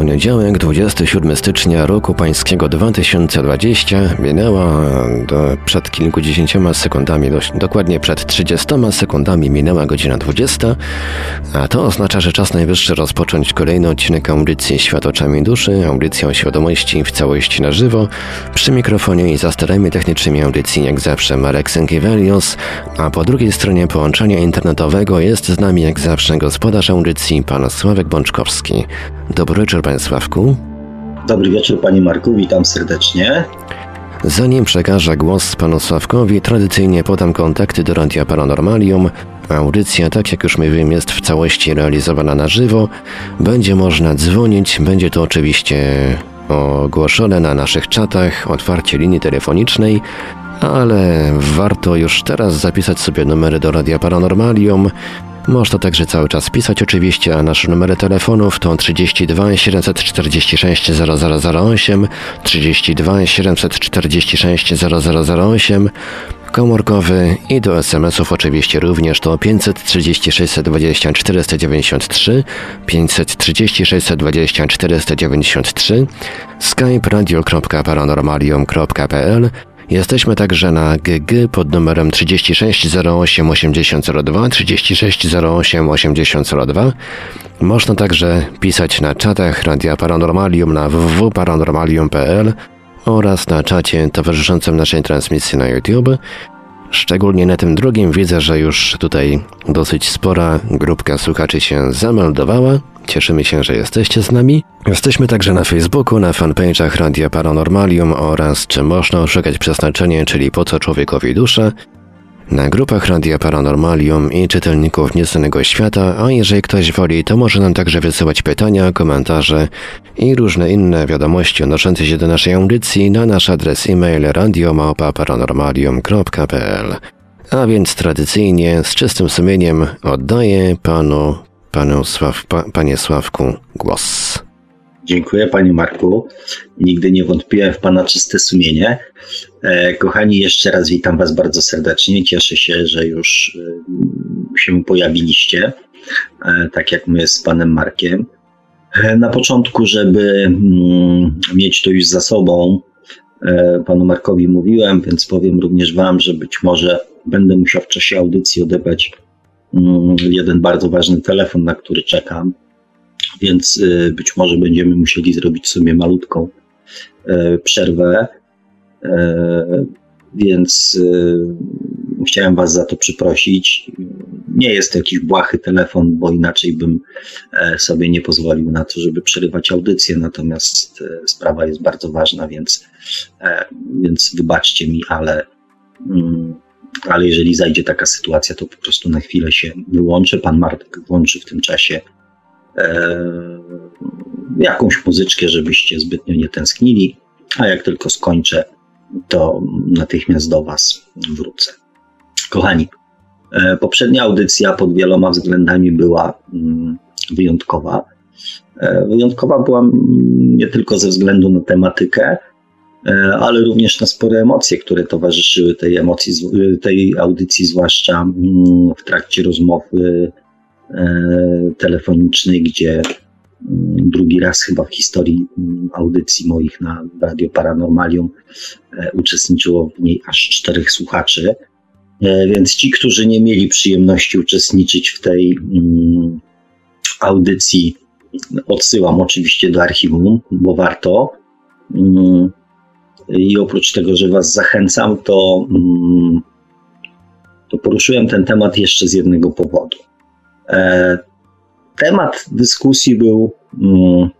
Poniedziałek, 27 stycznia roku pańskiego 2020 minęła do, przed kilkudziesięcioma sekundami, dokładnie przed 30 sekundami minęła godzina 20, a to oznacza, że czas najwyższy rozpocząć kolejny odcinek audycji Świat oczami duszy, audycja o świadomości w całości na żywo. Przy mikrofonie i za starami technicznymi audycji jak zawsze Marek Sękiewelios, a po drugiej stronie połączenia internetowego jest z nami jak zawsze gospodarz audycji pan Sławek Bączkowski. Dobry wieczór Panie Sławku. Dobry wieczór Panie Marku, witam serdecznie. Zanim przekażę głos Panu Sławkowi, tradycyjnie podam kontakty do Radia Paranormalium. Audycja, tak jak już mówiłem, jest w całości realizowana na żywo. Będzie można dzwonić, będzie to oczywiście ogłoszone na naszych czatach, otwarcie linii telefonicznej, ale warto już teraz zapisać sobie numery do Radia Paranormalium można także cały czas pisać oczywiście, a nasze numery telefonów to 32 746 0008, 32 746 0008, komórkowy i do SMS-ów oczywiście również to 536 20 493, 536 20 493, skype radio.paranormalium.pl Jesteśmy także na GG pod numerem 3608 8002, 3608 8002. Można także pisać na czatach Radia Paranormalium na www.paranormalium.pl oraz na czacie towarzyszącym naszej transmisji na YouTube. Szczególnie na tym drugim widzę, że już tutaj dosyć spora grupka słuchaczy się zameldowała. Cieszymy się, że jesteście z nami. Jesteśmy także na Facebooku, na fanpage'ach Radia Paranormalium oraz czy można oszukać przeznaczenie, czyli po co człowiekowi dusza, na grupach Radia Paranormalium i czytelników Nieznanego Świata, a jeżeli ktoś woli, to może nam także wysyłać pytania, komentarze i różne inne wiadomości odnoszące się do naszej audycji na nasz adres e-mail radiomałpa-paranormalium.pl. A więc tradycyjnie, z czystym sumieniem oddaję panu panu Sław, pa, panie Sławku głos. Dziękuję panie Marku. Nigdy nie wątpiłem w pana czyste sumienie. E, kochani, jeszcze raz witam was bardzo serdecznie. Cieszę się, że już e, się pojawiliście, e, tak jak my z panem Markiem. Na początku, żeby mm, mieć to już za sobą, panu Markowi mówiłem, więc powiem również wam, że być może będę musiał w czasie audycji odebrać jeden bardzo ważny telefon, na który czekam, więc y, być może będziemy musieli zrobić sobie malutką y, przerwę. Y, więc chciałem Was za to przeprosić. Nie jest to jakiś błahy telefon, bo inaczej bym e, sobie nie pozwolił na to, żeby przerywać audycję. Natomiast e, sprawa jest bardzo ważna, więc, e, więc wybaczcie mi, ale mm, ale jeżeli zajdzie taka sytuacja, to po prostu na chwilę się wyłączę. Pan Martek włączy w tym czasie e, jakąś muzyczkę, żebyście zbytnio nie tęsknili, a jak tylko skończę, to natychmiast do Was wrócę. Kochani, e, poprzednia audycja pod wieloma względami była mm, wyjątkowa. E, wyjątkowa była nie tylko ze względu na tematykę, ale również na spore emocje, które towarzyszyły tej emocji, tej audycji, zwłaszcza mm, w trakcie rozmowy e, telefonicznej, gdzie mm, drugi raz chyba w historii mm, audycji moich na Radio Paranormalium e, uczestniczyło w niej aż czterech słuchaczy. Więc ci, którzy nie mieli przyjemności uczestniczyć w tej audycji, odsyłam oczywiście do archiwum, bo warto. I oprócz tego, że Was zachęcam, to, mm, to poruszyłem ten temat jeszcze z jednego powodu. E, temat dyskusji był mm,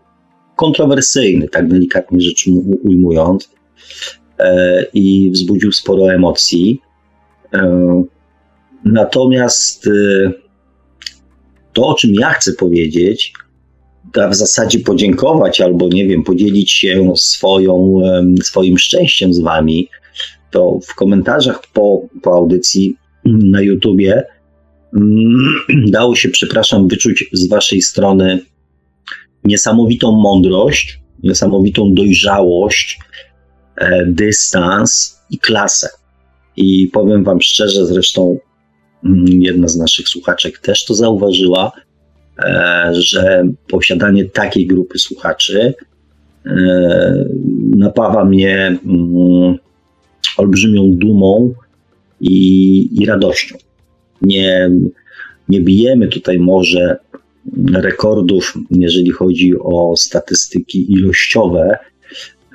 kontrowersyjny, tak delikatnie rzecz ujmując, e, i wzbudził sporo emocji. E, natomiast to, o czym ja chcę powiedzieć, w zasadzie podziękować albo, nie wiem, podzielić się swoją, swoim szczęściem z wami, to w komentarzach po, po audycji na YouTubie mm, dało się, przepraszam, wyczuć z waszej strony niesamowitą mądrość niesamowitą dojrzałość, e, dystans i klasę. I powiem Wam szczerze, zresztą mm, jedna z naszych słuchaczek też to zauważyła, że posiadanie takiej grupy słuchaczy e, napawa mnie mm, olbrzymią dumą i, i radością. Nie, nie bijemy tutaj może rekordów, jeżeli chodzi o statystyki ilościowe,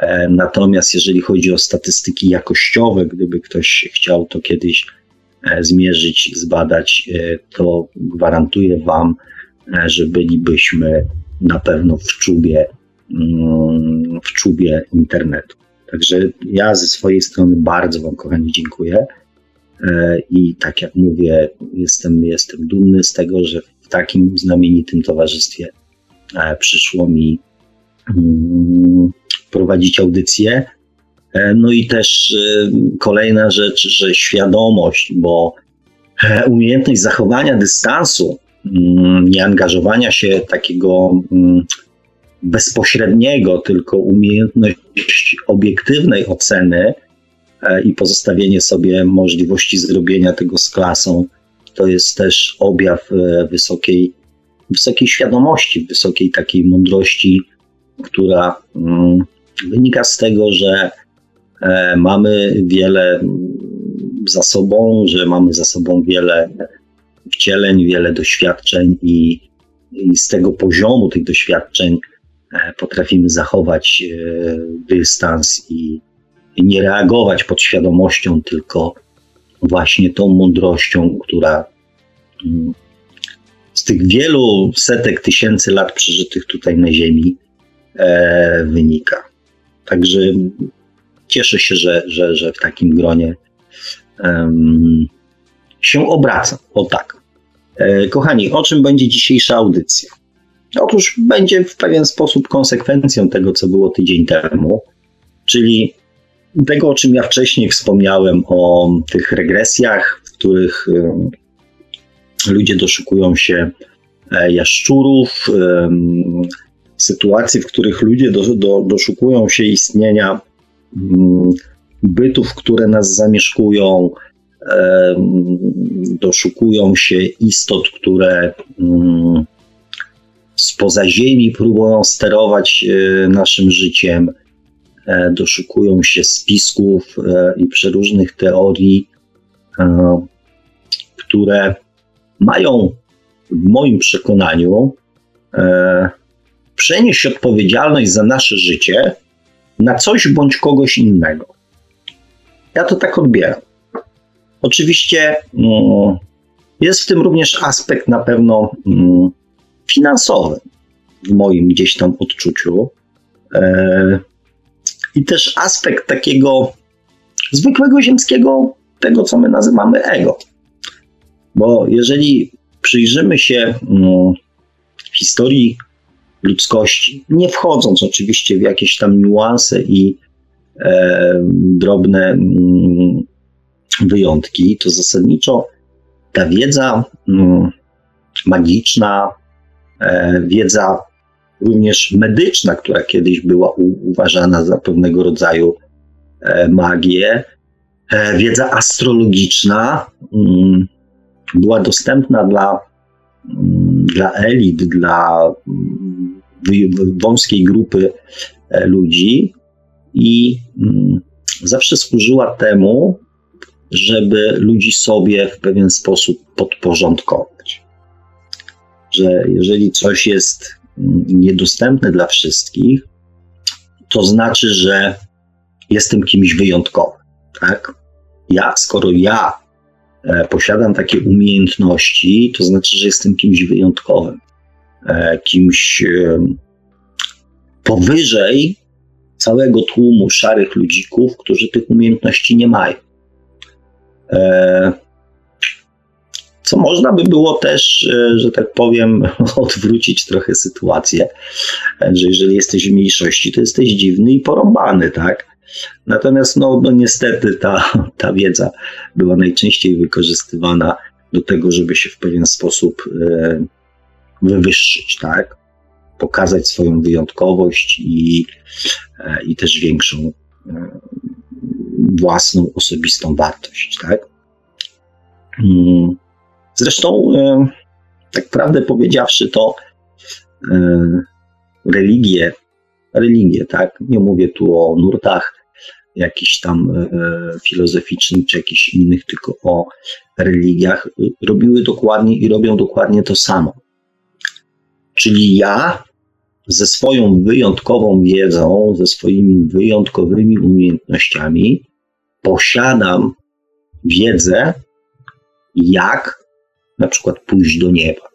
e, natomiast jeżeli chodzi o statystyki jakościowe, gdyby ktoś chciał to kiedyś e, zmierzyć, zbadać, e, to gwarantuję Wam, że bylibyśmy na pewno w czubie, mm, w czubie internetu. Także ja ze swojej strony bardzo Wam, kochani, dziękuję. I tak jak mówię, jestem, jestem dumny z tego, że w takim znamienitym towarzystwie e, przyszło mi mm, prowadzić audycję. E, no i też e, kolejna rzecz, że świadomość, bo umiejętność zachowania dystansu, mm, nie angażowania się takiego mm, bezpośredniego, tylko umiejętność obiektywnej oceny i pozostawienie sobie możliwości zrobienia tego z klasą to jest też objaw e, wysokiej, wysokiej świadomości, wysokiej takiej mądrości, która mm, wynika z tego, że e, mamy wiele za sobą, że mamy za sobą wiele wcieleń, wiele doświadczeń i, i z tego poziomu tych doświadczeń e, potrafimy zachować dystans i, nie reagować pod świadomością, tylko właśnie tą mądrością, która mm, z tych wielu setek tysięcy lat przeżytych tutaj na Ziemi e, wynika. Także cieszę się, że, że, że w takim gronie um, się obraca. O tak. E, kochani, o czym będzie dzisiejsza audycja? Otóż będzie w pewien sposób konsekwencją tego, co było tydzień temu, czyli tego, o czym ja wcześniej wspomniałem, o tych regresjach, w których ludzie doszukują się e, jaszczurów, sytuacji, w których ludzie do, do, doszukują się istnienia mm, bytów, które nas zamieszkują, doszukują się istot, które mm, spoza Ziemi próbują sterować e, naszym życiem E, doszukują się spisków e, i przeróżnych teorii, które mają w moim przekonaniu przenieść odpowiedzialność za nasze życie na coś bądź kogoś innego. Ja to tak odbieram. Oczywiście mm, jest w tym również aspekt na pewno mm, finansowy w moim gdzieś tam odczuciu i też aspekt takiego zwykłego ziemskiego, tego co my nazywamy ego. Bo jeżeli przyjrzymy się mm, historii ludzkości, nie wchodząc oczywiście w jakieś tam niuanse i e, drobne wyjątki, to zasadniczo ta wiedza mm, magiczna, e, wiedza również medyczna, która kiedyś była uważana za pewnego rodzaju e, magię, e, wiedza astrologiczna mm, była dostępna dla, mm, dla elit, dla wąskiej grupy ludzi i zawsze służyła temu, żeby ludzi sobie w pewien sposób podporządkować. Że jeżeli coś jest niedostępne dla wszystkich, to znaczy, że jestem kimś wyjątkowym. Tak? Ja, skoro ja e, posiadam takie umiejętności, to znaczy, że jestem kimś wyjątkowym, e, kimś powyżej całego tłumu szarych ludzików, którzy tych umiejętności nie mają. Co można by było też, e, że tak powiem, odwrócić trochę sytuację, że jeżeli jesteś w mniejszości, to jesteś dziwny i porąbany, tak? Natomiast no, no niestety ta, ta wiedza była najczęściej wykorzystywana do tego, żeby się w pewien sposób e, wywyższyć, tak? pokazać swoją wyjątkowość i, e, i też większą e, własną osobistą wartość, tak? Mm. Zresztą, e, tak prawdę powiedziawszy, to religie, religie, tak? Nie mówię tu o nurtach jakichś tam filozoficznych czy jakichś innych, tylko o religiach, robiły dokładnie i robią dokładnie to samo. Czyli ja ze swoją wyjątkową wiedzą, ze swoimi wyjątkowymi umiejętnościami posiadam wiedzę, jak na przykład pójść do nieba,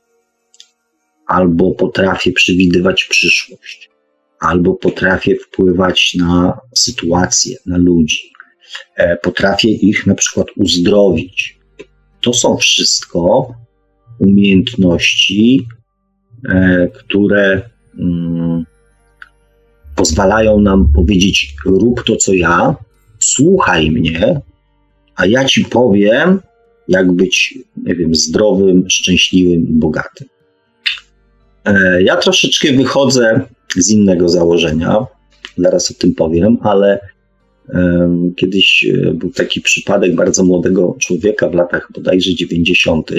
albo potrafię przewidywać przyszłość, albo potrafię wpływać na sytuacje, na ludzi, e, potrafię ich na przykład uzdrowić. To są wszystko umiejętności, e, które pozwalają nam powiedzieć: rób to, co ja, słuchaj mnie, a ja ci powiem, jak być, nie wiem, zdrowym, szczęśliwym i bogatym. E, ja troszeczkę wychodzę z innego założenia, zaraz o tym powiem, ale kiedyś e, był taki przypadek bardzo młodego człowieka w latach bodajże 90., e,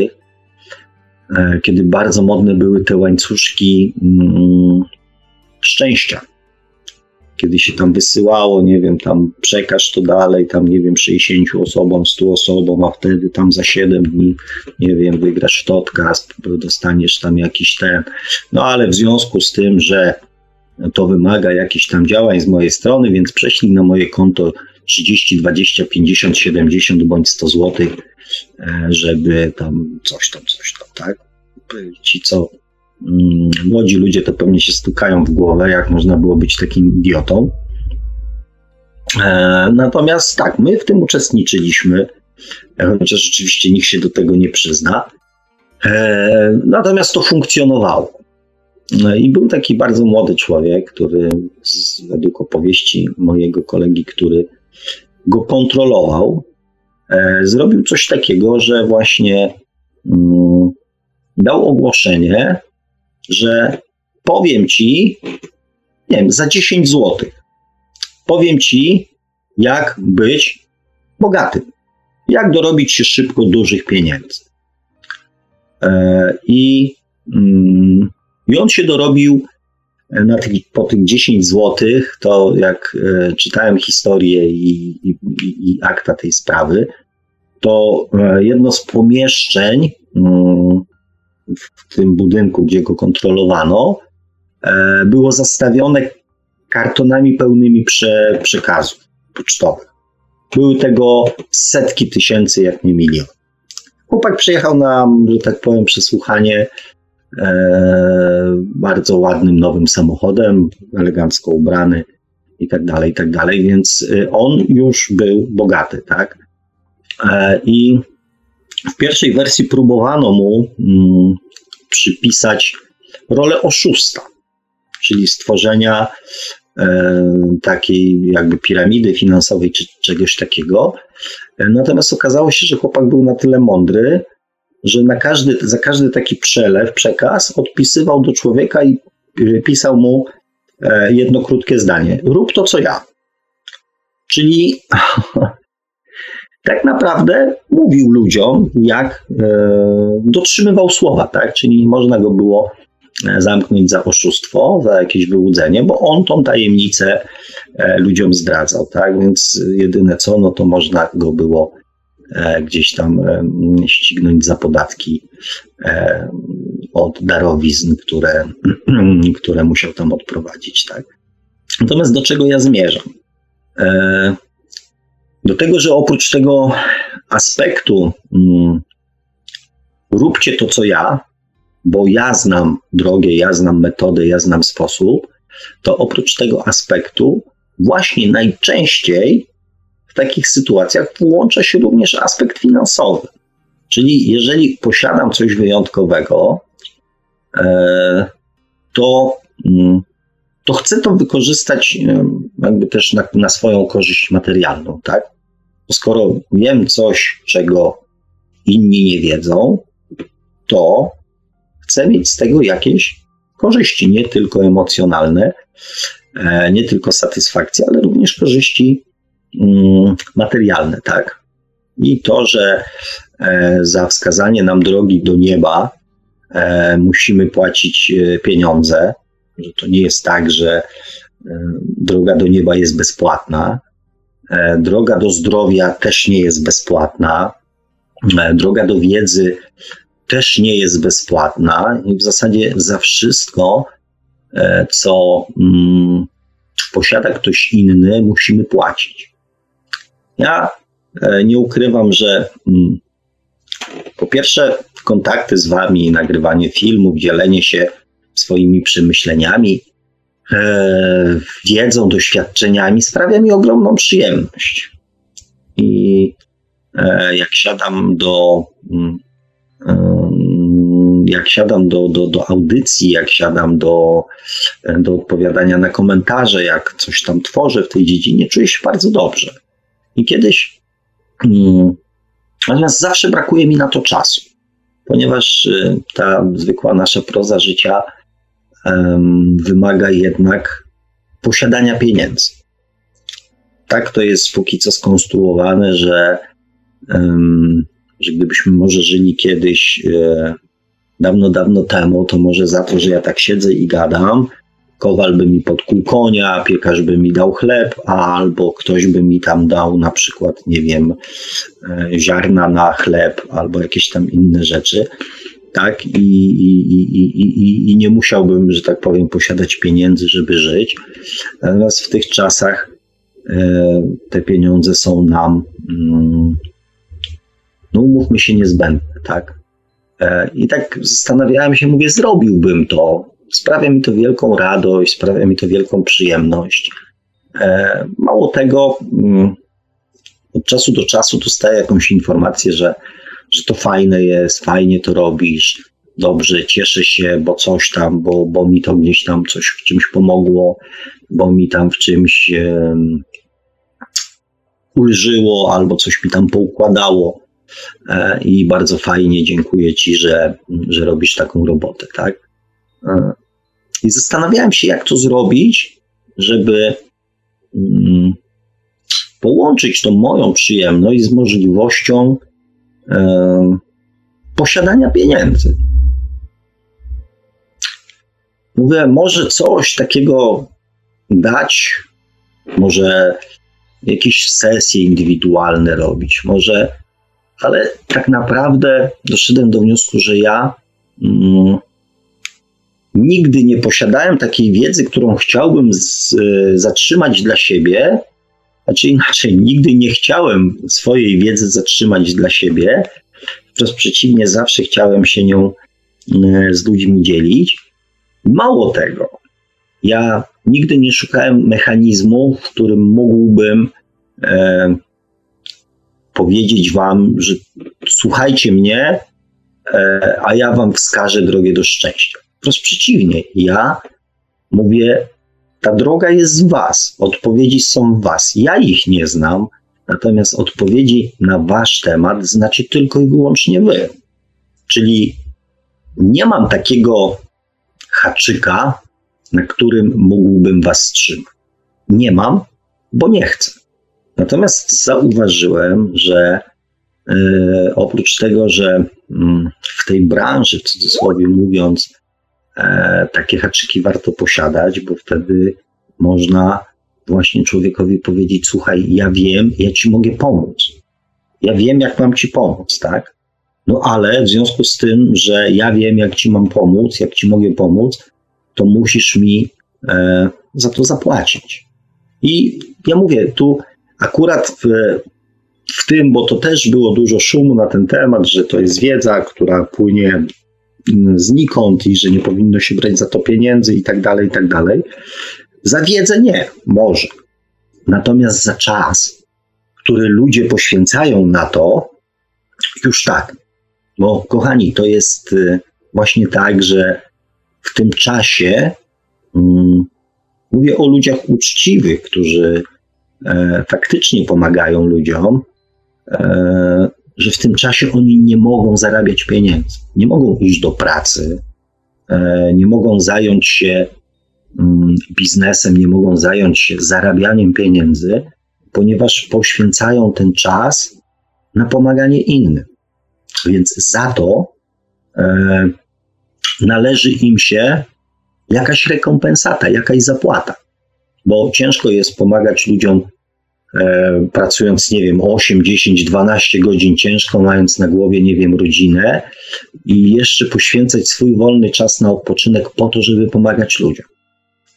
kiedy bardzo modne były te łańcuszki mm, szczęścia. Kiedy się tam wysyłało, nie wiem, tam przekaż to dalej, tam nie wiem, 60 osobom, 100 osobom, a wtedy tam za 7 dni, nie wiem, wygrasz podcast, dostaniesz tam jakiś ten, no ale w związku z tym, że to wymaga jakichś tam działań z mojej strony, więc prześlij na moje konto 30, 20, 50, 70 bądź 100 zł, e, żeby tam coś tam, coś tam, tak? Ci, co Mm, młodzi ludzie to pewnie się stukają w głowę, jak można było być takim idiotą. E, natomiast tak, my w tym uczestniczyliśmy, chociaż rzeczywiście nikt się do tego nie przyzna. E, natomiast to funkcjonowało. No I był taki bardzo młody człowiek, który według opowieści mojego kolegi, który go kontrolował, e, zrobił coś takiego, że właśnie mm, dał ogłoszenie, że powiem ci, nie wiem, za 10 zł, powiem ci, jak być bogatym, jak dorobić się szybko dużych pieniędzy. E, I, mm, I on się dorobił na tych, po tych 10 zł, to jak e, czytałem historię i, i, i, akta tej sprawy, to e, jedno z pomieszczeń mm, w tym budynku, gdzie go kontrolowano, e, było zastawione kartonami pełnymi prze, przekazów pocztowych. Były tego setki tysięcy, jak nie milion. Chłopak przyjechał na, że tak powiem, przesłuchanie bardzo ładnym nowym samochodem, elegancko ubrany i tak dalej, i tak dalej, więc e, on już był bogaty, tak? E, I w pierwszej wersji próbowano mu mm, przypisać rolę oszusta, czyli stworzenia e, takiej jakby piramidy finansowej czy czegoś takiego. E, natomiast okazało się, że chłopak był na tyle mądry, że na każdy, za każdy taki przelew, przekaz odpisywał do człowieka i e, pisał mu e, jedno krótkie zdanie: Rób to, co ja. Czyli tak naprawdę mówił ludziom, jak e, dotrzymywał słowa, tak? Czyli można go było e, zamknąć za oszustwo, za jakieś wyłudzenie, bo on tą tajemnicę ludziom zdradzał, tak? Więc jedyne co, no to można go było gdzieś tam ścignąć za podatki od darowizn, które, które musiał tam odprowadzić, tak? Natomiast do czego ja zmierzam? Do tego, że oprócz tego aspektu mm, róbcie to, co ja, bo ja znam drogę, ja znam metodę, ja znam sposób, to oprócz tego aspektu właśnie najczęściej w takich sytuacjach włącza się również aspekt finansowy. Czyli jeżeli posiadam coś wyjątkowego, e, to mm, to chcę to wykorzystać jakby też na, na swoją korzyść materialną, tak? Skoro wiem coś, czego inni nie wiedzą, to chcę mieć z tego jakieś korzyści, nie tylko emocjonalne, e, nie tylko satysfakcje, ale również korzyści materialne, tak? I to, że e, za wskazanie nam drogi do nieba musimy płacić pieniądze, że to nie jest tak, że droga do nieba jest bezpłatna. Droga do zdrowia też nie jest bezpłatna. Droga do wiedzy też nie jest bezpłatna i w zasadzie za wszystko, e, co mm, posiada ktoś inny, musimy płacić. Ja e, nie ukrywam, że mm, po pierwsze, kontakty z Wami, nagrywanie filmów, dzielenie się swoimi przemyśleniami, e, wiedzą, doświadczeniami sprawia mi ogromną przyjemność. I jak siadam do mm, jak siadam do, do, do audycji, jak siadam do, do odpowiadania na komentarze, jak coś tam tworzę w tej dziedzinie, czuję się bardzo dobrze. I kiedyś, mm, natomiast zawsze brakuje mi na to czasu, ponieważ y, ta zwykła nasza proza życia wymaga jednak posiadania pieniędzy. Tak to jest póki co skonstruowane, że że gdybyśmy może żyli kiedyś e, dawno, dawno temu, to może za to, że ja tak siedzę i gadam, kowal by mi podkuł konia, piekarz by mi dał chleb, albo ktoś by mi tam dał na przykład, nie wiem, e, ziarna na chleb, albo jakieś tam inne rzeczy, tak? I, i, i, i, nie musiałbym, że tak powiem, posiadać pieniędzy, żeby żyć. Natomiast w tych czasach e, te pieniądze są nam mm, no umówmy się, niezbędne, tak? E, I tak zastanawiałem się, mówię, zrobiłbym to. Sprawia mi to wielką radość, sprawia mi to wielką przyjemność. E, mało tego, mm, od czasu do czasu dostaję jakąś informację, że, że to fajne jest, fajnie to robisz, dobrze, cieszę się, bo coś tam, bo, bo mi to gdzieś tam coś w czymś pomogło, bo mi tam w czymś um, ulżyło, albo coś mi tam poukładało. E, i bardzo fajnie dziękuję Ci, że, że robisz taką robotę, tak? E, I zastanawiałem się, jak to zrobić, żeby mm, połączyć tą moją przyjemność z możliwością e, posiadania pieniędzy. Mówię, może coś takiego dać, może jakieś sesje indywidualne robić, może ale tak naprawdę doszedłem do wniosku, że ja mm, nigdy nie posiadałem takiej wiedzy, którą chciałbym z, y, zatrzymać dla siebie. Znaczy inaczej, nigdy nie chciałem swojej wiedzy zatrzymać dla siebie. Wprost przeciwnie, zawsze chciałem się nią y, z ludźmi dzielić. Mało tego, ja nigdy nie szukałem mechanizmu, w którym mógłbym e, powiedzieć wam, że słuchajcie mnie, e, a ja wam wskażę drogę do szczęścia. Wprost przeciwnie, ja mówię, ta droga jest w was, odpowiedzi są w was. Ja ich nie znam, natomiast odpowiedzi na wasz temat znacie tylko i wyłącznie wy. Czyli nie mam takiego haczyka, na którym mógłbym was trzymać. Nie mam, bo nie chcę. Natomiast zauważyłem, że e, oprócz tego, że mm, w tej branży, w cudzysłowie mówiąc, takie haczyki warto posiadać, bo wtedy można właśnie człowiekowi powiedzieć: Słuchaj, ja wiem, ja ci mogę pomóc. Ja wiem, jak mam ci pomóc, tak? No ale w związku z tym, że ja wiem, jak ci mam pomóc, jak ci mogę pomóc, to musisz mi e, za to zapłacić. I ja mówię, tu Akurat w, w tym, bo to też było dużo szumu na ten temat, że to jest wiedza, która płynie znikąd i że nie powinno się brać za to pieniędzy i tak dalej, i tak dalej. Za wiedzę nie, może. Natomiast za czas, który ludzie poświęcają na to, już tak. Bo kochani, to jest y, właśnie tak, że w tym czasie um, mówię o ludziach uczciwych, którzy e, faktycznie pomagają ludziom, e, że w tym czasie oni nie mogą zarabiać pieniędzy, nie mogą iść do pracy, nie mogą zająć się mm, biznesem, nie mogą zająć się zarabianiem pieniędzy, ponieważ poświęcają ten czas na pomaganie innym. Więc za to e, należy im się jakaś rekompensata, jakaś zapłata. Bo ciężko jest pomagać ludziom e, pracując, nie wiem, 8, 10, 12 godzin ciężko, mając na głowie, nie wiem, rodzinę i jeszcze poświęcać swój wolny czas na odpoczynek po to, żeby pomagać ludziom.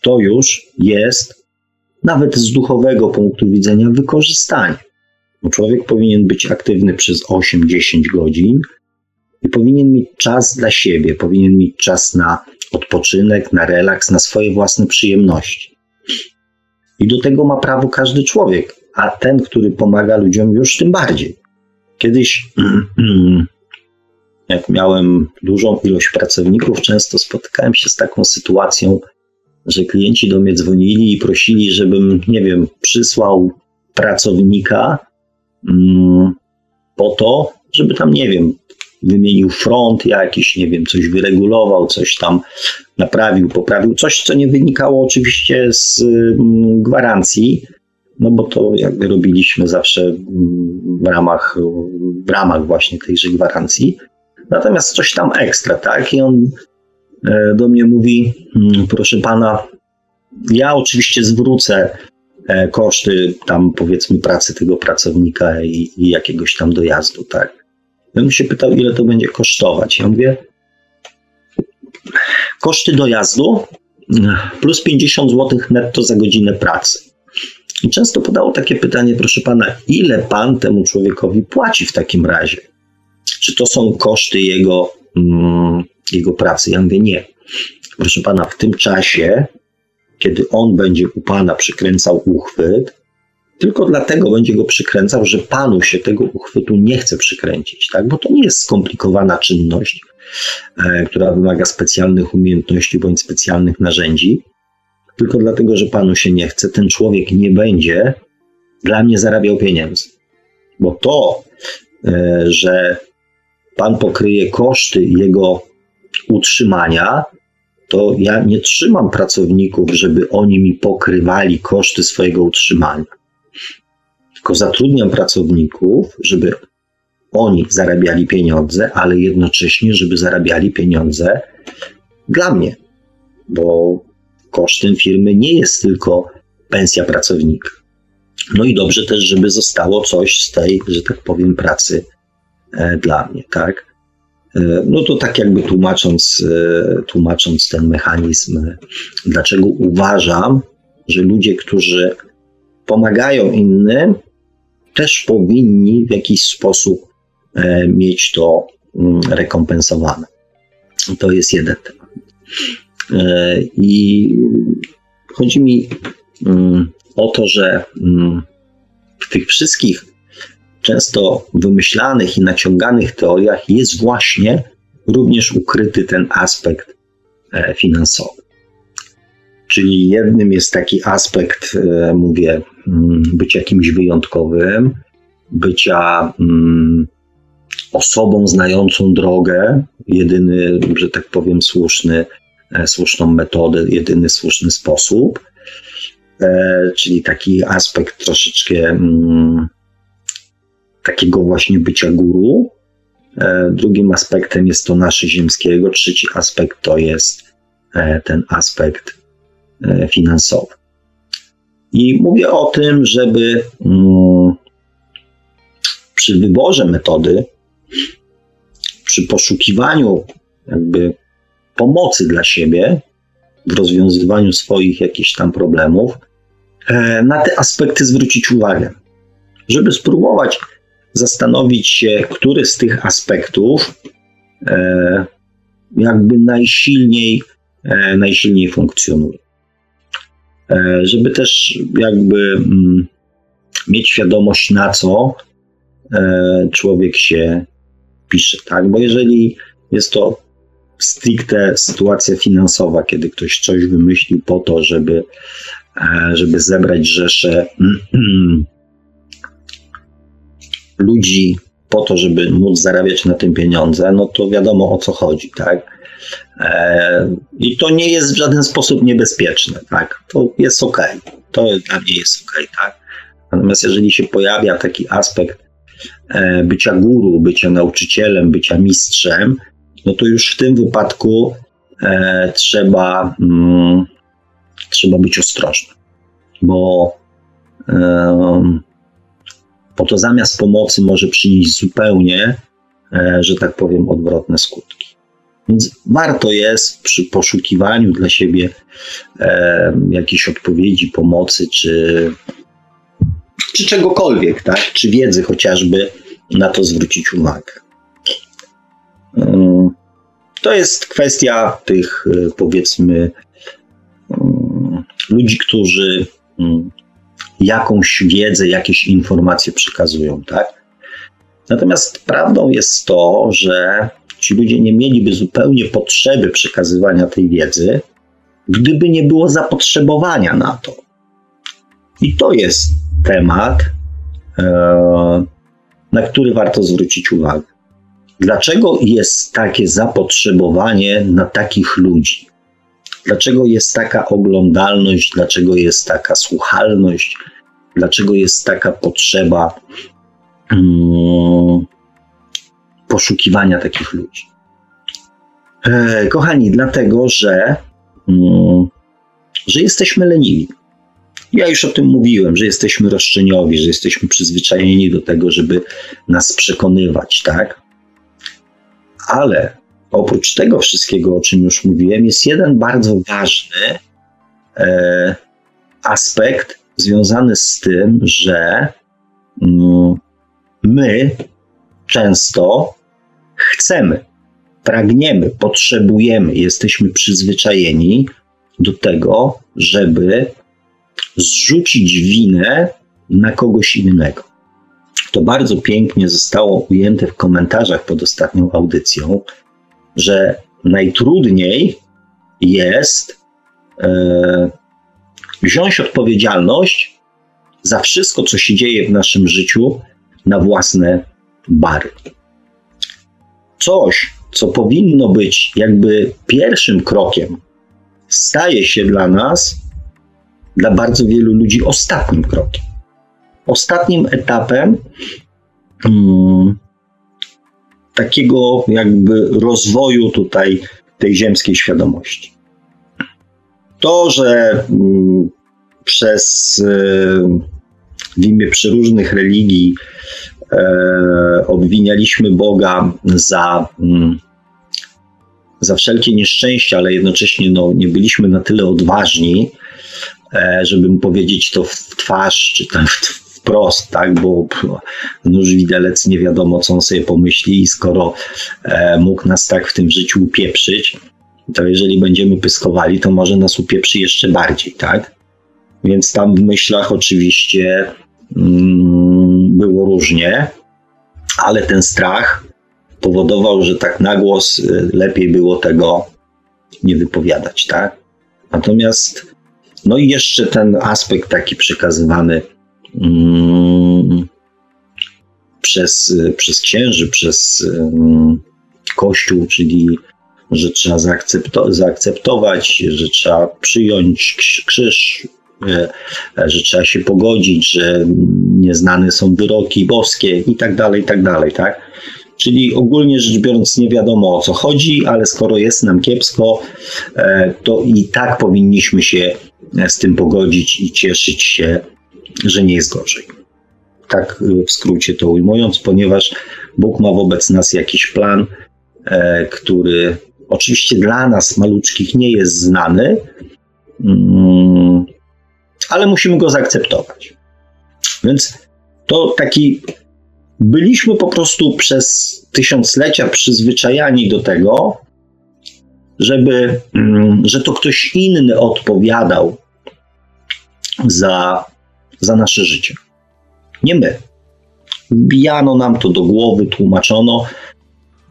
To już jest, nawet z duchowego punktu widzenia, wykorzystanie. Człowiek powinien być aktywny przez 8-10 godzin i powinien mieć czas dla siebie, powinien mieć czas na odpoczynek, na relaks, na swoje własne przyjemności. I do tego ma prawo każdy człowiek, a ten, który pomaga ludziom, już tym bardziej. Kiedyś, jak miałem dużą ilość pracowników, często spotykałem się z taką sytuacją, że klienci do mnie dzwonili i prosili, żebym, nie wiem, przysłał pracownika mm, po to, żeby tam, nie wiem, wymienił front jakiś, nie wiem, coś wyregulował, coś tam naprawił, poprawił, coś, co nie wynikało oczywiście z mm, gwarancji, no bo to jakby robiliśmy zawsze mm, w ramach, w ramach właśnie tejże gwarancji. Natomiast coś tam ekstra, tak? I on e, do mnie mówi, mm, proszę pana, ja oczywiście zwrócę e, koszty tam powiedzmy pracy tego pracownika i, i jakiegoś tam dojazdu, tak? Ja bym się pytał, ile to będzie kosztować. Ja mówię, koszty dojazdu plus 50 zł netto za godzinę pracy. I często podało takie pytanie, proszę pana, ile pan temu człowiekowi płaci w takim razie? Czy to są koszty jego, mm, jego pracy? Ja mówię, nie. Proszę pana, w tym czasie, kiedy on będzie u pana przykręcał uchwyt, tylko dlatego będzie go przykręcał, że panu się tego uchwytu nie chce przykręcić, tak? bo to nie jest skomplikowana czynność, e, która wymaga specjalnych umiejętności bądź specjalnych narzędzi, tylko dlatego, że panu się nie chce, ten człowiek nie będzie dla mnie zarabiał pieniędzy. Bo to, e, że pan pokryje koszty jego utrzymania, to ja nie trzymam pracowników, żeby oni mi pokrywali koszty swojego utrzymania tylko zatrudniam pracowników, żeby oni zarabiali pieniądze, ale jednocześnie, żeby zarabiali pieniądze dla mnie, bo kosztem firmy nie jest tylko pensja pracownika. No i dobrze też, żeby zostało coś z tej, że tak powiem, pracy e, dla mnie, tak? E, no to tak jakby tłumacząc, e, tłumacząc ten mechanizm, dlaczego uważam, że ludzie, którzy pomagają innym, też powinni w jakiś sposób mieć to mm, rekompensowane. To jest jeden temat. E, I chodzi mi mm, o to, że mm, w tych wszystkich często wymyślanych i naciąganych teoriach jest właśnie również ukryty ten aspekt e, finansowy. Czyli jednym jest taki aspekt, mówię, Mm, być jakimś wyjątkowym, bycia osobą znającą drogę, jedyny, że tak powiem, słuszny, e, słuszną metodę, jedyny słuszny sposób. E, czyli taki aspekt troszeczkę mm, takiego właśnie bycia guru. E, drugim aspektem jest to nasze ziemskiego. Trzeci aspekt to jest ten aspekt finansowy. I mówię o tym, żeby mm, przy wyborze metody, przy poszukiwaniu jakby pomocy dla siebie w rozwiązywaniu swoich jakichś tam problemów, e, na te aspekty zwrócić uwagę, żeby spróbować zastanowić się, który z tych aspektów e, jakby najsilniej, e, najsilniej funkcjonuje. Żeby też jakby mm, mieć świadomość, na co człowiek się pisze, tak? Bo jeżeli jest to stricte sytuacja finansowa, kiedy ktoś coś wymyślił po to, żeby, e, żeby zebrać rzesze ludzi po to, żeby móc zarabiać na tym pieniądze, no to wiadomo o co chodzi, tak? E, I to nie jest w żaden sposób niebezpieczne, tak? To jest ok, to dla mnie jest ok, tak? Natomiast jeżeli się pojawia taki aspekt e, bycia guru, bycia nauczycielem, bycia mistrzem, no to już w tym wypadku e, trzeba, mm, trzeba być ostrożnym, bo bo to zamiast pomocy może przynieść zupełnie, e, że tak powiem, odwrotne skutki. Więc warto jest przy poszukiwaniu dla siebie e, jakiejś odpowiedzi, pomocy, czy, czy czegokolwiek, tak? czy wiedzy chociażby, na to zwrócić uwagę. Mm, to jest kwestia tych, e, powiedzmy, mm, ludzi, którzy mm, jakąś wiedzę, jakieś informacje przekazują, tak? Natomiast prawdą jest to, że ci ludzie nie mieliby zupełnie potrzeby przekazywania tej wiedzy, gdyby nie było zapotrzebowania na to. I to jest temat, e, na który warto zwrócić uwagę. Dlaczego jest takie zapotrzebowanie na takich ludzi? Dlaczego jest taka oglądalność, dlaczego jest taka słuchalność, dlaczego jest taka potrzeba um, poszukiwania takich ludzi? E, kochani, dlatego, że, um, że jesteśmy leniwi. Ja już o tym mówiłem, że jesteśmy roszczeniowi, że jesteśmy przyzwyczajeni do tego, żeby nas przekonywać, tak? Ale oprócz tego wszystkiego, o czym już mówiłem, jest jeden bardzo ważny e, aspekt związany z tym, że mm, my często chcemy, pragniemy, potrzebujemy, jesteśmy przyzwyczajeni do tego, żeby zrzucić winę na kogoś innego. To bardzo pięknie zostało ujęte w komentarzach pod ostatnią audycją, że najtrudniej jest e, wziąć odpowiedzialność za wszystko, co się dzieje w naszym życiu na własne barki. Coś, co powinno być jakby pierwszym krokiem, staje się dla nas, dla bardzo wielu ludzi, ostatnim krokiem. Ostatnim etapem hmm, takiego jakby rozwoju tutaj tej ziemskiej świadomości. To, że mm, przez y, w imię przeróżnych religii e, obwinialiśmy Boga za, mm, za wszelkie nieszczęścia, ale jednocześnie no, nie byliśmy na tyle odważni, e, żeby mu powiedzieć to w twarz, czy tam w, wprost, tak, bo nóż widelec nie wiadomo, co on sobie pomyśli i skoro e, mógł nas tak w tym życiu upieprzyć, to jeżeli będziemy pyskowali, to może nas upieprzy jeszcze bardziej, tak? Więc tam w myślach oczywiście mm, było różnie, ale ten strach powodował, że tak na głos y, lepiej było tego nie wypowiadać, tak? Natomiast, no i jeszcze ten aspekt taki przekazywany przez, przez księży, przez Kościół, czyli że trzeba zaakcepto- zaakceptować, że trzeba przyjąć krzyż, e, że trzeba się pogodzić, że nieznane są wyroki boskie i tak dalej, i tak dalej, tak? Czyli ogólnie rzecz biorąc, nie wiadomo o co chodzi, ale skoro jest nam kiepsko, e, to i tak powinniśmy się z tym pogodzić i cieszyć się że nie jest gorzej. Tak y, w skrócie to ujmując, ponieważ Bóg ma wobec nas jakiś plan, e, który oczywiście dla nas, maluczkich, nie jest znany, mm, ale musimy go zaakceptować. Więc to taki. Byliśmy po prostu przez tysiąclecia przyzwyczajani do tego, żeby, mm, że to ktoś inny odpowiadał za za nasze życie. Nie my. Wbijano nam to do głowy, tłumaczono,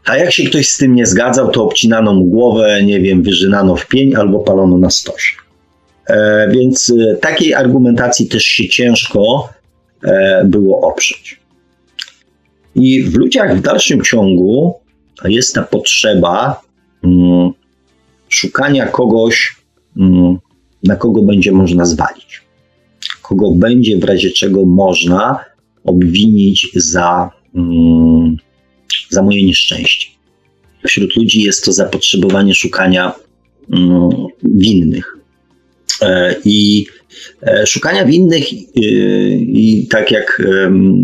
a jak się ktoś z tym nie zgadzał, to obcinano mu głowę, nie wiem, wyżynano w pień albo palono na stosie. E, więc e, takiej argumentacji też się ciężko e, było oprzeć. I w ludziach w dalszym ciągu jest ta potrzeba mm, szukania kogoś, mm, na kogo będzie można zwalić, kogo będzie w razie czego można obwinić za, mm, za moje nieszczęście. Wśród ludzi jest to zapotrzebowanie szukania mm, winnych. E, I e, szukania winnych, e, i tak jak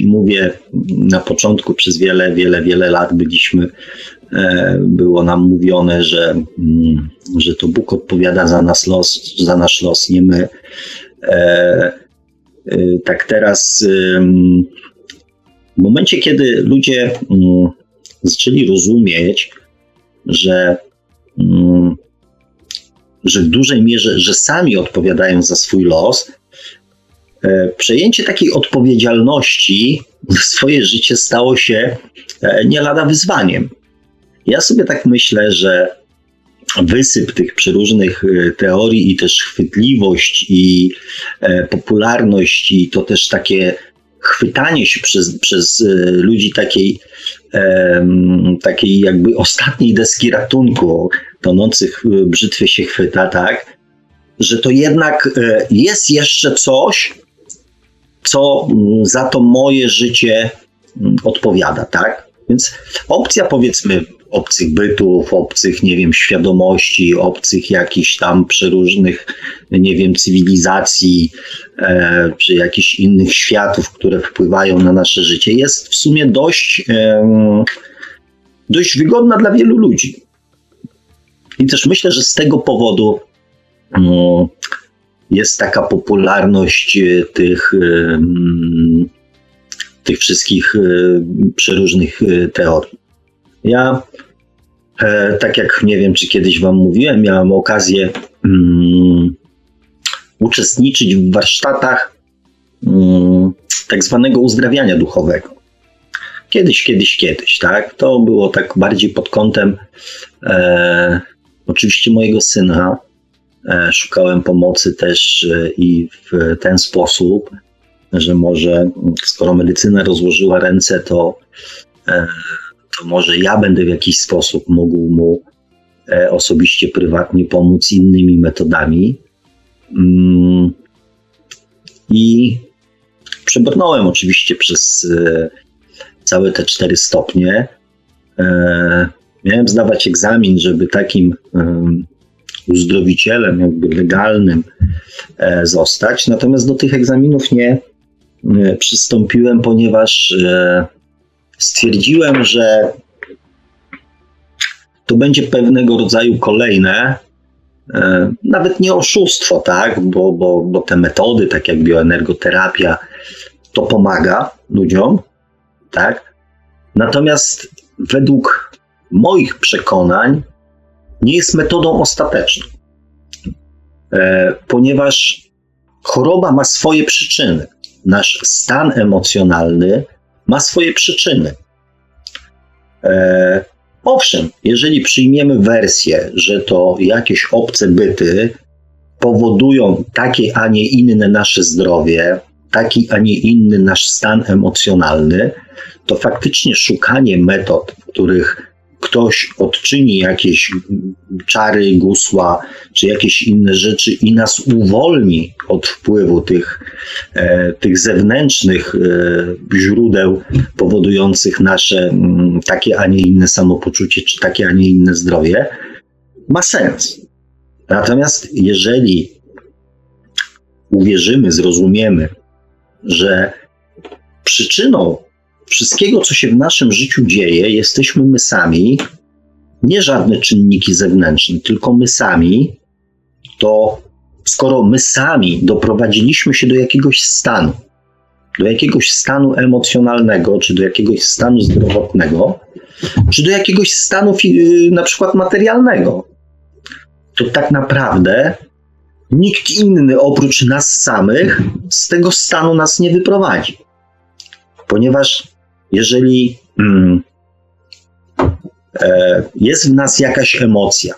mówię na początku, przez wiele, wiele, wiele lat byliśmy, było nam mówione, że, mm, że to Bóg odpowiada za nas los, za nasz los, nie my. Tak teraz, w momencie, kiedy ludzie mm, zaczęli rozumieć, że że w dużej mierze, że sami odpowiadają za swój los, e, przejęcie takiej odpowiedzialności w swoje życie stało się e, nie lada wyzwaniem. Ja sobie tak myślę, że wysyp tych przeróżnych e, teorii i też chwytliwość i popularność i to też takie chwytanie się przez, przez ludzi takiej, takiej jakby ostatniej deski ratunku, tonących w brzytwie się chwyta, tak, że to jednak e, jest jeszcze coś, co mm, za to moje życie mm, odpowiada, tak? Więc opcja powiedzmy obcych bytów, obcych, nie wiem, świadomości, obcych jakichś tam przeróżnych, nie wiem, cywilizacji, e, czy jakichś innych światów, które wpływają na nasze życie, jest w sumie dość, e, dość wygodna dla wielu ludzi. I też myślę, że z tego powodu no, jest taka popularność e, tych, e, tych wszystkich e, przeróżnych teorii. Ja, tak jak nie wiem, czy kiedyś Wam mówiłem, miałem okazję um, uczestniczyć w warsztatach um, tak zwanego uzdrawiania duchowego. Kiedyś, kiedyś, kiedyś, tak? To było tak bardziej pod kątem e, Oczywiście mojego syna e, szukałem pomocy też e, i w ten sposób, że może skoro medycyna rozłożyła ręce, to, e, to może ja będę w jakiś sposób mógł mu osobiście, prywatnie pomóc innymi metodami. Mm. I przebrnąłem oczywiście przez całe te cztery stopnie miałem zdawać egzamin, żeby takim uzdrowicielem, jakby legalnym e, zostać. Natomiast do tych egzaminów nie e, przystąpiłem, ponieważ e, stwierdziłem, że to będzie pewnego rodzaju kolejne, e, nawet nie oszustwo, tak, bo, bo, bo te metody, tak jak bioenergoterapia, to pomaga ludziom, tak. Natomiast według moich przekonań nie jest metodą ostateczną, e, ponieważ choroba ma swoje przyczyny. Nasz stan emocjonalny ma swoje przyczyny. E, owszem, jeżeli przyjmiemy wersję, że to jakieś obce byty powodują takie, a nie inne nasze zdrowie, taki, a nie inny nasz stan emocjonalny, to faktycznie szukanie metod, w których ktoś odczyni jakieś czary, gusła, czy jakieś inne rzeczy i nas uwolni od wpływu tych, e, tych zewnętrznych e, źródeł powodujących nasze takie, a nie inne samopoczucie, czy takie, a nie inne zdrowie, ma sens. Natomiast jeżeli uwierzymy, zrozumiemy, że przyczyną wszystkiego, co się w naszym życiu dzieje, jesteśmy my sami, nie żadne czynniki zewnętrzne, tylko my sami, to skoro my sami doprowadziliśmy się do jakiegoś stanu, do jakiegoś stanu emocjonalnego, czy do jakiegoś stanu zdrowotnego, czy do jakiegoś stanu na przykład materialnego, to tak naprawdę nikt inny oprócz nas samych z tego stanu nas nie wyprowadzi. Ponieważ jeżeli mm, e, jest w nas jakaś emocja,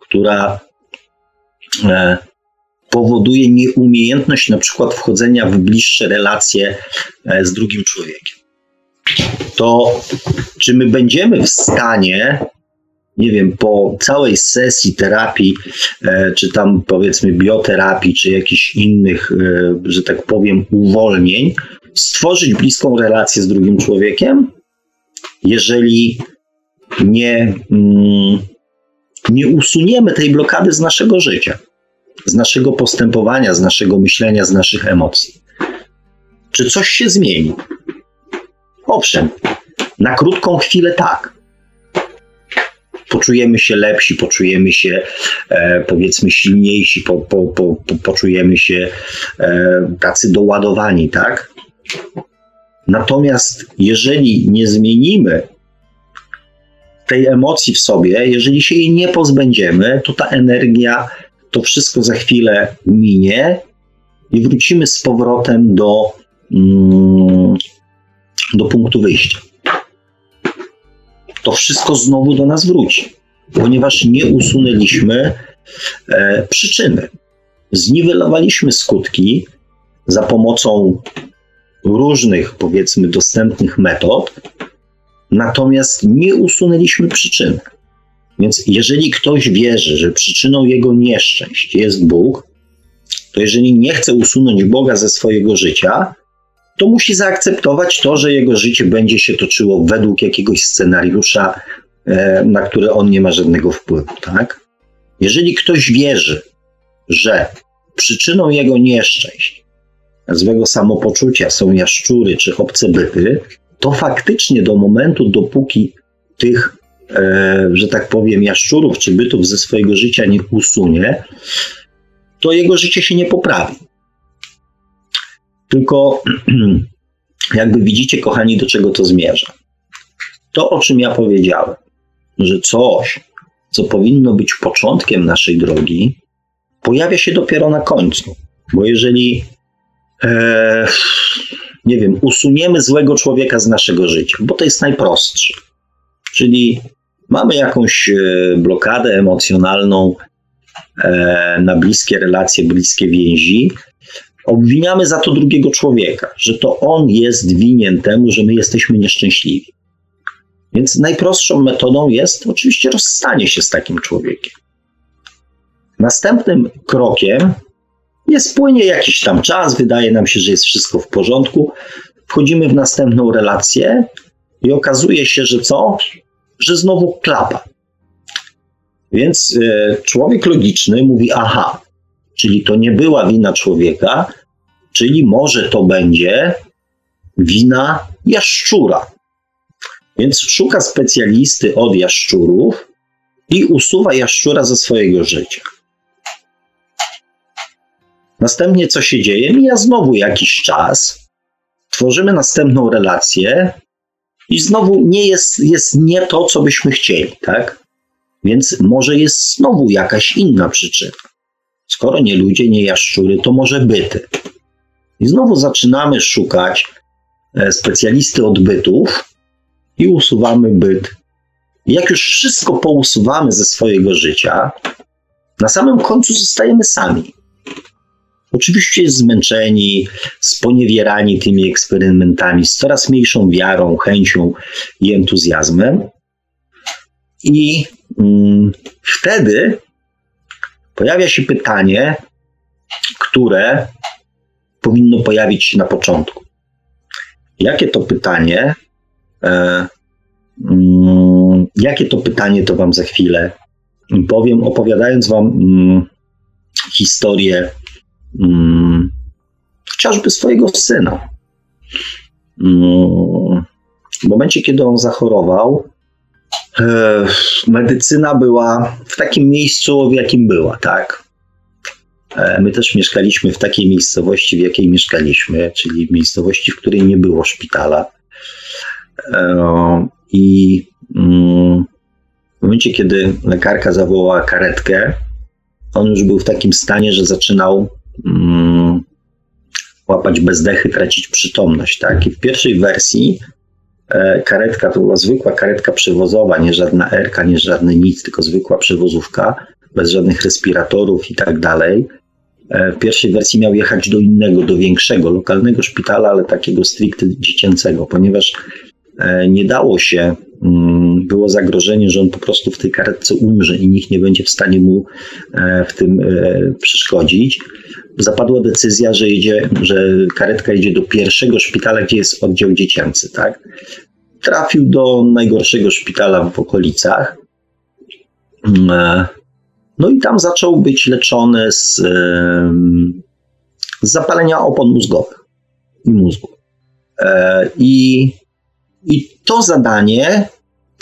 która e, powoduje nieumiejętność na przykład wchodzenia w bliższe relacje e, z drugim człowiekiem. to czy my będziemy w stanie, nie wiem, po całej sesji terapii, e, czy tam powiedzmy bioterapii, czy jakichś innych, e, że tak powiem, uwolnień, stworzyć bliską relację z drugim człowiekiem, jeżeli nie, mm, nie usuniemy tej blokady z naszego życia, z naszego postępowania, z naszego myślenia, z naszych emocji. Czy coś się zmieni? Owszem, na krótką chwilę tak. Poczujemy się lepsi, poczujemy się e, powiedzmy silniejsi, po, po, po, poczujemy się e, tacy doładowani, tak? Natomiast jeżeli nie zmienimy tej emocji w sobie, jeżeli się jej nie pozbędziemy, to ta energia, to wszystko za chwilę minie i wrócimy z powrotem do, mm, do punktu wyjścia. To wszystko znowu do nas wróci, ponieważ nie usunęliśmy e, przyczyny. Zniwelowaliśmy skutki za pomocą różnych, powiedzmy, dostępnych metod, natomiast nie usunęliśmy przyczyny. Więc jeżeli ktoś wierzy, że przyczyną jego nieszczęść jest Bóg, to jeżeli nie chce usunąć Boga ze swojego życia, to musi zaakceptować to, że jego życie będzie się toczyło według jakiegoś scenariusza, e, na który on nie ma żadnego wpływu. Tak? Jeżeli ktoś wierzy, że przyczyną jego nieszczęść, złego samopoczucia są jaszczury czy obce byty, to faktycznie do momentu, dopóki tych, e, że tak powiem, jaszczurów czy bytów ze swojego życia nie usunie, to jego życie się nie poprawi. Tylko jakby widzicie, kochani, do czego to zmierza. To, o czym ja powiedziałem, że coś, co powinno być początkiem naszej drogi, pojawia się dopiero na końcu. Bo jeżeli e, nie wiem, usuniemy złego człowieka z naszego życia, bo to jest najprostsze. Czyli mamy jakąś e, blokadę emocjonalną e, na bliskie relacje, bliskie więzi, obwiniamy za to drugiego człowieka, że to on jest winien temu, że my jesteśmy nieszczęśliwi. Więc najprostszą metodą jest oczywiście rozstanie się z takim człowiekiem. Następnym krokiem jest, płynie jakiś tam czas, wydaje nam się, że jest wszystko w porządku. Wchodzimy w następną relację i okazuje się, że co? Że znowu klapa. Więc y, człowiek logiczny mówi: Aha, czyli to nie była wina człowieka, czyli może to będzie wina jaszczura. Więc szuka specjalisty od jaszczurów i usuwa jaszczura ze swojego życia. Następnie co się dzieje? Mija znowu jakiś czas, tworzymy następną relację i znowu nie jest, jest nie to, co byśmy chcieli, tak? Więc może jest znowu jakaś inna przyczyna. Skoro nie ludzie, nie jaszczury, to może byty. I znowu zaczynamy szukać e, specjalisty od bytów i usuwamy byt. Jak już wszystko pousuwamy ze swojego życia, na samym końcu zostajemy sami. Oczywiście zmęczeni, sponiewierani tymi eksperymentami, z coraz mniejszą wiarą, chęcią i entuzjazmem. I mm, wtedy pojawia się pytanie, które powinno pojawić się na początku. Jakie to pytanie? E, mm, jakie to pytanie, to Wam za chwilę powiem, opowiadając Wam mm, historię mm, chociażby swojego syna. Mm, w momencie, kiedy on zachorował, medycyna była w takim miejscu, w jakim była, tak? E, my też mieszkaliśmy w takiej miejscowości, w jakiej mieszkaliśmy, czyli w miejscowości, w której nie było szpitala. E, I mm, w momencie, kiedy lekarka zawołała karetkę, on już był w takim stanie, że zaczynał mm, łapać bezdechy, tracić przytomność. Tak? I w pierwszej wersji e, karetka to była zwykła karetka przewozowa, nie żadna erka, nie żadny nic, tylko zwykła przewozówka, bez żadnych respiratorów i tak dalej. E, w pierwszej wersji miał jechać do innego, do większego, lokalnego szpitala, ale takiego stricte dziecięcego, ponieważ e, nie dało się, było zagrożenie, że on po prostu w tej karetce umrze i nikt nie będzie w stanie mu e, w tym przeszkodzić. Zapadła decyzja, że, jedzie, że karetka idzie do pierwszego szpitala, gdzie jest oddział dziecięcy. Tak? Trafił do najgorszego szpitala w okolicach. Mm, no i tam zaczął być leczony z, z zapalenia opon mózgowych i mózgu. E, I, I to zadanie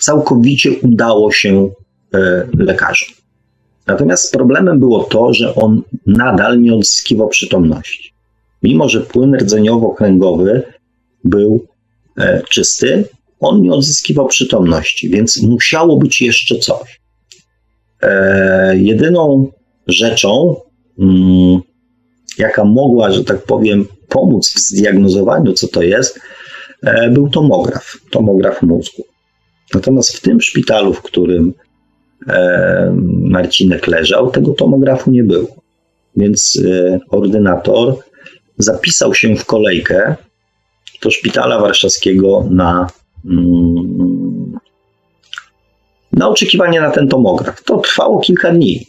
całkowicie udało się e, lekarzom. Natomiast problemem było to, że on nadal nie odzyskiwał przytomności. Mimo, że płyn rdzeniowo-kręgowy był e, czysty, on nie odzyskiwał przytomności, więc musiało być jeszcze coś. jedyną rzeczą, mm, jaka mogła, że tak powiem, pomóc w zdiagnozowaniu, co to jest, e, był tomograf, tomograf mózgu. Natomiast w tym szpitalu, w którym e, Marcinek leżał, tego tomografu nie było. Więc e, ordynator zapisał się w kolejkę do szpitala warszawskiego na, mm, na oczekiwanie na ten tomograf. To trwało kilka dni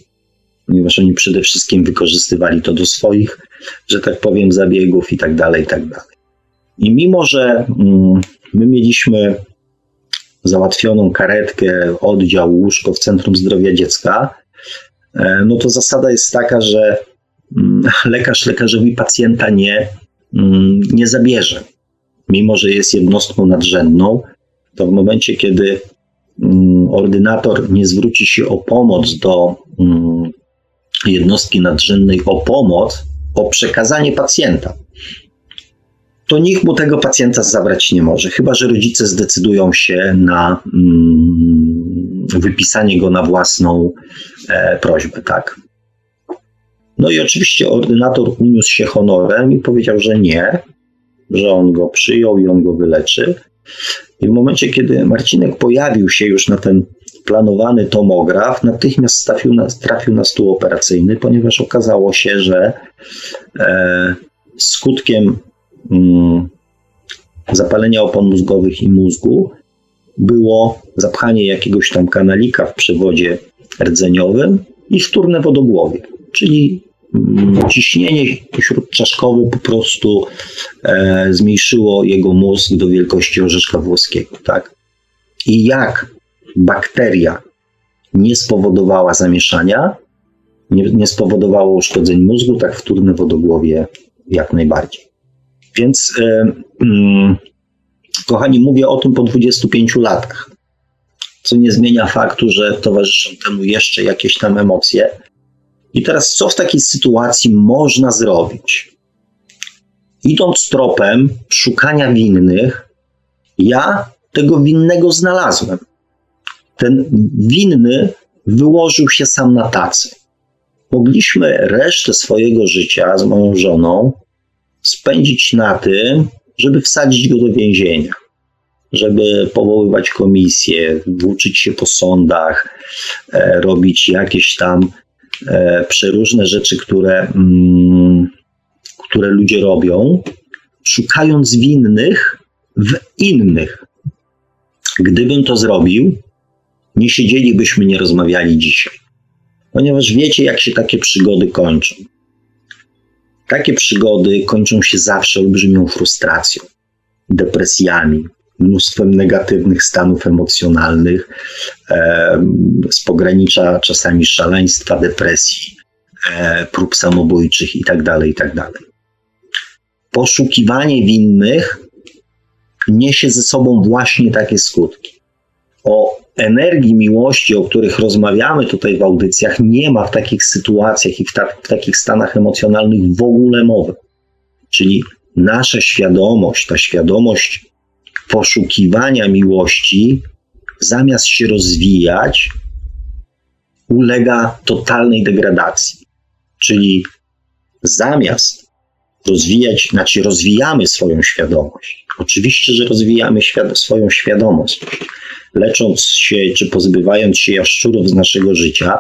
ponieważ oni przede wszystkim wykorzystywali to do swoich, że tak powiem, zabiegów i tak dalej, i tak dalej. I mimo, że mm, my mieliśmy załatwioną karetkę, oddział, łóżko w Centrum Zdrowia Dziecka, e, no to zasada jest taka, że mm, lekarz lekarzowi pacjenta nie, mm, nie zabierze. Mimo, że jest jednostką nadrzędną, to w momencie, kiedy ordynator nie zwróci się o pomoc do jednostki nadrzędnej o pomoc, o przekazanie pacjenta, to nikt mu tego pacjenta zabrać nie może, chyba że rodzice zdecydują się na mm, wypisanie go na własną e, prośbę, tak? No i oczywiście ordynator uniósł się honorem i powiedział, że nie, że on go przyjął i on go wyleczy. I w momencie, kiedy Marcinek pojawił się już na ten planowany tomograf natychmiast trafił na, trafił na stół operacyjny, ponieważ okazało się, że e, skutkiem zapalenia opon mózgowych i mózgu było zapchanie jakiegoś tam kanalika w przewodzie rdzeniowym i wtórne wodogłowie, czyli mm, ciśnienie śródczaszkowe po prostu e, zmniejszyło jego mózg do wielkości orzeszka włoskiego. Tak? I jak bakteria nie spowodowała zamieszania, nie, nie spowodowało uszkodzeń mózgu, tak wtórne wodogłowie jak najbardziej. Więc, yy, yy, kochani, mówię o tym po 25 latach, co nie zmienia faktu, że towarzyszą temu jeszcze jakieś tam emocje. I teraz, co w takiej sytuacji można zrobić? Idąc tropem szukania winnych, ja tego winnego znalazłem ten winny wyłożył się sam na tacy. Mogliśmy resztę swojego życia z moją żoną spędzić na tym, żeby wsadzić go do więzienia, żeby powoływać komisje, włóczyć się po sądach, e, robić jakieś tam e, przeróżne rzeczy, które, mm, które ludzie robią, szukając winnych w innych. Gdybym to zrobił, nie siedzielibyśmy, nie rozmawiali dzisiaj. Ponieważ wiecie, jak się takie przygody kończą. Takie przygody kończą się zawsze olbrzymią frustracją, depresjami, mnóstwem negatywnych stanów emocjonalnych, e, z pogranicza czasami szaleństwa, depresji, e, prób samobójczych itd., tak itd. Tak Poszukiwanie winnych niesie ze sobą właśnie takie skutki. O energii miłości, o których rozmawiamy tutaj w audycjach, nie ma w takich sytuacjach i w, ta, w takich stanach emocjonalnych w ogóle mowy. Czyli nasza świadomość, ta świadomość poszukiwania miłości, zamiast się rozwijać, ulega totalnej degradacji. Czyli zamiast rozwijać, znaczy rozwijamy swoją świadomość. Oczywiście, że rozwijamy świad- swoją świadomość, lecząc się czy pozbywając się jaszczurów z naszego życia,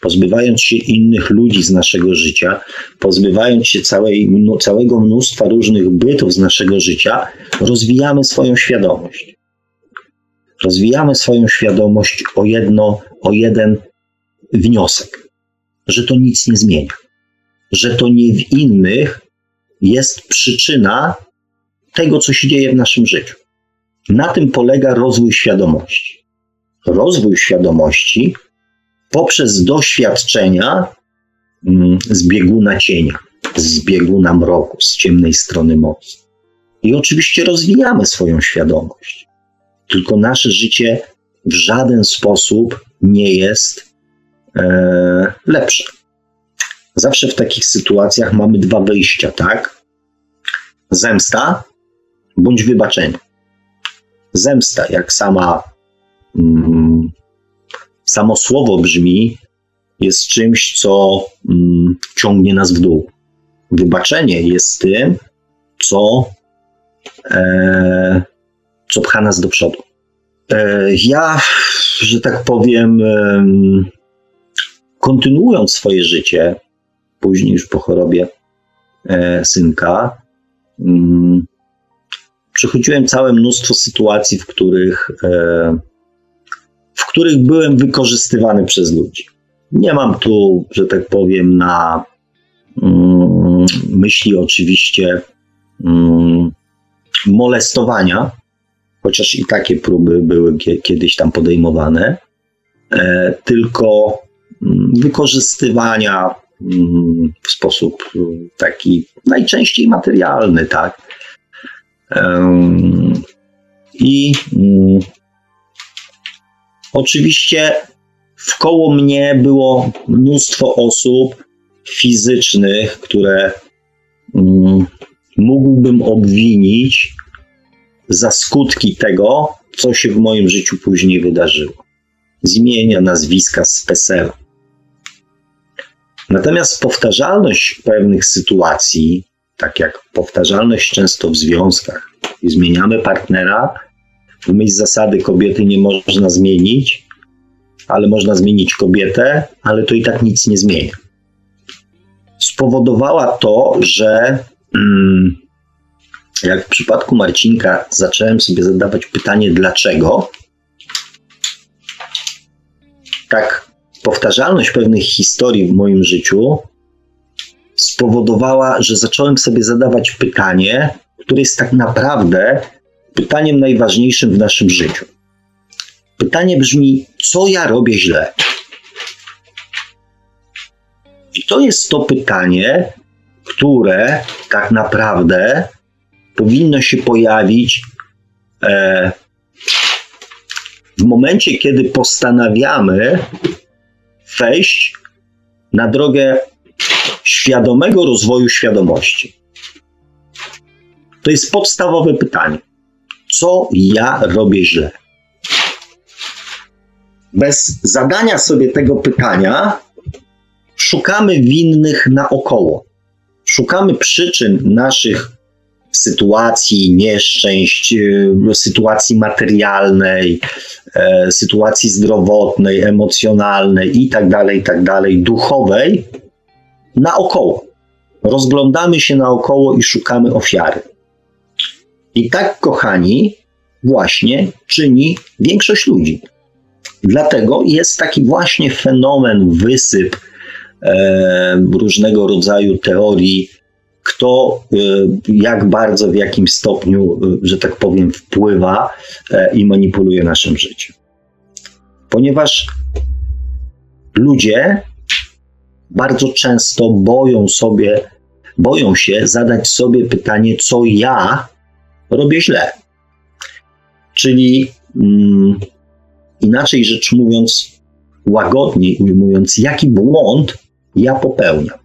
pozbywając się innych ludzi z naszego życia, pozbywając się całej, całego mnóstwa różnych bytów z naszego życia, rozwijamy swoją świadomość. rozwijamy swoją świadomość o jedno, o jeden wniosek, że to nic nie zmienia, że to nie w innych jest przyczyna tego, co się dzieje w naszym życiu. Na tym polega rozwój świadomości. Rozwój świadomości poprzez doświadczenia mm, z bieguna cienia, z bieguna mroku, z ciemnej strony mocy. I oczywiście rozwijamy swoją świadomość. Tylko nasze życie w żaden sposób nie jest e, lepsze. Zawsze w takich sytuacjach mamy dwa wyjścia, tak? Zemsta bądź wybaczenie. Zemsta, jak sama mm, samo słowo brzmi, jest czymś, co mm, ciągnie nas w dół. Wybaczenie jest tym, co, e, co pcha nas do przodu. E, ja, że tak powiem, e, kontynuując swoje życie, później już po chorobie e, synka, mm, przechodziłem całe mnóstwo sytuacji, w których, e, w których byłem wykorzystywany przez ludzi. Nie mam tu, że tak powiem, na mm, myśli oczywiście mm, molestowania, chociaż i takie próby były kiedyś tam podejmowane, e, tylko wykorzystywania w sposób taki najczęściej materialny, tak. I oczywiście wkoło mnie było mnóstwo osób fizycznych, które mógłbym obwinić za skutki tego, co się w moim życiu później wydarzyło. Z imienia, nazwiska, z PESEL. Natomiast powtarzalność pewnych sytuacji, tak jak powtarzalność często w związkach, zmieniamy partnera, w myśl zasady kobiety nie można zmienić, ale można zmienić kobietę, ale to i tak nic nie zmienia. Spowodowała to, że mm, jak w przypadku Marcinka zacząłem sobie zadawać pytanie dlaczego, tak powtarzalność pewnych historii w moim życiu spowodowała, że zacząłem sobie zadawać pytanie, które jest tak naprawdę pytaniem najważniejszym w naszym życiu. Pytanie brzmi, co ja robię źle? I to jest to pytanie, które tak naprawdę powinno się pojawić e, w momencie, kiedy postanawiamy wejść na drogę świadomego rozwoju świadomości. To jest podstawowe pytanie. Co ja robię źle? Bez zadania sobie tego pytania szukamy winnych naokoło. Szukamy przyczyn naszych sytuacji nieszczęść, e, sytuacji materialnej, e, sytuacji zdrowotnej, emocjonalnej i tak dalej, i tak dalej, duchowej naokoło. Rozglądamy się naokoło i szukamy ofiary. I tak, kochani, właśnie czyni większość ludzi. Dlatego jest taki właśnie fenomen, wysyp e, różnego rodzaju teorii, kto e, jak bardzo, w jakim stopniu, e, że tak powiem, wpływa e, i manipuluje naszym życiem. Ponieważ ludzie bardzo często boją sobie, boją się zadać sobie pytanie, co ja robię źle. Czyli mm, inaczej rzecz mówiąc, łagodniej ujmując, jaki błąd ja popełniam.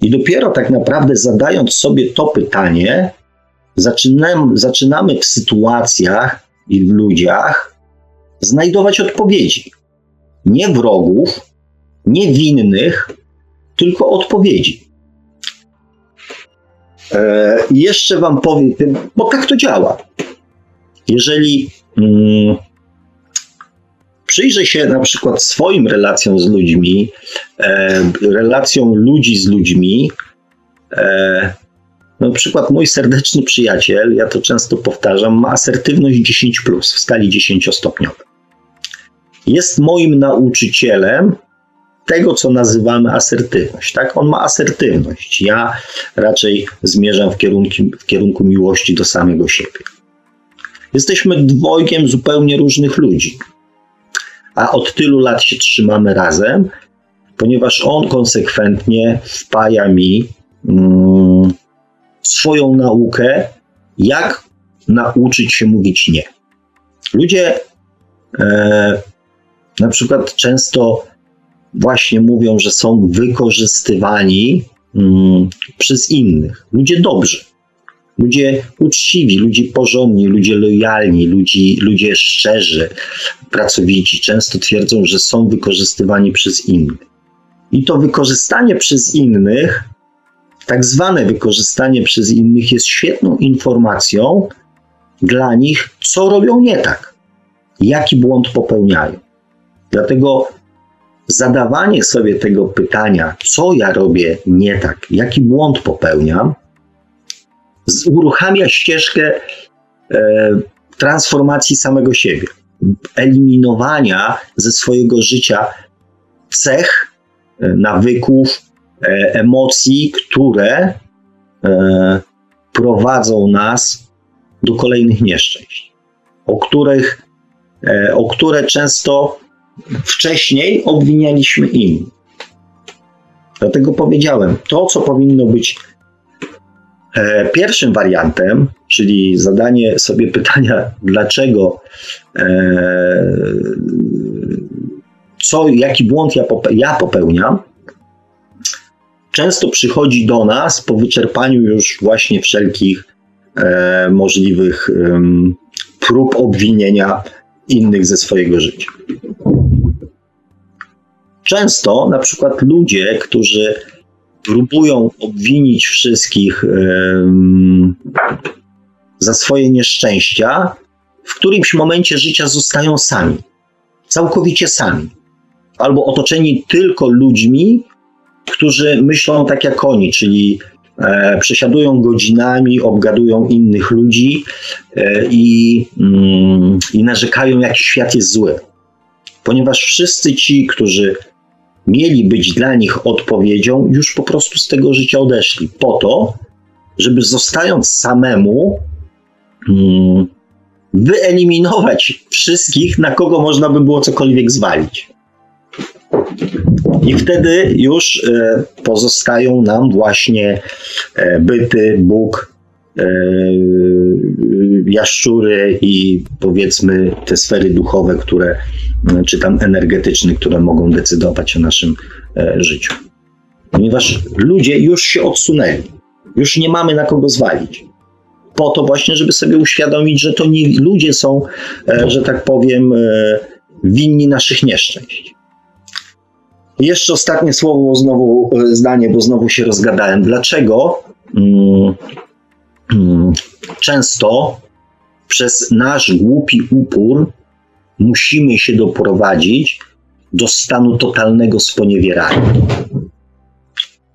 I dopiero tak naprawdę zadając sobie to pytanie, zaczynamy, zaczynamy w sytuacjach i w ludziach znajdować odpowiedzi. Nie wrogów, nie winnych, tylko odpowiedzi. E, jeszcze Wam powiem, bo tak to działa. Jeżeli mm, przyjrzę się na przykład swoim relacjom z ludźmi, e, relacjom ludzi z ludźmi, e, Na przykład mój serdeczny przyjaciel, ja to często powtarzam, ma asertywność 10 plus w skali 10-stopniowej. Jest moim nauczycielem tego, co nazywamy asertywność. Tak? On ma asertywność. Ja raczej zmierzam w kierunku, w kierunku miłości do samego siebie. Jesteśmy dwojgiem zupełnie różnych ludzi, a od tylu lat się trzymamy razem, ponieważ on konsekwentnie wpaja mi mm, swoją naukę, jak nauczyć się mówić nie. Ludzie e, na przykład często właśnie mówią, że są wykorzystywani mm, przez innych. Ludzie dobrzy, ludzie uczciwi, ludzie porządni, ludzie lojalni, ludzie, ludzie szczerzy, pracowici często twierdzą, że są wykorzystywani przez innych. I to wykorzystanie przez innych, tak zwane wykorzystanie przez innych, jest świetną informacją dla nich, co robią nie tak, jaki błąd popełniają. Dlatego zadawanie sobie tego pytania, co ja robię nie tak, jaki błąd popełniam, uruchamia ścieżkę e, transformacji samego siebie, eliminowania ze swojego życia cech, e, nawyków, e, emocji, które e, prowadzą nas do kolejnych nieszczęść, o których, e, o które często wcześniej obwinialiśmy innych. Dlatego powiedziałem, to co powinno być pierwszym wariantem, czyli zadanie sobie pytania, dlaczego, e, co, jaki błąd ja popełniam, często przychodzi do nas po wyczerpaniu już właśnie wszelkich e, możliwych prób obwinienia innych ze swojego życia. Często na przykład ludzie, którzy próbują obwinić wszystkich za swoje nieszczęścia, w którymś momencie życia zostają sami, całkowicie sami, albo otoczeni tylko ludźmi, którzy myślą tak jak oni, czyli e, przesiadują godzinami, obgadują innych ludzi e, i, mm, i narzekają, jaki świat jest zły. Ponieważ wszyscy ci, którzy mieli być dla nich odpowiedzią, już po prostu z tego życia odeszli. Po to, żeby zostając samemu, hmm, wyeliminować wszystkich, na kogo można by było cokolwiek zwalić. I wtedy już e, pozostają nam właśnie e, byty, Bóg, jaszczury i powiedzmy te sfery duchowe, które czy tam energetyczny, które mogą decydować o naszym e, życiu. Ponieważ ludzie już się odsunęli, już nie mamy na kogo zwalić. Po to właśnie, żeby sobie uświadomić, że to nie ludzie są, e, że tak powiem, e, winni naszych nieszczęść. jeszcze ostatnie słowo, znowu zdanie, bo znowu się rozgadałem. Dlaczego mm, często przez nasz głupi upór musimy się doprowadzić do stanu totalnego sponiewierania,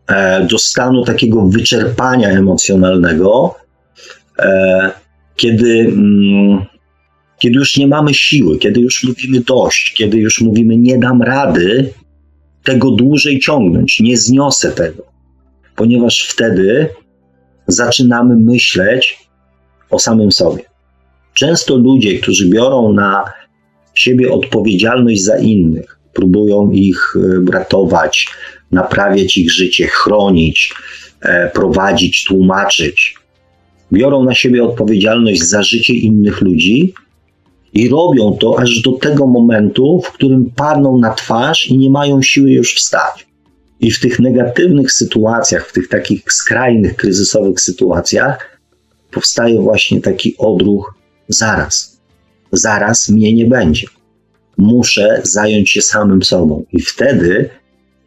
e, do stanu takiego wyczerpania emocjonalnego, e, kiedy, mm, kiedy już nie mamy siły, kiedy już mówimy dość, kiedy już mówimy nie dam rady tego dłużej ciągnąć, nie zniosę tego, ponieważ wtedy zaczynamy myśleć o samym sobie. Często ludzie, którzy biorą na siebie odpowiedzialność za innych, próbują ich e, ratować, naprawiać ich życie, chronić, e, prowadzić, tłumaczyć. Biorą na siebie odpowiedzialność za życie innych ludzi i robią to aż do tego momentu, w którym padną na twarz i nie mają siły już wstać. I w tych negatywnych sytuacjach, w tych takich skrajnych, kryzysowych sytuacjach, powstaje właśnie taki odruch zaraz zaraz mnie nie będzie. Muszę zająć się samym sobą. I wtedy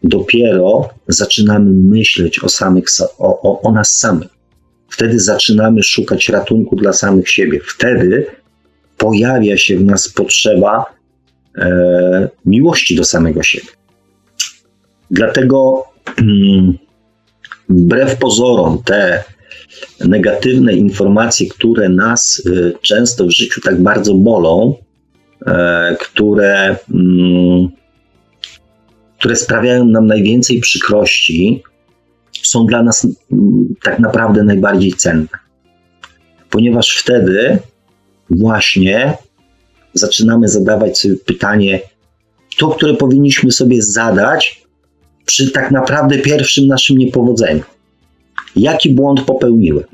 dopiero zaczynamy myśleć o, samych, o, o, o nas samych. Wtedy zaczynamy szukać ratunku dla samych siebie. Wtedy pojawia się w nas potrzeba e, miłości do samego siebie. Dlatego mm, wbrew pozorom te negatywne informacje, które nas y, często w życiu tak bardzo bolą, e, które, mm, które sprawiają nam najwięcej przykrości, są dla nas mm, tak naprawdę najbardziej cenne. Ponieważ wtedy właśnie zaczynamy zadawać sobie pytanie, to, które powinniśmy sobie zadać przy tak naprawdę pierwszym naszym niepowodzeniu. Jaki błąd popełniłem?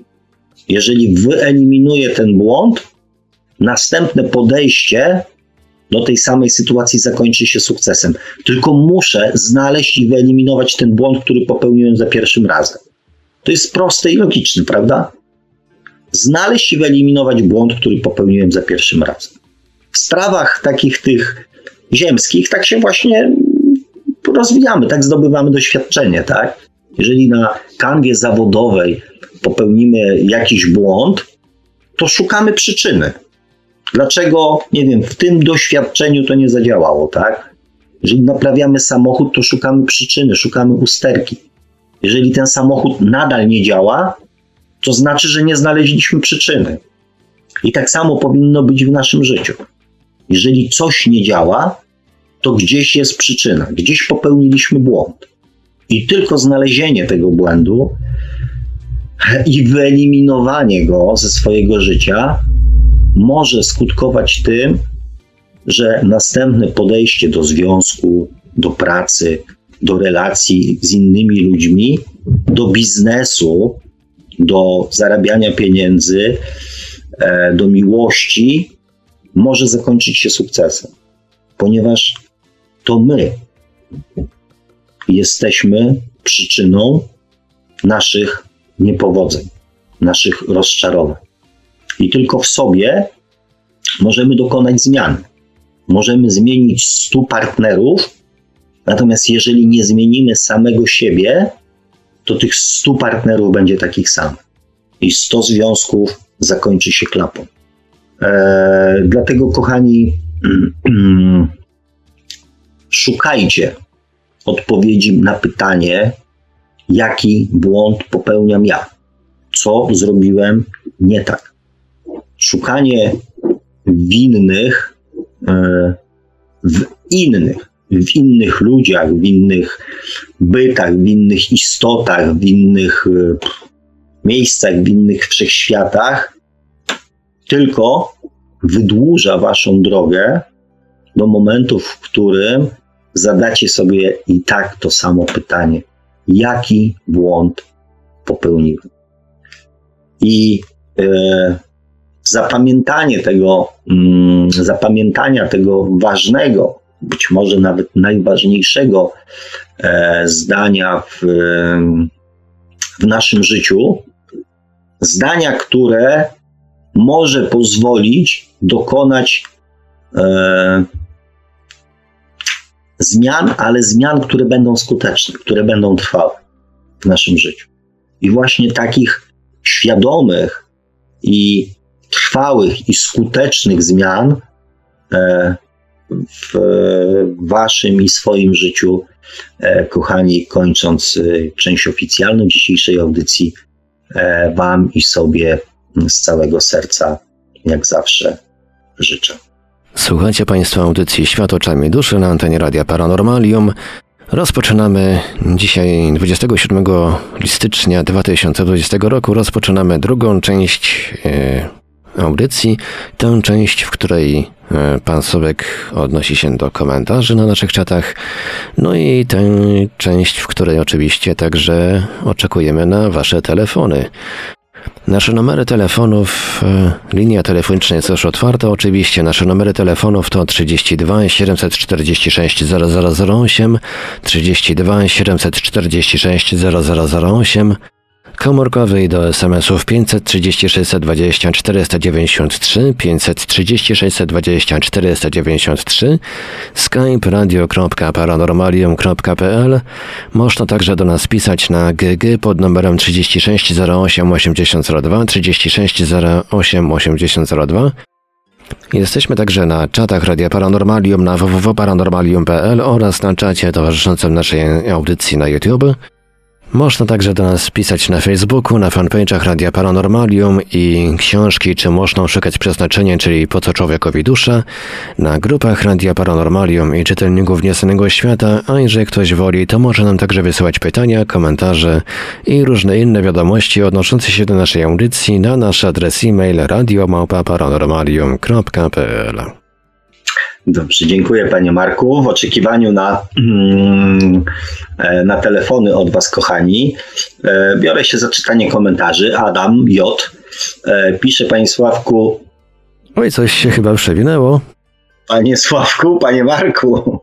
Jeżeli wyeliminuję ten błąd, następne podejście do tej samej sytuacji zakończy się sukcesem. Tylko muszę znaleźć i wyeliminować ten błąd, który popełniłem za pierwszym razem. To jest proste i logiczne, prawda? Znaleźć i wyeliminować błąd, który popełniłem za pierwszym razem. W sprawach takich tych ziemskich tak się właśnie rozwijamy, tak zdobywamy doświadczenie, tak? Jeżeli na kanwie zawodowej popełnimy jakiś błąd, to szukamy przyczyny. Dlaczego, nie wiem, w tym doświadczeniu to nie zadziałało, tak? Jeżeli naprawiamy samochód, to szukamy przyczyny, szukamy usterki. Jeżeli ten samochód nadal nie działa, to znaczy, że nie znaleźliśmy przyczyny. I tak samo powinno być w naszym życiu. Jeżeli coś nie działa, to gdzieś jest przyczyna, gdzieś popełniliśmy błąd. I tylko znalezienie tego błędu i wyeliminowanie go ze swojego życia może skutkować tym, że następne podejście do związku, do pracy, do relacji z innymi ludźmi, do biznesu, do zarabiania pieniędzy, e, do miłości może zakończyć się sukcesem, ponieważ to my jesteśmy przyczyną naszych niepowodzeń, naszych rozczarowań. I tylko w sobie możemy dokonać zmian. Możemy zmienić stu partnerów, natomiast jeżeli nie zmienimy samego siebie, to tych stu partnerów będzie takich samych. I sto związków zakończy się klapą. Eee, dlatego, kochani, szukajcie odpowiedzi na pytanie, jaki błąd popełniam ja, co zrobiłem nie tak. Szukanie winnych e, w innych, w innych ludziach, w innych bytach, w innych istotach, w innych e, miejscach, w innych wszechświatach, tylko wydłuża waszą drogę do momentu, w którym zadacie sobie i tak to samo pytanie: jaki błąd popełniłem? I e, zapamiętanie tego, mm, zapamiętania tego ważnego, być może nawet najważniejszego e, zdania w, w naszym życiu, zdania, które może pozwolić dokonać e, zmian, ale zmian, które będą skuteczne, które będą trwałe w naszym życiu. I właśnie takich świadomych i trwałych i skutecznych zmian e, w waszym i swoim życiu, e, kochani, kończąc e, część oficjalną dzisiejszej audycji, wam i sobie z całego serca, jak zawsze, życzę. Słuchajcie Państwo audycji Świat oczami duszy na antenie Radia Paranormalium. Rozpoczynamy dzisiaj 27 stycznia 2020 roku. Rozpoczynamy drugą część e, audycji. Tę część, w której e, pan Sobek odnosi się do komentarzy na naszych czatach. No i tę część, w której oczywiście także oczekujemy na Wasze telefony. Nasze numery telefonów, e, linia telefoniczna jest już otwarta oczywiście. Nasze numery telefonów to 32 746 0008, 32 746 0008, komórkowy i do SMS-ów 536 20 493, 536 20 493, skype radio.paranormalium.pl. Można także do nas pisać na GG pod numerem 36 08 8002, 36 08 8002. Jesteśmy także na czatach Radia Paranormalium na www.paranormalium.pl oraz na czacie towarzyszącym naszej audycji na YouTube. Można także do nas pisać na Facebooku, na fanpage'ach Radia Paranormalium i książki Czy można szukać przeznaczenia, czyli Po co człowiekowi dusza, na grupach Radia Paranormalium i czytelników Niesanego Świata, a jeżeli ktoś woli, to może nam także wysyłać pytania, komentarze i różne inne wiadomości odnoszące się do naszej audycji na nasz adres e-mail radiomałpa-paranormalium.pl Dobrze, dziękuję Panie Marku. W oczekiwaniu na, mm, e, na telefony od Was, kochani, e, biorę się za czytanie komentarzy. Adam J. E, pisze Panie Sławku. Oj, coś się chyba przewinęło. Panie Sławku, Panie Marku.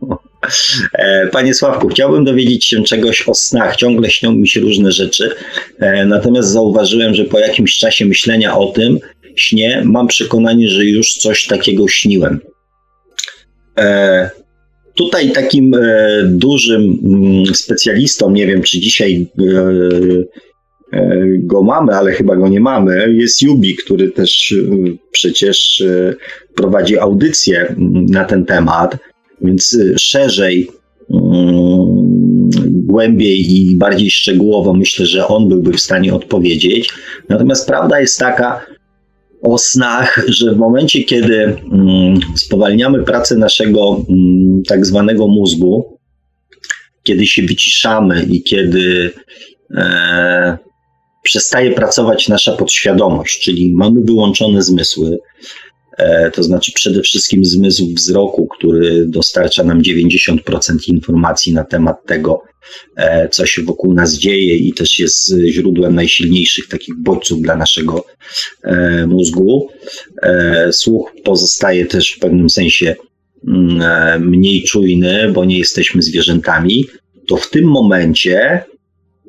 Panie Sławku, chciałbym dowiedzieć się czegoś o snach. Ciągle śnią mi się różne rzeczy, natomiast zauważyłem, że po jakimś czasie myślenia o tym śnie mam przekonanie, że już coś takiego śniłem. E, tutaj takim e, dużym mm, specjalistą, nie wiem czy dzisiaj e, go mamy, ale chyba go nie mamy, jest Jubi, który też przecież prowadzi audycję na ten temat, więc szerzej, mm, głębiej i bardziej szczegółowo myślę, że on byłby w stanie odpowiedzieć. Natomiast prawda jest taka, o snach, że w momencie, kiedy mm, spowalniamy pracę naszego mm, tak zwanego mózgu, kiedy się wyciszamy i kiedy e, przestaje pracować nasza podświadomość, czyli mamy wyłączone zmysły, to znaczy przede wszystkim zmysł wzroku, który dostarcza nam 90% informacji na temat tego, E, co się wokół nas dzieje i też jest źródłem najsilniejszych takich bodźców dla naszego e, mózgu. E, słuch pozostaje też w pewnym sensie mm, mniej czujny, bo nie jesteśmy zwierzętami. To w tym momencie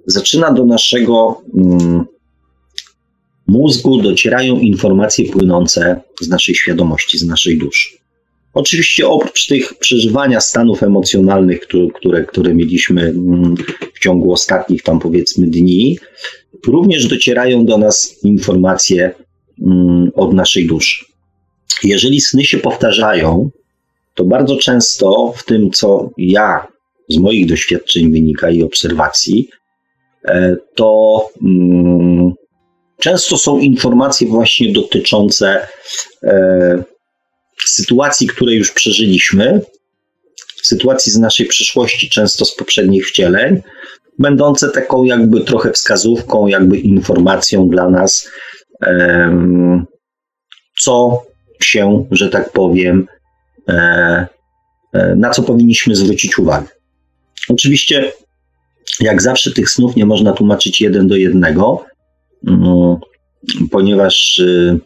zaczyna do naszego mm, mózgu docierają informacje płynące z naszej świadomości, z naszej duszy. Oczywiście oprócz tych przeżywania stanów emocjonalnych, które, które, mieliśmy mm, w ciągu ostatnich tam powiedzmy dni, również docierają do nas informacje mm, od naszej duszy. Jeżeli sny się powtarzają, to bardzo często w tym, co ja z moich doświadczeń wynika i obserwacji, e, to mm, często są informacje właśnie dotyczące e, sytuacji, które już przeżyliśmy, sytuacji z naszej przyszłości, często z poprzednich wcieleń, będące taką jakby trochę wskazówką, jakby informacją dla nas, co się, że tak powiem, e, e, na co powinniśmy zwrócić uwagę. Oczywiście, jak zawsze, tych snów nie można tłumaczyć jeden do jednego, ponieważ y,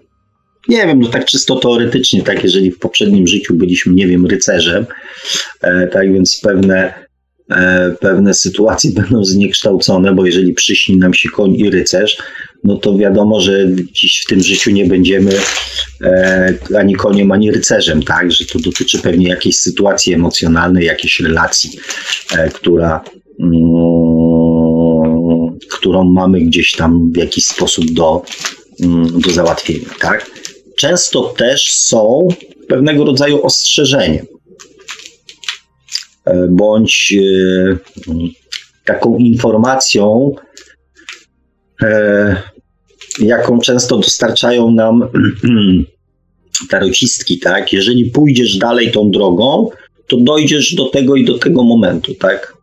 nie wiem, no tak czysto teoretycznie, tak, jeżeli w poprzednim życiu byliśmy, nie wiem, rycerzem, e, tak więc pewne, e, pewne sytuacje będą zniekształcone, bo jeżeli przyśni nam się koń i rycerz, no to wiadomo, że dziś w tym życiu nie będziemy e, ani koniem, ani rycerzem, tak, że to dotyczy pewnie jakiejś sytuacji emocjonalnej, jakiejś relacji, która mm, którą mamy gdzieś tam w jakiś sposób do, mm, do załatwienia, tak? często też są pewnego rodzaju ostrzeżeniem, bądź e, taką informacją, e, jaką często dostarczają nam tarocistki, tak? Jeżeli pójdziesz dalej tą drogą, to dojdziesz do tego i do tego momentu, tak?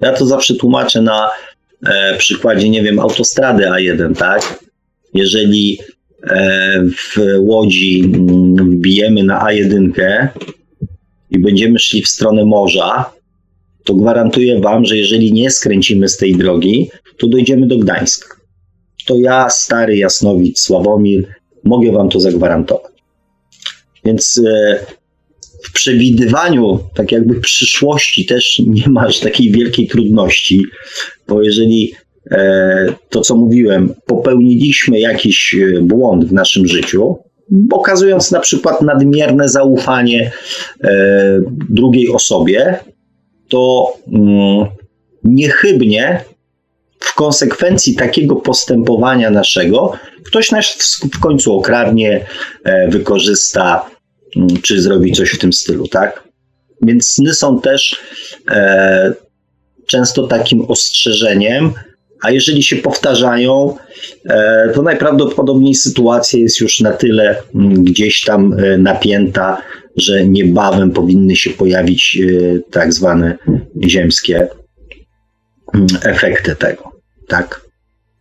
Ja to zawsze tłumaczę na e, przykładzie, nie wiem, autostrady A1, tak? Jeżeli E, w Łodzi mm, wbijemy na A1 i będziemy szli w stronę morza, to gwarantuję Wam, że jeżeli nie skręcimy z tej drogi, to dojdziemy do Gdańska. To ja, stary Jasnowicz Sławomir, mogę Wam to zagwarantować. Więc e, w przewidywaniu, tak jakby przyszłości, też nie masz takiej wielkiej trudności, bo jeżeli E, to, co mówiłem, popełniliśmy jakiś e, błąd w naszym życiu, okazując na przykład nadmierne zaufanie e, drugiej osobie, to mm, niechybnie w konsekwencji takiego postępowania naszego ktoś nas w końcu okradnie, wykorzysta, mm, czy zrobi coś w tym stylu, tak? Więc sny są też często takim ostrzeżeniem, A jeżeli się powtarzają, e, to najprawdopodobniej sytuacja jest już na tyle mm, gdzieś tam e, napięta, że niebawem powinny się pojawić tak zwane ziemskie mm, efekty tego. Tak?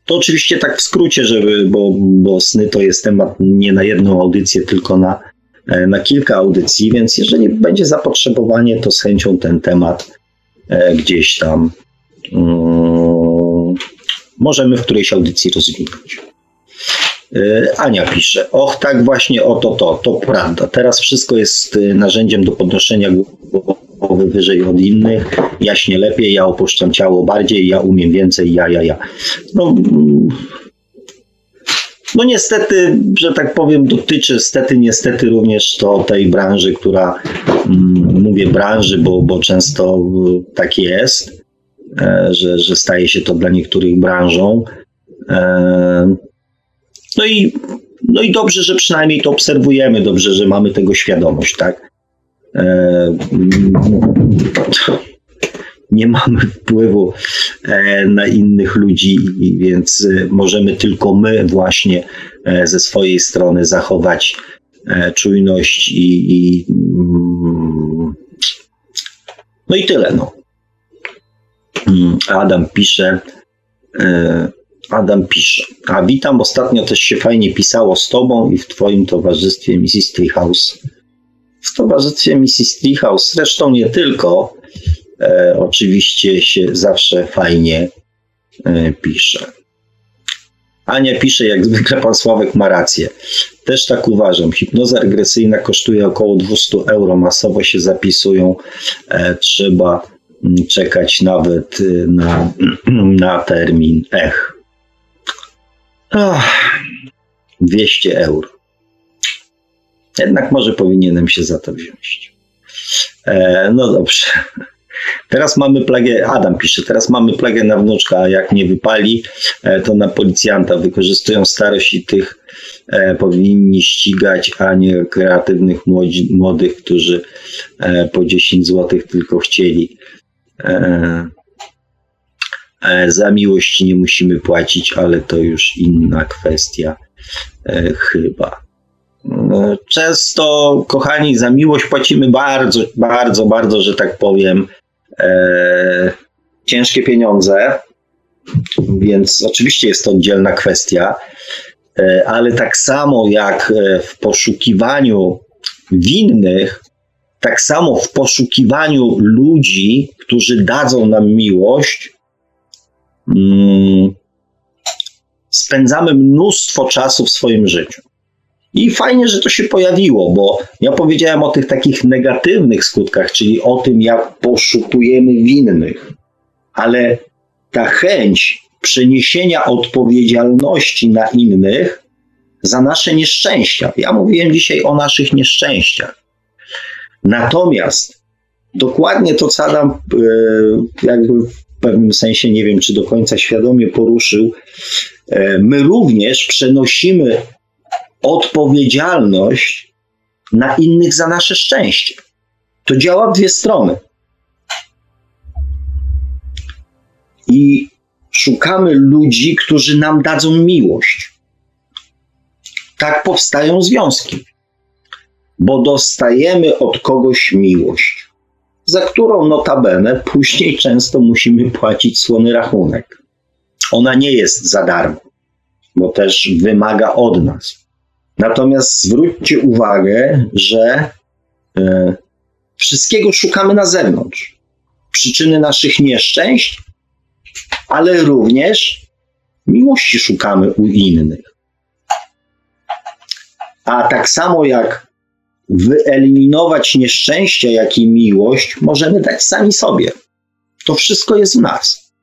To oczywiście tak w skrócie, żeby, bo, bo sny to jest temat nie na jedną audycję, tylko na, e, na kilka audycji, więc jeżeli będzie zapotrzebowanie, to z chęcią ten temat e, gdzieś tam um, możemy w którejś audycji rozwinąć. E, Ania pisze, och tak właśnie o to, to, to prawda. Teraz wszystko jest narzędziem do podnoszenia głowy wyżej od innych, ja śnię lepiej, ja opuszczam ciało bardziej, ja umiem więcej, ja, ja, ja. No, no niestety, że tak powiem, dotyczy stety, niestety również to tej branży, która, mm, mówię branży, bo, bo często tak jest, e, że, że staje się to dla niektórych branżą. E, no i, no i dobrze, że przynajmniej to obserwujemy, dobrze, że mamy tego świadomość, tak? E, nie mamy wpływu e, na innych ludzi, więc e, możemy tylko my właśnie ze swojej strony zachować czujność i, i mm, no i tyle. No. Mm, Adam pisze. Adam pisze. A witam, ostatnio też się fajnie pisało z tobą i w twoim towarzystwie Mrs. Treehouse w towarzystwie Mrs. Treehouse, zresztą nie tylko, e, oczywiście się zawsze fajnie e, pisze. Ania pisze, jak zwykle pan Sławek ma rację. Też tak uważam. Hipnoza regresyjna kosztuje około 200 euro. Masowo się zapisują. E, trzeba mm, czekać nawet e, na, na termin. Ech. Ach, 200 euro. Jednak może powinienem się za to wziąć. E, no dobrze. Teraz mamy plagę, Adam pisze, teraz mamy plagę na wnuczka, a jak nie wypali, e, to na policjanta. Wykorzystują starość i tych e, powinni ścigać, a nie kreatywnych młodzi, młodych, którzy e, po 10 zł tylko chcieli. Za miłość nie musimy płacić, ale to już inna kwestia chyba. Często, kochani, za miłość płacimy bardzo, bardzo, bardzo, że tak powiem, ciężkie pieniądze, więc oczywiście jest to oddzielna kwestia, e, ale tak samo jak e, w poszukiwaniu winnych, tak samo w poszukiwaniu ludzi, którzy dadzą nam miłość, mm, spędzamy mnóstwo czasu w swoim życiu. I fajnie, że to się pojawiło, bo ja powiedziałem o tych takich negatywnych skutkach, czyli o tym, jak poszukujemy winnych, ale ta chęć przeniesienia odpowiedzialności na innych za nasze nieszczęścia. Ja mówiłem dzisiaj o naszych nieszczęściach. Natomiast dokładnie to, co Adam e, jakby w pewnym sensie, nie wiem czy do końca świadomie poruszył, e, my również przenosimy odpowiedzialność na innych za nasze szczęście. To działa w dwie strony. I szukamy ludzi, którzy nam dadzą miłość. Tak powstają związki, bo dostajemy od kogoś miłość, za którą notabene później często musimy płacić słony rachunek. Ona nie jest za darmo, bo też wymaga od nas. Natomiast zwróćcie uwagę, że e, wszystkiego szukamy na zewnątrz. Przyczyny naszych nieszczęść, ale również miłości szukamy u innych. A tak samo jak wyeliminować nieszczęścia, jak i miłość, możemy dać sami sobie. To wszystko jest w nas.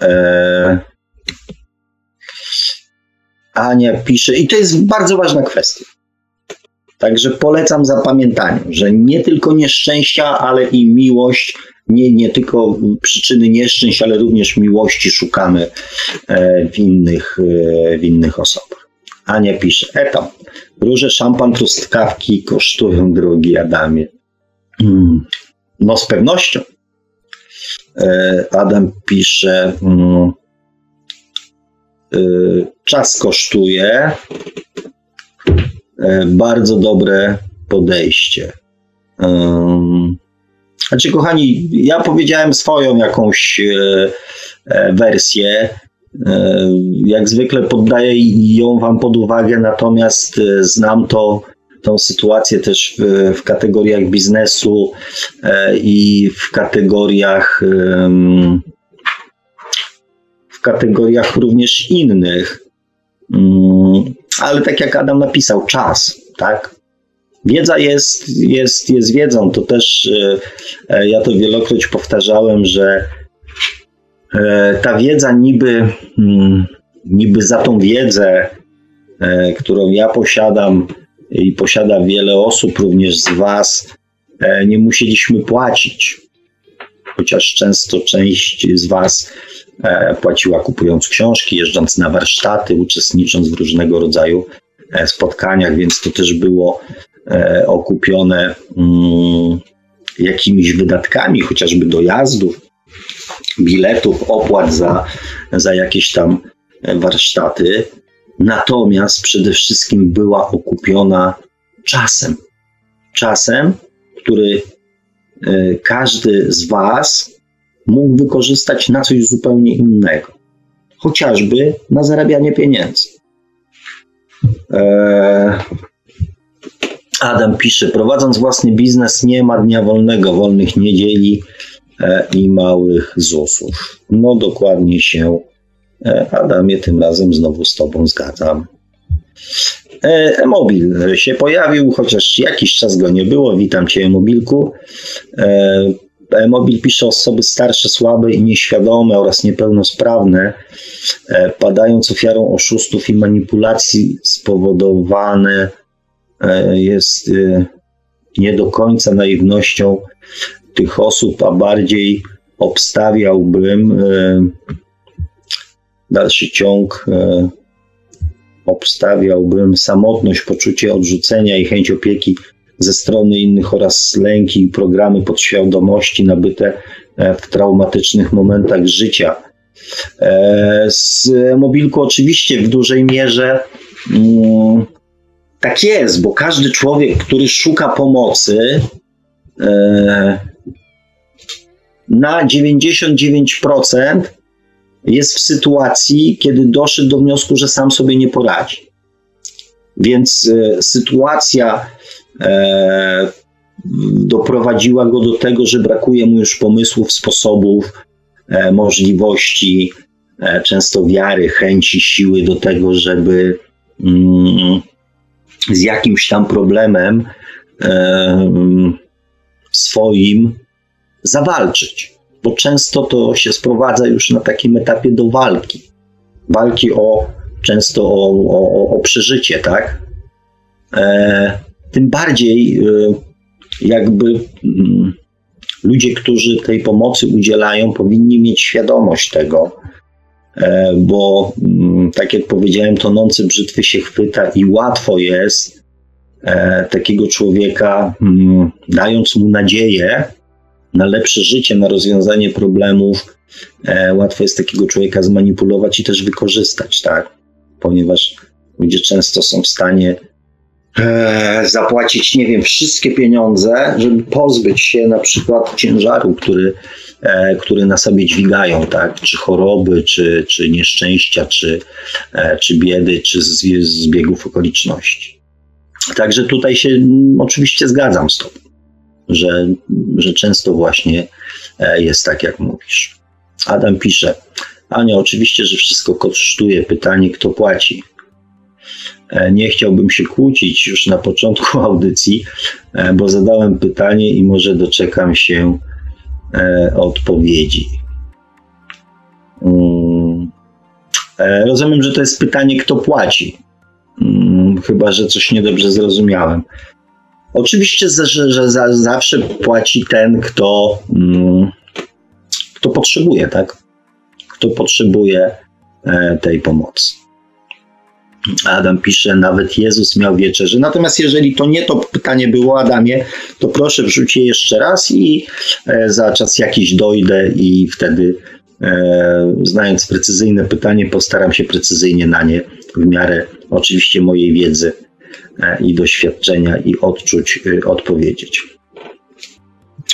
Eee, Ania pisze, i to jest bardzo ważna kwestia. Także polecam zapamiętaniu, że nie tylko nieszczęścia, ale i miłość, nie, nie tylko przyczyny nieszczęść, ale również miłości szukamy e, w innych, e, w innych osobach. Ania pisze, eto, róże, szampan, truskawki kosztują, drogi Adamie. Hmm. No z pewnością. Adam pisze, mm, czas kosztuje, bardzo dobre podejście. Znaczy, kochani, ja powiedziałem swoją jakąś wersję. Jak zwykle poddaję ją Wam pod uwagę, natomiast znam to tą sytuację też w, w kategoriach biznesu e, i w kategoriach kategoriach również innych. Mm, ale tak jak Adam napisał, czas, tak? Wiedza jest, jest, jest wiedzą. To też e, e, ja to wielokroć powtarzałem, że ta wiedza niby, mm, niby za tą wiedzę, którą ja posiadam, i posiada wiele osób, również z Was, e, nie musieliśmy płacić. Chociaż często część z Was e, płaciła kupując książki, jeżdżąc na warsztaty, uczestnicząc w różnego rodzaju e, spotkaniach, więc to też było okupione mm, jakimiś wydatkami, chociażby dojazdów, biletów, opłat za, za jakieś tam warsztaty natomiast przede wszystkim była okupiona czasem. Czasem, który e, każdy z Was mógł wykorzystać na coś zupełnie innego, chociażby na zarabianie pieniędzy. E, Adam pisze, prowadząc własny biznes nie ma dnia wolnego, wolnych niedzieli e, i małych ZUS-ów. No dokładnie się E, Adamie, tym razem znowu z Tobą zgadzam. E, e-mobil się pojawił, chociaż jakiś czas go nie było. Witam Cię. E, e-mobil pisze osoby starsze, słabe i nieświadome oraz niepełnosprawne, padając ofiarą oszustów i manipulacji spowodowane jest nie do końca naiwnością tych osób, a bardziej obstawiałbym dalszy ciąg e, obstawiałbym samotność, poczucie odrzucenia i chęć opieki ze strony innych oraz lęki i programy podświadomości nabyte e, w traumatycznych momentach życia. E, z mobilku oczywiście w dużej mierze mm, tak jest, bo każdy człowiek, który szuka pomocy, na 99% jest w sytuacji, kiedy doszedł do wniosku, że sam sobie nie poradzi. Więc e, sytuacja e, doprowadziła go do tego, że brakuje mu już pomysłów, sposobów, e, możliwości, e, często wiary, chęci, siły do tego, żeby mm, z jakimś tam problemem e, swoim zawalczyć bo często to się sprowadza już na takim etapie do walki. Walki o często o, o, o przeżycie, tak? E, tym bardziej e, jakby mm, ludzie, którzy tej pomocy udzielają, powinni mieć świadomość tego, e, bo mm, tak jak powiedziałem, tonący brzytwy się chwyta i łatwo jest e, takiego człowieka, mm, dając mu nadzieję, na lepsze życie, na rozwiązanie problemów, e, łatwo jest takiego człowieka zmanipulować i też wykorzystać, tak? Ponieważ ludzie często są w stanie zapłacić, nie wiem, wszystkie pieniądze, żeby pozbyć się na przykład ciężaru, który, e, który na sobie dźwigają, tak? Czy choroby, czy, czy nieszczęścia, czy, e, czy biedy, czy zbiegów okoliczności. Także tutaj się oczywiście zgadzam z tobą że, że często właśnie e, jest tak, jak mówisz. Adam pisze, Ania, oczywiście, że wszystko kosztuje. Pytanie, kto płaci. E, nie chciałbym się kłócić już na początku audycji, e, bo zadałem pytanie i może doczekam się odpowiedzi. Mm. Rozumiem, że to jest pytanie, kto płaci. Mm, chyba, że coś niedobrze zrozumiałem. Oczywiście, że, że za, zawsze płaci ten, kto, mm, kto potrzebuje, tak? Kto potrzebuje e, tej pomocy. Adam pisze, nawet Jezus miał wieczerzę. Natomiast jeżeli to nie to pytanie było Adamie, to proszę wrzuć je jeszcze raz i e, za czas jakiś dojdę i wtedy e, znając precyzyjne pytanie, postaram się precyzyjnie na nie w miarę oczywiście mojej wiedzy e, i doświadczenia i odczuć e, odpowiedzieć.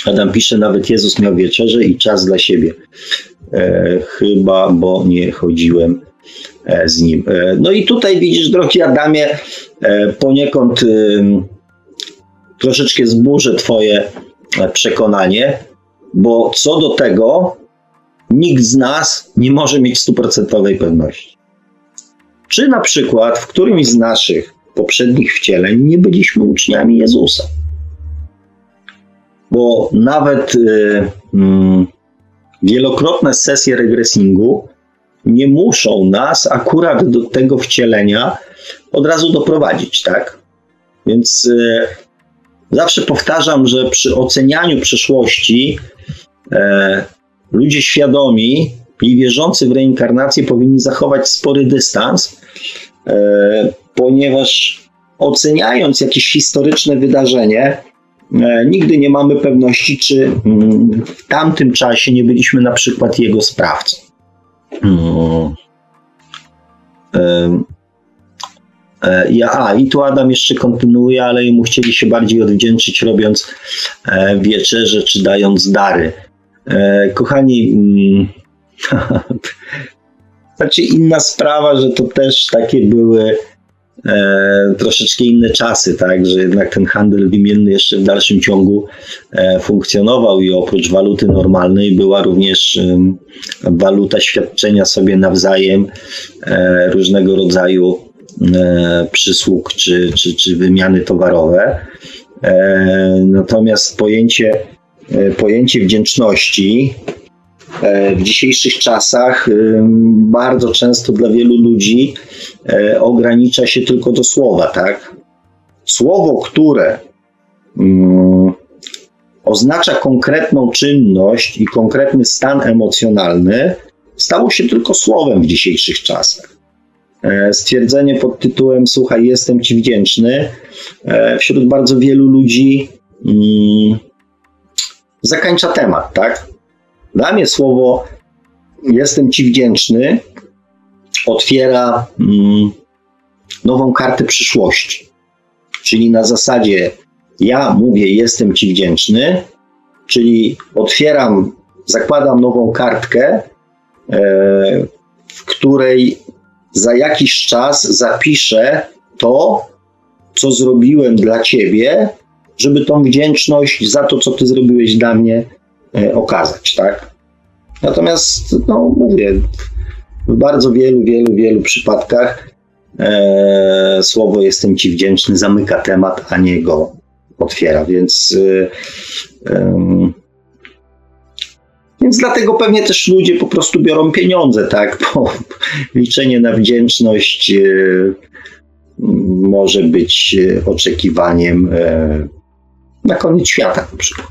Adam pisze, nawet Jezus miał wieczerzę i czas dla siebie. E, chyba, bo nie chodziłem z nim. E, no i tutaj widzisz, drogi Adamie, e, poniekąd troszeczkę zburzę Twoje przekonanie, bo co do tego nikt z nas nie może mieć stuprocentowej pewności. Czy na przykład w którymś z naszych poprzednich wcieleń nie byliśmy uczniami Jezusa? Bo nawet y, y, wielokrotne sesje regresingu nie muszą nas akurat do tego wcielenia od razu doprowadzić, tak? Więc e, zawsze powtarzam, że przy ocenianiu przyszłości e, ludzie świadomi i wierzący w reinkarnację powinni zachować spory dystans, e, ponieważ oceniając jakieś historyczne wydarzenie, nigdy nie mamy pewności, czy mm, w tamtym czasie nie byliśmy na przykład jego sprawcą. No. Ja, a, i tu Adam jeszcze kontynuuje, ale mu chcieli się bardziej odwdzięczyć, robiąc e, wieczerze czy dając dary. E, kochani, mm, znaczy inna sprawa, że to też takie były e, troszeczkę inne czasy, tak, że jednak ten handel wymienny jeszcze w dalszym ciągu e, funkcjonował i oprócz waluty normalnej była również e, waluta świadczenia sobie nawzajem e, różnego rodzaju e, przysług czy, czy, czy wymiany towarowe. E, natomiast pojęcie, pojęcie wdzięczności w dzisiejszych czasach bardzo często dla wielu ludzi e, ogranicza się tylko do słowa, tak? Słowo, które mm, oznacza konkretną czynność i konkretny stan emocjonalny, stało się tylko słowem w dzisiejszych czasach. E, stwierdzenie pod tytułem Słuchaj, jestem Ci wdzięczny, wśród bardzo wielu ludzi mm, zakańcza temat, tak? Dla mnie słowo jestem Ci wdzięczny otwiera mm, nową kartę przyszłości. Czyli na zasadzie ja mówię jestem Ci wdzięczny, czyli otwieram, zakładam nową kartkę, e, w której za jakiś czas zapiszę to, co zrobiłem dla Ciebie, żeby tą wdzięczność za to, co Ty zrobiłeś dla mnie, okazać, tak? Natomiast, no mówię, w bardzo wielu, wielu, wielu przypadkach e, słowo jestem Ci wdzięczny zamyka temat, a nie go otwiera, więc e, e, więc dlatego pewnie też ludzie po prostu biorą pieniądze, tak? Bo liczenie na wdzięczność e, może być oczekiwaniem e, na koniec świata na przykład.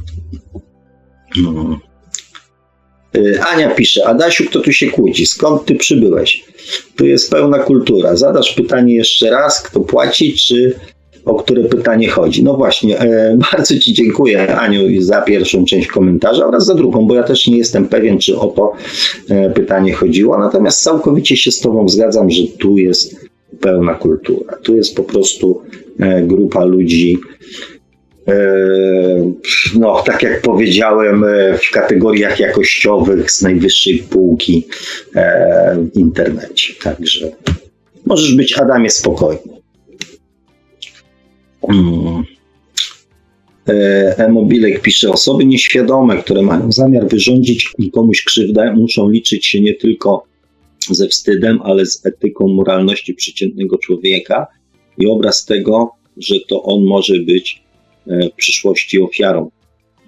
No. Y, Ania pisze, Adasiu, kto tu się kłóci? Skąd ty przybyłeś? Tu jest pełna kultura. Zadasz pytanie jeszcze raz, kto płaci, czy o które pytanie chodzi? No właśnie, e, bardzo Ci dziękuję, Aniu, za pierwszą część komentarza oraz za drugą, bo ja też nie jestem pewien, czy o to e, pytanie chodziło. Natomiast całkowicie się z Tobą zgadzam, że tu jest pełna kultura. Tu jest po prostu e, grupa ludzi, no, tak jak powiedziałem, e, w kategoriach jakościowych z najwyższej półki e, w internecie. Także możesz być, Adamie, spokojny. Hmm. E-mobilek pisze, osoby nieświadome, które mają zamiar wyrządzić komuś krzywdę, muszą liczyć się nie tylko ze wstydem, ale z etyką moralności przeciętnego człowieka i obraz tego, że to on może być E, w przyszłości ofiarą.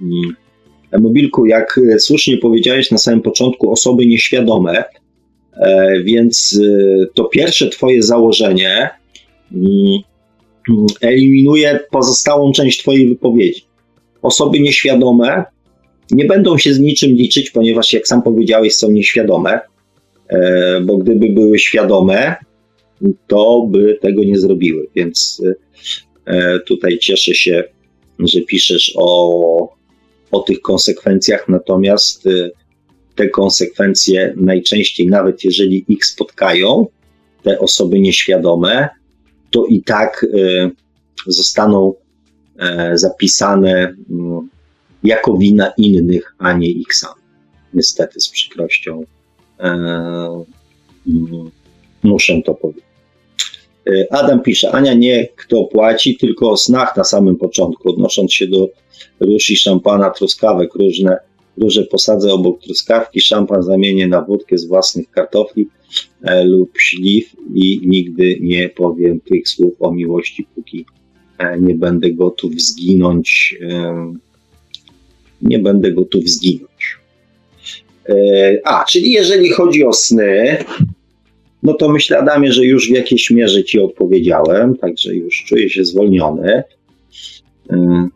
Mm. Mobilku, jak słusznie powiedziałeś na samym początku, osoby nieświadome, e, więc e, to pierwsze Twoje założenie mm, mm, eliminuje pozostałą część Twojej wypowiedzi. Osoby nieświadome nie będą się z niczym liczyć, ponieważ, jak sam powiedziałeś, są nieświadome, bo gdyby były świadome, to by tego nie zrobiły. Więc e, tutaj cieszę się, że piszesz o, o tych konsekwencjach, natomiast e, te konsekwencje najczęściej, nawet jeżeli ich spotkają, te osoby nieświadome, to i tak e, zostaną zapisane mm, jako wina innych, a nie ich sam. Niestety, z przykrością mm, muszę to powiedzieć. E, Adam pisze, Ania nie kto płaci, tylko o snach na samym początku, odnosząc się do róż i szampana, truskawek różne. Róże posadzę obok truskawki, szampan zamienię na wódkę z własnych kartofli e, lub śliw i nigdy nie powiem tych słów o miłości, póki e, nie będę gotów zginąć. E, nie będę gotów zginąć. E, a, czyli jeżeli chodzi o sny, no to myślę, Adamie, że już w jakiejś mierze Ci odpowiedziałem, także już czuję się zwolniony. Mm.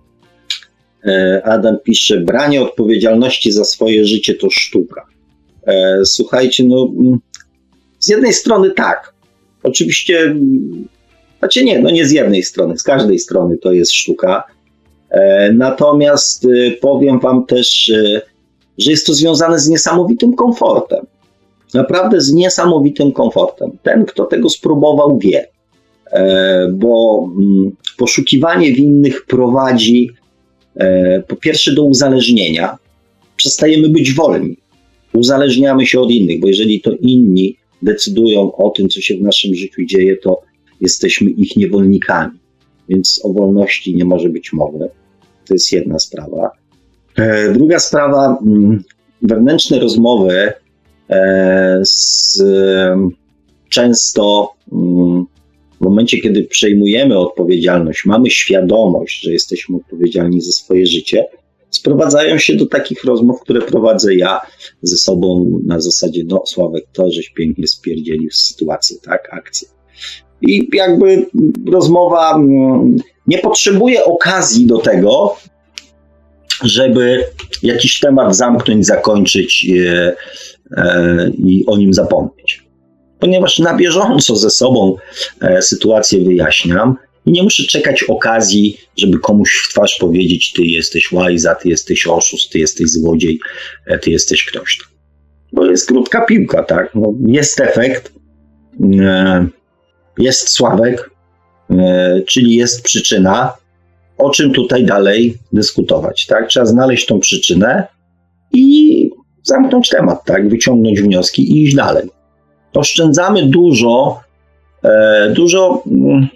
E, Adam pisze, branie odpowiedzialności za swoje życie to sztuka. E, słuchajcie, no mm, z jednej strony tak. Oczywiście, znaczy nie, no nie z jednej strony, z każdej strony to jest sztuka. E, natomiast powiem Wam też, że jest to związane z niesamowitym komfortem naprawdę z niesamowitym komfortem. Ten, kto tego spróbował, wie, e, bo mm, poszukiwanie winnych prowadzi e, po pierwsze do uzależnienia. Przestajemy być wolni. Uzależniamy się od innych, bo jeżeli to inni decydują o tym, co się w naszym życiu dzieje, to jesteśmy ich niewolnikami. Więc o wolności nie może być mowy. To jest jedna sprawa. E, druga sprawa, mm, wewnętrzne rozmowy z, często mm, w momencie, kiedy przejmujemy odpowiedzialność, mamy świadomość, że jesteśmy odpowiedzialni za swoje życie, sprowadzają się do takich rozmów, które prowadzę ja ze sobą na zasadzie, no Sławek, to żeś pięknie spierdzielił sytuację, tak, akcję. I jakby rozmowa mm, nie potrzebuje okazji do tego, żeby jakiś temat zamknąć, zakończyć, e, E, i o nim zapomnieć. Ponieważ na bieżąco ze sobą e, sytuację wyjaśniam i nie muszę czekać okazji, żeby komuś w twarz powiedzieć: Ty jesteś łajza, ty jesteś oszust, ty jesteś złodziej, e, ty jesteś ktoś tam. Bo jest krótka piłka, tak? No, jest efekt, jest sławek, czyli jest przyczyna. O czym tutaj dalej dyskutować, tak? Trzeba znaleźć tą przyczynę i zamknąć temat, tak, wyciągnąć wnioski i iść dalej. Oszczędzamy dużo, e, dużo, mm,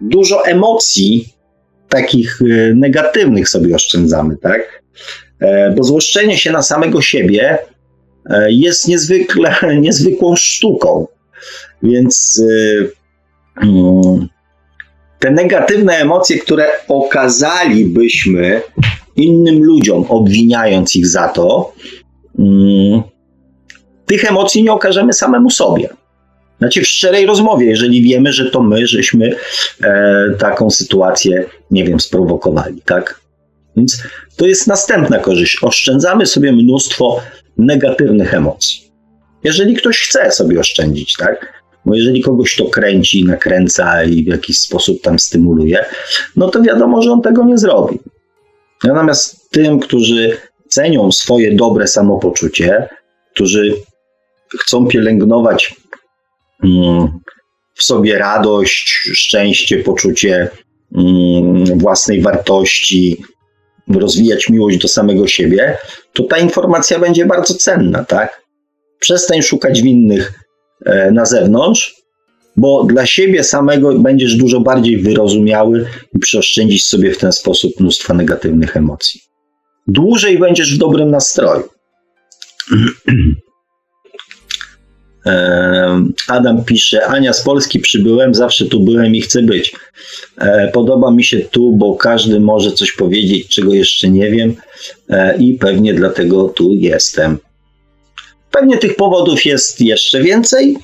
dużo emocji takich e, negatywnych sobie oszczędzamy, tak? E, bo złoszczenie się na samego siebie jest niezwykle, niezwykłą sztuką. Więc mm, te negatywne emocje, które okazalibyśmy innym ludziom, obwiniając ich za to, mm, tych emocji nie okażemy samemu sobie. Znaczy w szczerej rozmowie, jeżeli wiemy, że to my, żeśmy e, taką sytuację, nie wiem, sprowokowali, tak? Więc to jest następna korzyść. Oszczędzamy sobie mnóstwo negatywnych emocji. Jeżeli ktoś chce sobie oszczędzić, tak? Bo jeżeli kogoś to kręci, nakręca i w jakiś sposób tam stymuluje, no to wiadomo, że on tego nie zrobi. Natomiast tym, którzy cenią swoje dobre samopoczucie, którzy chcą pielęgnować mm, w sobie radość, szczęście, poczucie mm, własnej wartości, rozwijać miłość do samego siebie, to ta informacja będzie bardzo cenna, tak? Przestań szukać winnych na zewnątrz, bo dla siebie samego będziesz dużo bardziej wyrozumiały i przeoszczędzisz sobie w ten sposób mnóstwo negatywnych emocji. Dłużej będziesz w dobrym nastroju. Adam pisze, Ania z Polski przybyłem, zawsze tu byłem i chcę być. E, podoba mi się tu, bo każdy może coś powiedzieć, czego jeszcze nie wiem e, i pewnie dlatego tu jestem. Pewnie tych powodów jest jeszcze więcej,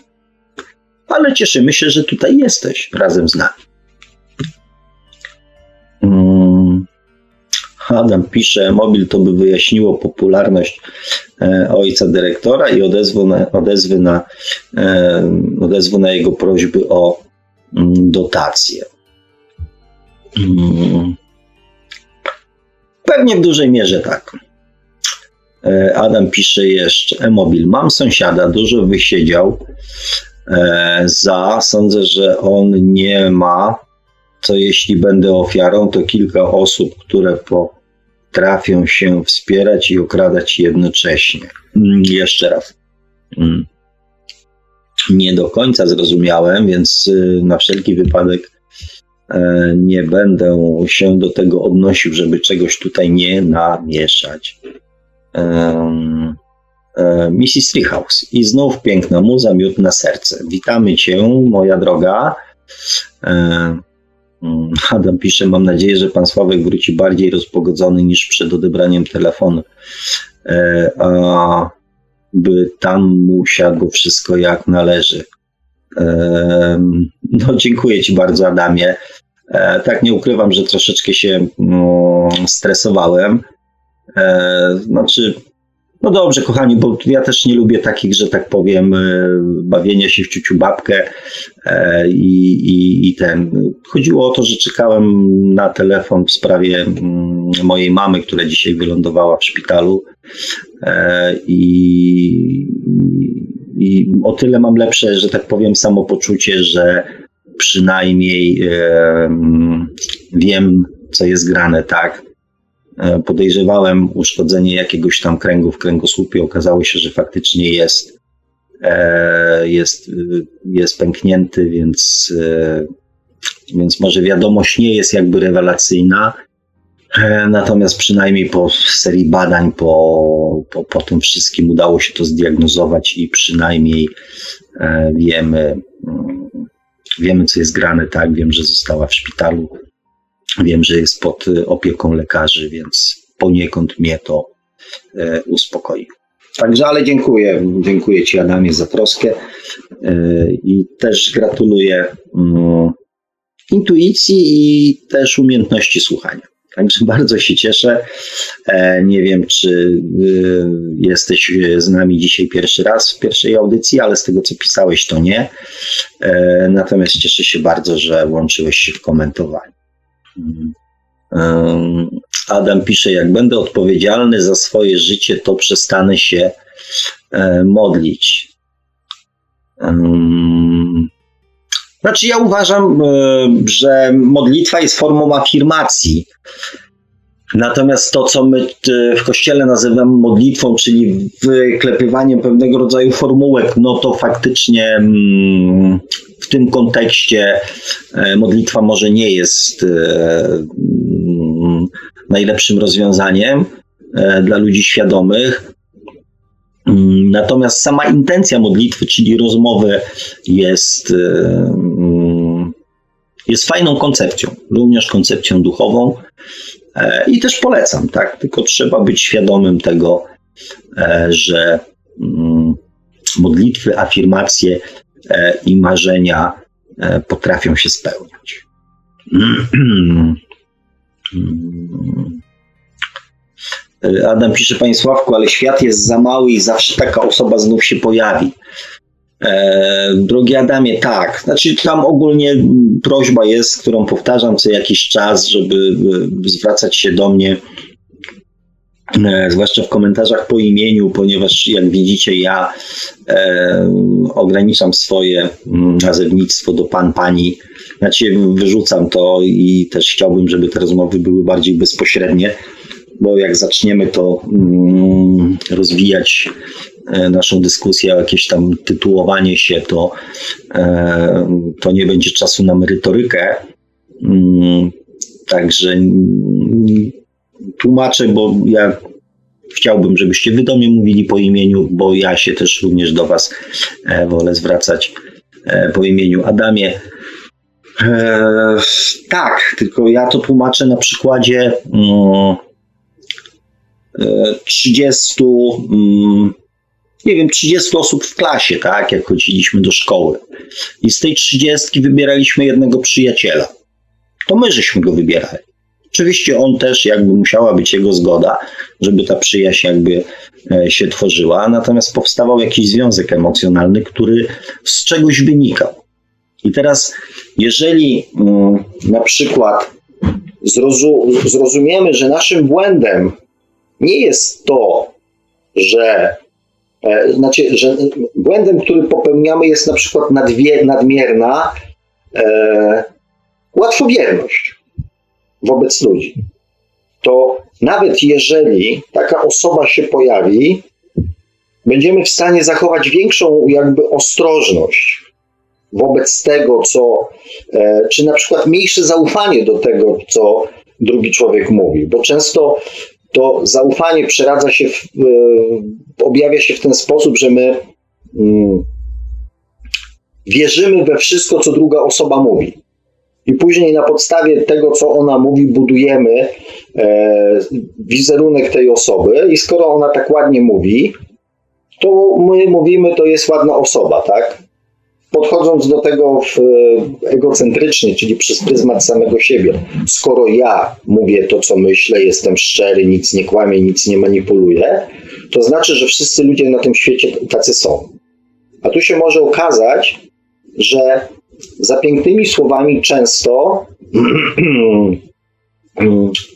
ale cieszymy się, że tutaj jesteś razem z nami. Mm. Adam pisze, mobil to by wyjaśniło popularność ojca dyrektora i odezwy na, odezwy na, odezwy na jego prośby o mm, dotację. Mm. Pewnie w dużej mierze tak. Adam pisze jeszcze, e-mobil, mam sąsiada, dużo wysiedział za, sądzę, że on nie ma co jeśli będę ofiarą, to kilka osób, które potrafią się wspierać i okradać jednocześnie. Mm, jeszcze raz. Mm. Nie do końca zrozumiałem, więc y, na wszelki wypadek e, nie będę się do tego odnosił, żeby czegoś tutaj nie namieszać. Mrs. Treehouse. I znów piękna muza, miód na serce. Witamy Cię, moja droga. Mm, Adam pisze, mam nadzieję, że pan Sławek wróci bardziej rozpogodzony niż przed odebraniem telefonu, e, a by tam mu siadło wszystko jak należy. No, dziękuję Ci bardzo, Adamie. E, tak, nie ukrywam, że troszeczkę się no, stresowałem. Znaczy, no dobrze, kochani, bo ja też nie lubię takich, że tak powiem, e, bawienia się w ciuciu babkę e, i, i, i ten. Chodziło o to, że czekałem na telefon w sprawie mm, mojej mamy, która dzisiaj wylądowała w szpitalu e, i, i o tyle mam lepsze, że tak powiem, samopoczucie, że przynajmniej wiem, co jest grane, tak? E, podejrzewałem uszkodzenie jakiegoś tam kręgu w kręgosłupie. Okazało się, że faktycznie jest, e, jest, jest pęknięty, więc, e, więc może wiadomość nie jest jakby rewelacyjna. Natomiast przynajmniej po serii badań, po, po, po tym wszystkim udało się to zdiagnozować i przynajmniej wiemy, mm, wiemy, co jest grane, tak? Wiem, że została w szpitalu Wiem, że jest pod y, opieką lekarzy, więc poniekąd mnie to e, uspokoi. Także, ale dziękuję, dziękuję Ci Adamie za troskę e, i też gratuluję mm, intuicji i też umiejętności słuchania. Także bardzo się cieszę. E, nie wiem, czy y, jesteś z nami dzisiaj pierwszy raz w pierwszej audycji, ale z tego co pisałeś, to nie. Natomiast cieszę się bardzo, że łączyłeś się w komentowaniu. Adam pisze, jak będę odpowiedzialny za swoje życie, to przestanę się e, modlić. Znaczy, ja uważam, e, że modlitwa jest formą afirmacji. Natomiast to, co my w kościele nazywamy modlitwą, czyli wyklepywaniem pewnego rodzaju formułek, no to faktycznie mm, w tym kontekście e, modlitwa może nie jest e, mm, najlepszym rozwiązaniem e, dla ludzi świadomych. Mm, natomiast sama intencja modlitwy, czyli rozmowy, jest, jest fajną koncepcją, również koncepcją duchową. I też polecam, tak? Tylko trzeba być świadomym tego, że mm, modlitwy, afirmacje E, i marzenia e, potrafią się spełniać. Adam pisze, Panie Sławku, ale świat jest za mały i zawsze taka osoba znów się pojawi. E, drogi Adamie, tak. Znaczy, tam ogólnie prośba jest, którą powtarzam co jakiś czas, żeby zwracać się do mnie E, zwłaszcza w komentarzach po imieniu, ponieważ jak widzicie, ja e, ograniczam swoje mm, nazewnictwo do pan, pani. Znaczy, wyrzucam to i też chciałbym, żeby te rozmowy były bardziej bezpośrednie, bo jak zaczniemy to mm, rozwijać e, naszą dyskusję jakieś tam tytułowanie się, to, e, to nie będzie czasu na merytorykę. Mm, także tłumaczę, bo ja chciałbym, żebyście wy do mnie mówili po imieniu, bo ja się też również do was e, wolę zwracać e, po imieniu Adamie. E, tak, tylko ja to tłumaczę na przykładzie 30, mm, mm, nie wiem, 30 osób w klasie, tak, jak chodziliśmy do szkoły. I z tej 30 wybieraliśmy jednego przyjaciela. To my żeśmy go wybierali. Oczywiście on też jakby musiała być jego zgoda, żeby ta przyjaźń jakby e, się tworzyła, natomiast powstawał jakiś związek emocjonalny, który z czegoś wynikał. I teraz, jeżeli mm, na przykład zrozumiemy, że naszym błędem nie jest to, że znaczy, że błędem, który popełniamy jest na przykład nadmierna e, łatwowierność wobec ludzi. To nawet jeżeli taka osoba się pojawi, będziemy w stanie zachować większą jakby ostrożność wobec tego, co, e, czy na przykład mniejsze zaufanie do tego, co drugi człowiek mówi, bo często to zaufanie przeradza się, w, e, objawia się w ten sposób, że my mm, wierzymy we wszystko, co druga osoba mówi. I później na podstawie tego, co ona mówi, budujemy e, wizerunek tej osoby, i skoro ona tak ładnie mówi, to my mówimy, to jest ładna osoba, tak? Podchodząc do tego w, e, egocentrycznie, czyli przez pryzmat samego siebie. Skoro ja mówię to, co myślę, jestem szczery, nic nie kłamię, nic nie manipuluję, to znaczy, że wszyscy ludzie na tym świecie tacy są. A tu się może okazać, że za pięknymi słowami często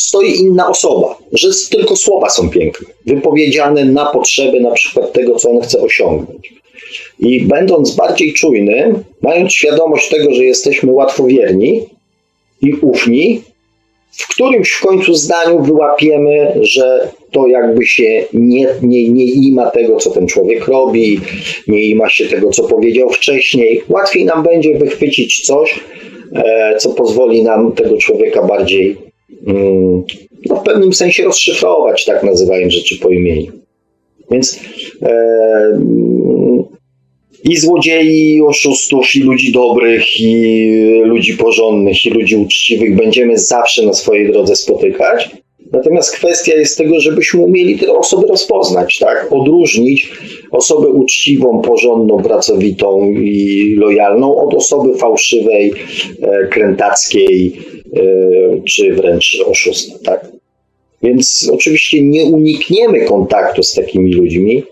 stoi inna osoba, że tylko słowa są piękne, wypowiedziane na potrzeby na przykład tego, co on chce osiągnąć. I będąc bardziej czujnym, mając świadomość tego, że jesteśmy łatwowierni i ufni, w którymś w końcu zdaniu wyłapiemy, że to jakby się nie, nie, nie ima tego, co ten człowiek robi, nie ima się tego, co powiedział wcześniej. Łatwiej nam będzie wychwycić coś, e, co pozwoli nam tego człowieka bardziej no, w pewnym sensie rozszyfrować, tak nazywając rzeczy po imieniu. Więc e, i złodziei, i oszustów, i ludzi dobrych, i ludzi porządnych, i ludzi uczciwych będziemy zawsze na swojej drodze spotykać. Natomiast kwestia jest tego, żebyśmy umieli te osoby rozpoznać, tak? Odróżnić osobę uczciwą, porządną, pracowitą i lojalną od osoby fałszywej, e, krętackiej e, czy wręcz oszusta, tak? Więc oczywiście nie unikniemy kontaktu z takimi ludźmi,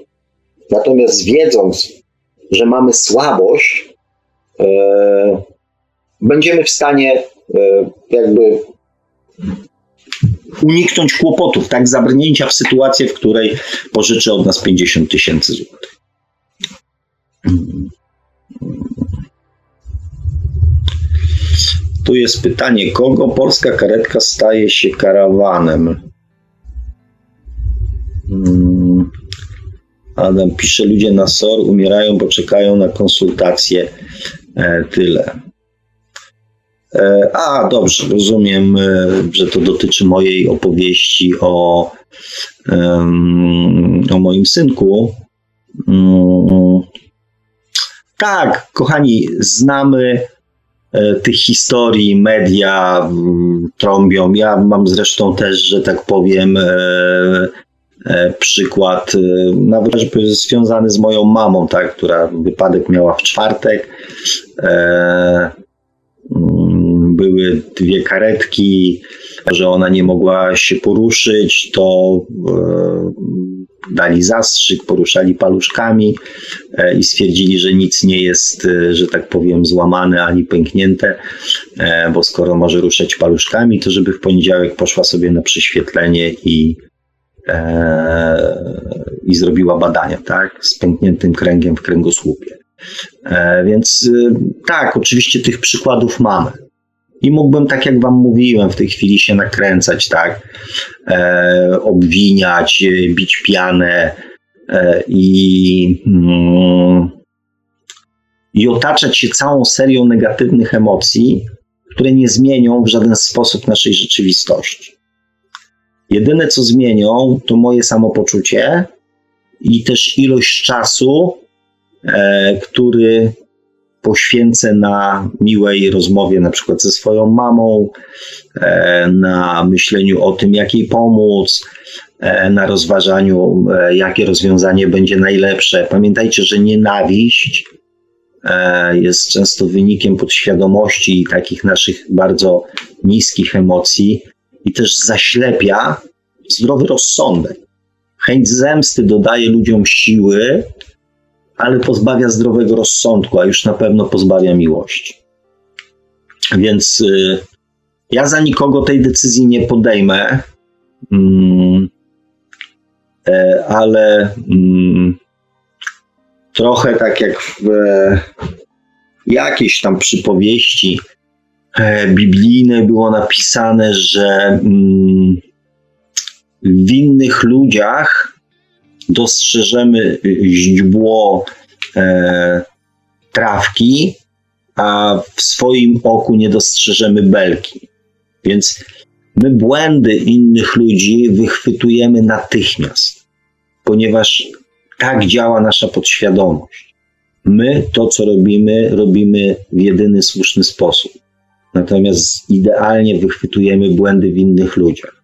natomiast wiedząc, że mamy słabość, e, będziemy w stanie jakby uniknąć kłopotów, tak, zabrnięcia w sytuację, w której pożyczy od nas 50 tysięcy złotych. Tu jest pytanie, kogo polska karetka staje się karawanem? Hmm. Adam pisze, ludzie na SOR umierają, bo czekają na konsultacje. E, tyle. E, a, dobrze, rozumiem, e, że to dotyczy mojej opowieści o, o moim synku. Mm, tak, kochani, znamy tych historii, media mm, trąbią. Ja mam zresztą też, że tak powiem, E, przykład, e, nawet związany z moją mamą, tak, która wypadek miała w czwartek. E, mm, były dwie karetki, że ona nie mogła się poruszyć, to dali zastrzyk, poruszali paluszkami i stwierdzili, że nic nie jest, że tak powiem, złamane ani pęknięte, bo skoro może ruszać paluszkami, to żeby w poniedziałek poszła sobie na prześwietlenie i i zrobiła badania, tak, z pękniętym kręgiem w kręgosłupie. E, więc tak, oczywiście tych przykładów mamy. I mógłbym, tak jak Wam mówiłem, w tej chwili się nakręcać, tak, e, obwiniać, y, bić pianę e, i, mm, i otaczać się całą serią negatywnych emocji, które nie zmienią w żaden sposób naszej rzeczywistości. Jedyne, co zmienią, to moje samopoczucie i też ilość czasu, e, który poświęcę na miłej rozmowie, na przykład ze swoją mamą, e, na myśleniu o tym, jak jej pomóc, e, na rozważaniu, e, jakie rozwiązanie będzie najlepsze. Pamiętajcie, że nienawiść jest często wynikiem podświadomości i takich naszych bardzo niskich emocji i też zaślepia zdrowy rozsądek. Chęć zemsty dodaje ludziom siły, ale pozbawia zdrowego rozsądku, a już na pewno pozbawia miłości. Więc y, ja za nikogo tej decyzji nie podejmę, mm, e, ale mm, trochę tak jak w e, jakiejś tam przypowieści e, biblijnej było napisane, że mm, w innych ludziach dostrzeżemy źdźbło e, trawki, a w swoim oku nie dostrzeżemy belki. Więc my błędy innych ludzi wychwytujemy natychmiast, ponieważ tak działa nasza podświadomość. My to, co robimy, robimy w jedyny słuszny sposób. Natomiast idealnie wychwytujemy błędy w innych ludziach.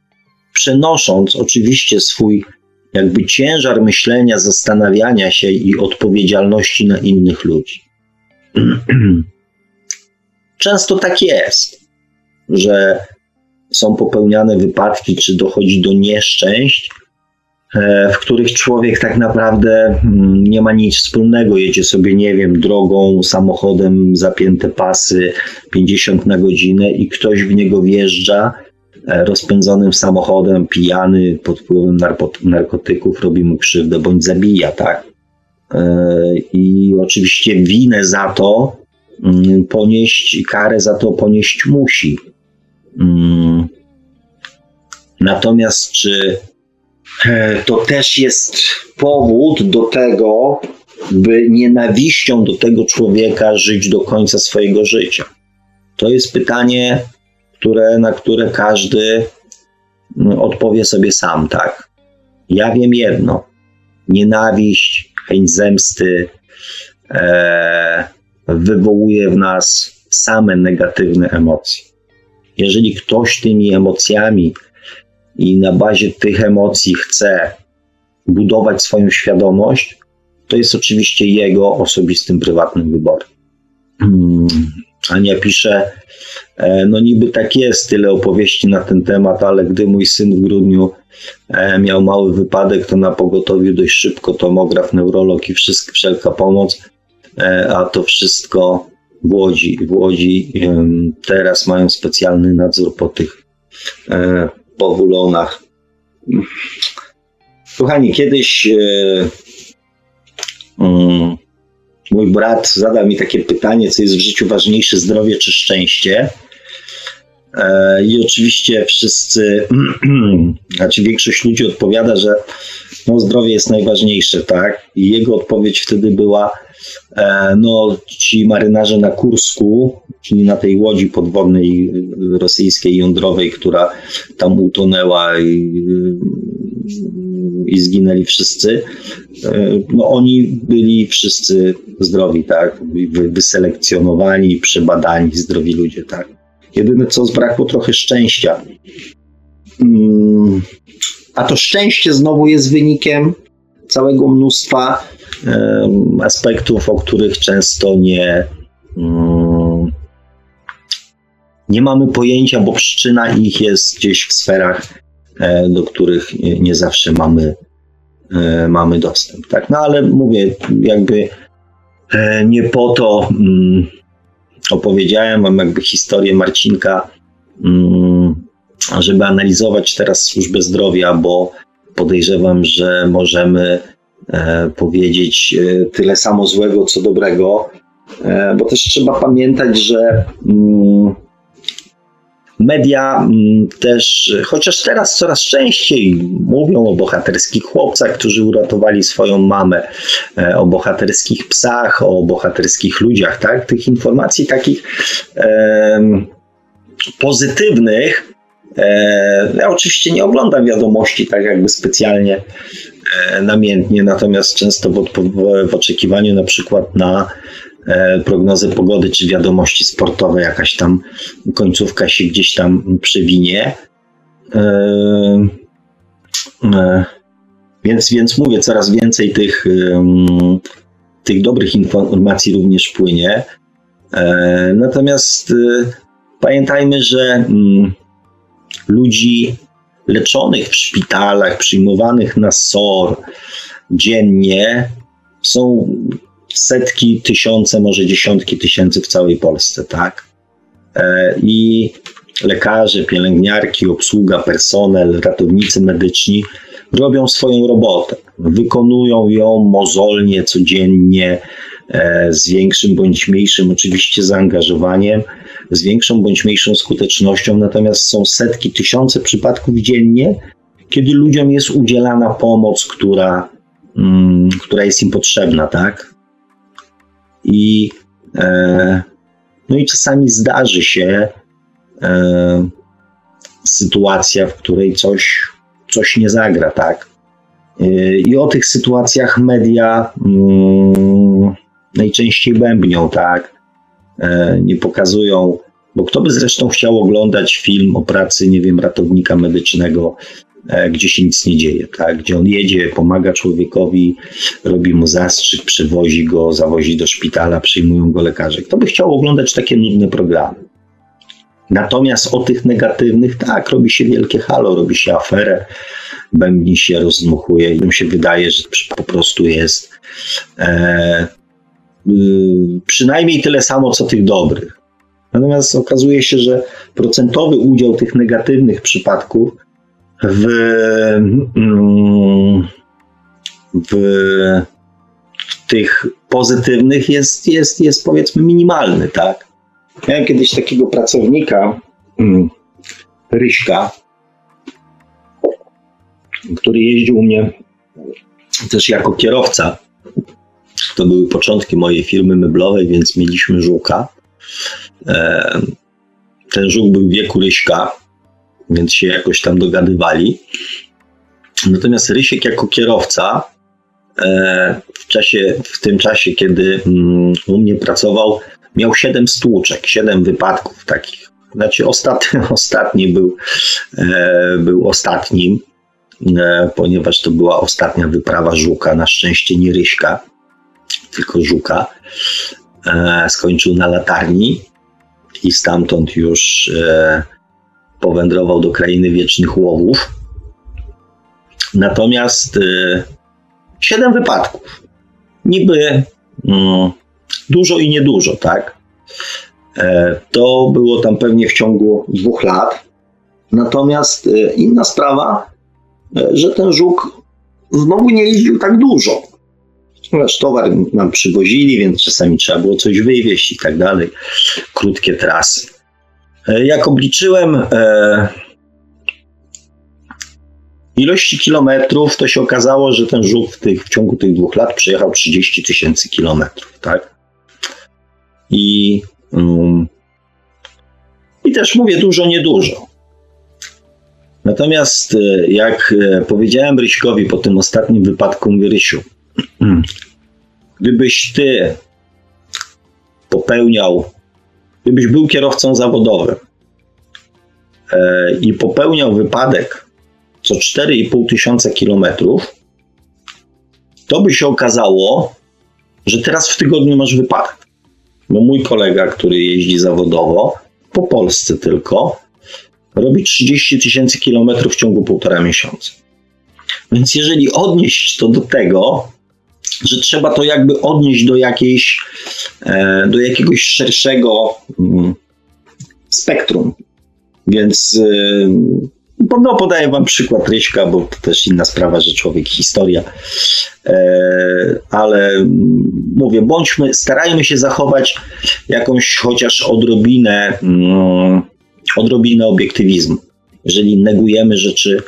Przenosząc oczywiście swój jakby ciężar myślenia, zastanawiania się i odpowiedzialności na innych ludzi. Często tak jest, że są popełniane wypadki, czy dochodzi do nieszczęść, e, w których człowiek tak naprawdę mm, nie ma nic wspólnego. Jedzie sobie, nie wiem, drogą, samochodem, zapięte pasy 50 na godzinę i ktoś w niego wjeżdża rozpędzonym samochodem, pijany, pod wpływem narkotyków, robi mu krzywdę bądź zabija, tak? E, I oczywiście winę za to Mm, ponieść karę za to ponieść musi. Mm. Natomiast czy e, to też jest powód do tego, by nienawiścią do tego człowieka żyć do końca swojego życia? To jest pytanie, które, na które każdy mm, odpowie sobie sam, tak? Ja wiem jedno. Nienawiść, chęć zemsty, e, wywołuje w nas same negatywne emocje. Jeżeli ktoś tymi emocjami i na bazie tych emocji chce budować swoją świadomość, to jest oczywiście jego osobistym, prywatnym wyborem. Hmm. Ania pisze, e, no niby tak jest, tyle opowieści na ten temat, ale gdy mój syn w grudniu e, miał mały wypadek, to na pogotowiu dość szybko tomograf, neurolog i wszystko, wszelka pomoc. E, a to wszystko w Łodzi. W Łodzi teraz mają specjalny nadzór po tych powulonach. Kochani, kiedyś mm, mój brat zadał mi takie pytanie, co jest w życiu ważniejsze, zdrowie czy szczęście. I oczywiście wszyscy, znaczy większość ludzi odpowiada, że no zdrowie jest najważniejsze, tak? I jego odpowiedź wtedy była, e, no ci marynarze na Kursku, czyli na tej łodzi podwodnej rosyjskiej jądrowej, która tam utonęła i, i zginęli wszyscy, e, no oni byli wszyscy zdrowi, tak? Wyselekcjonowani, przebadani, zdrowi ludzie, tak? Jedyne co zbrakło trochę szczęścia. Hmm a to szczęście znowu jest wynikiem całego mnóstwa aspektów, o których często nie, mm, nie mamy pojęcia, bo przyczyna ich jest gdzieś w sferach, e, do których nie zawsze mamy, e, mamy dostęp. Tak? No ale mówię, jakby e, nie po to mm, opowiedziałem, mam jakby historię Marcinka mm, żeby analizować teraz służbę zdrowia, bo podejrzewam, że możemy e, powiedzieć e, tyle samo złego, co dobrego, e, bo też trzeba pamiętać, że mm, media mm, też, chociaż teraz coraz częściej mówią o bohaterskich chłopcach, którzy uratowali swoją mamę, o bohaterskich psach, o bohaterskich ludziach, tak? Tych informacji takich pozytywnych E, ja oczywiście nie oglądam wiadomości tak jakby specjalnie e, namiętnie, natomiast często w, w oczekiwaniu na przykład na e, prognozę pogody czy wiadomości sportowe, jakaś tam końcówka się gdzieś tam przewinie. Więc, więc mówię, coraz więcej tych tych dobrych informacji również płynie. E, natomiast e, pamiętajmy, że mm, ludzi leczonych w szpitalach, przyjmowanych na SOR dziennie są setki, tysiące, może dziesiątki tysięcy w całej Polsce, tak? E, I lekarze, pielęgniarki, obsługa, personel, ratownicy medyczni robią swoją robotę. Wykonują ją mozolnie, codziennie, e, z większym bądź mniejszym oczywiście zaangażowaniem, z większą bądź mniejszą skutecznością, natomiast są setki, tysiące przypadków dziennie, kiedy ludziom jest udzielana pomoc, która, mm, która jest im potrzebna, tak? I, e, no i czasami zdarzy się e, sytuacja, w której coś, coś nie zagra, tak? E, I o tych sytuacjach media mm, najczęściej bębnią, tak? E, nie pokazują, bo kto by zresztą chciał oglądać film o pracy, nie wiem, ratownika medycznego, gdzie się nic nie dzieje, tak? Gdzie on jedzie, pomaga człowiekowi, robi mu zastrzyk, przywozi go, zawozi do szpitala, przyjmują go lekarze. Kto by chciał oglądać takie nudne programy? Natomiast o tych negatywnych, tak, robi się wielkie halo, robi się aferę, bębni się, rozdmuchuje i mi się wydaje, że po prostu jest e, y, przynajmniej tyle samo, co tych dobrych. Natomiast okazuje się, że procentowy udział tych negatywnych przypadków w, mm, w tych pozytywnych jest, jest, jest powiedzmy minimalny, tak? Miałem kiedyś takiego pracownika, mm, Ryśka, który jeździł u mnie też jako kierowca. To były początki mojej firmy meblowej, więc mieliśmy żółka. E, ten żółk był wieku Ryśka, więc się jakoś tam dogadywali. Natomiast Rysiek jako kierowca e, w, czasie, w tym czasie, kiedy mm, u mnie pracował, miał siedem stłuczek, siedem wypadków takich. Znaczy ostatni, ostatni był, e, był ostatnim, e, ponieważ to była ostatnia wyprawa Żuka, na szczęście nie Ryśka, tylko Żuka. Skończył na latarni i stamtąd już powędrował do krainy wiecznych łowów. Natomiast e, siedem wypadków. Niby mm, dużo i niedużo, tak? E, to było tam pewnie w ciągu dwóch lat. Natomiast e, inna sprawa, e, że ten żuk znowu nie jeździł tak dużo. Ponieważ towar nam przywozili, więc czasami trzeba było coś wywieźć i tak dalej. Krótkie trasy. Jak obliczyłem ilości kilometrów, to się okazało, że ten żuk w, w ciągu tych dwóch lat przejechał 30 tysięcy kilometrów, tak? I, um, I też mówię dużo, niedużo. Natomiast e, jak e, powiedziałem Ryśkowi po tym ostatnim wypadku, mówię Rysiu, gdybyś ty popełniał, gdybyś był kierowcą zawodowym e, i popełniał wypadek co 4,5 tysiąca kilometrów, to by się okazało, że teraz w tygodniu masz wypadek bo mój kolega, który jeździ zawodowo, po Polsce tylko, robi 30 tysięcy kilometrów w ciągu półtora miesiąca. Więc jeżeli odnieść to do tego, że trzeba to jakby odnieść do jakiejś, do jakiegoś szerszego mm, spektrum. Więc e, no, podaję wam przykład Ryśka, bo to też inna sprawa, że człowiek historia. E, ale mówię, bądźmy, starajmy się zachować jakąś chociaż odrobinę, mm, odrobinę obiektywizmu. Jeżeli negujemy rzeczy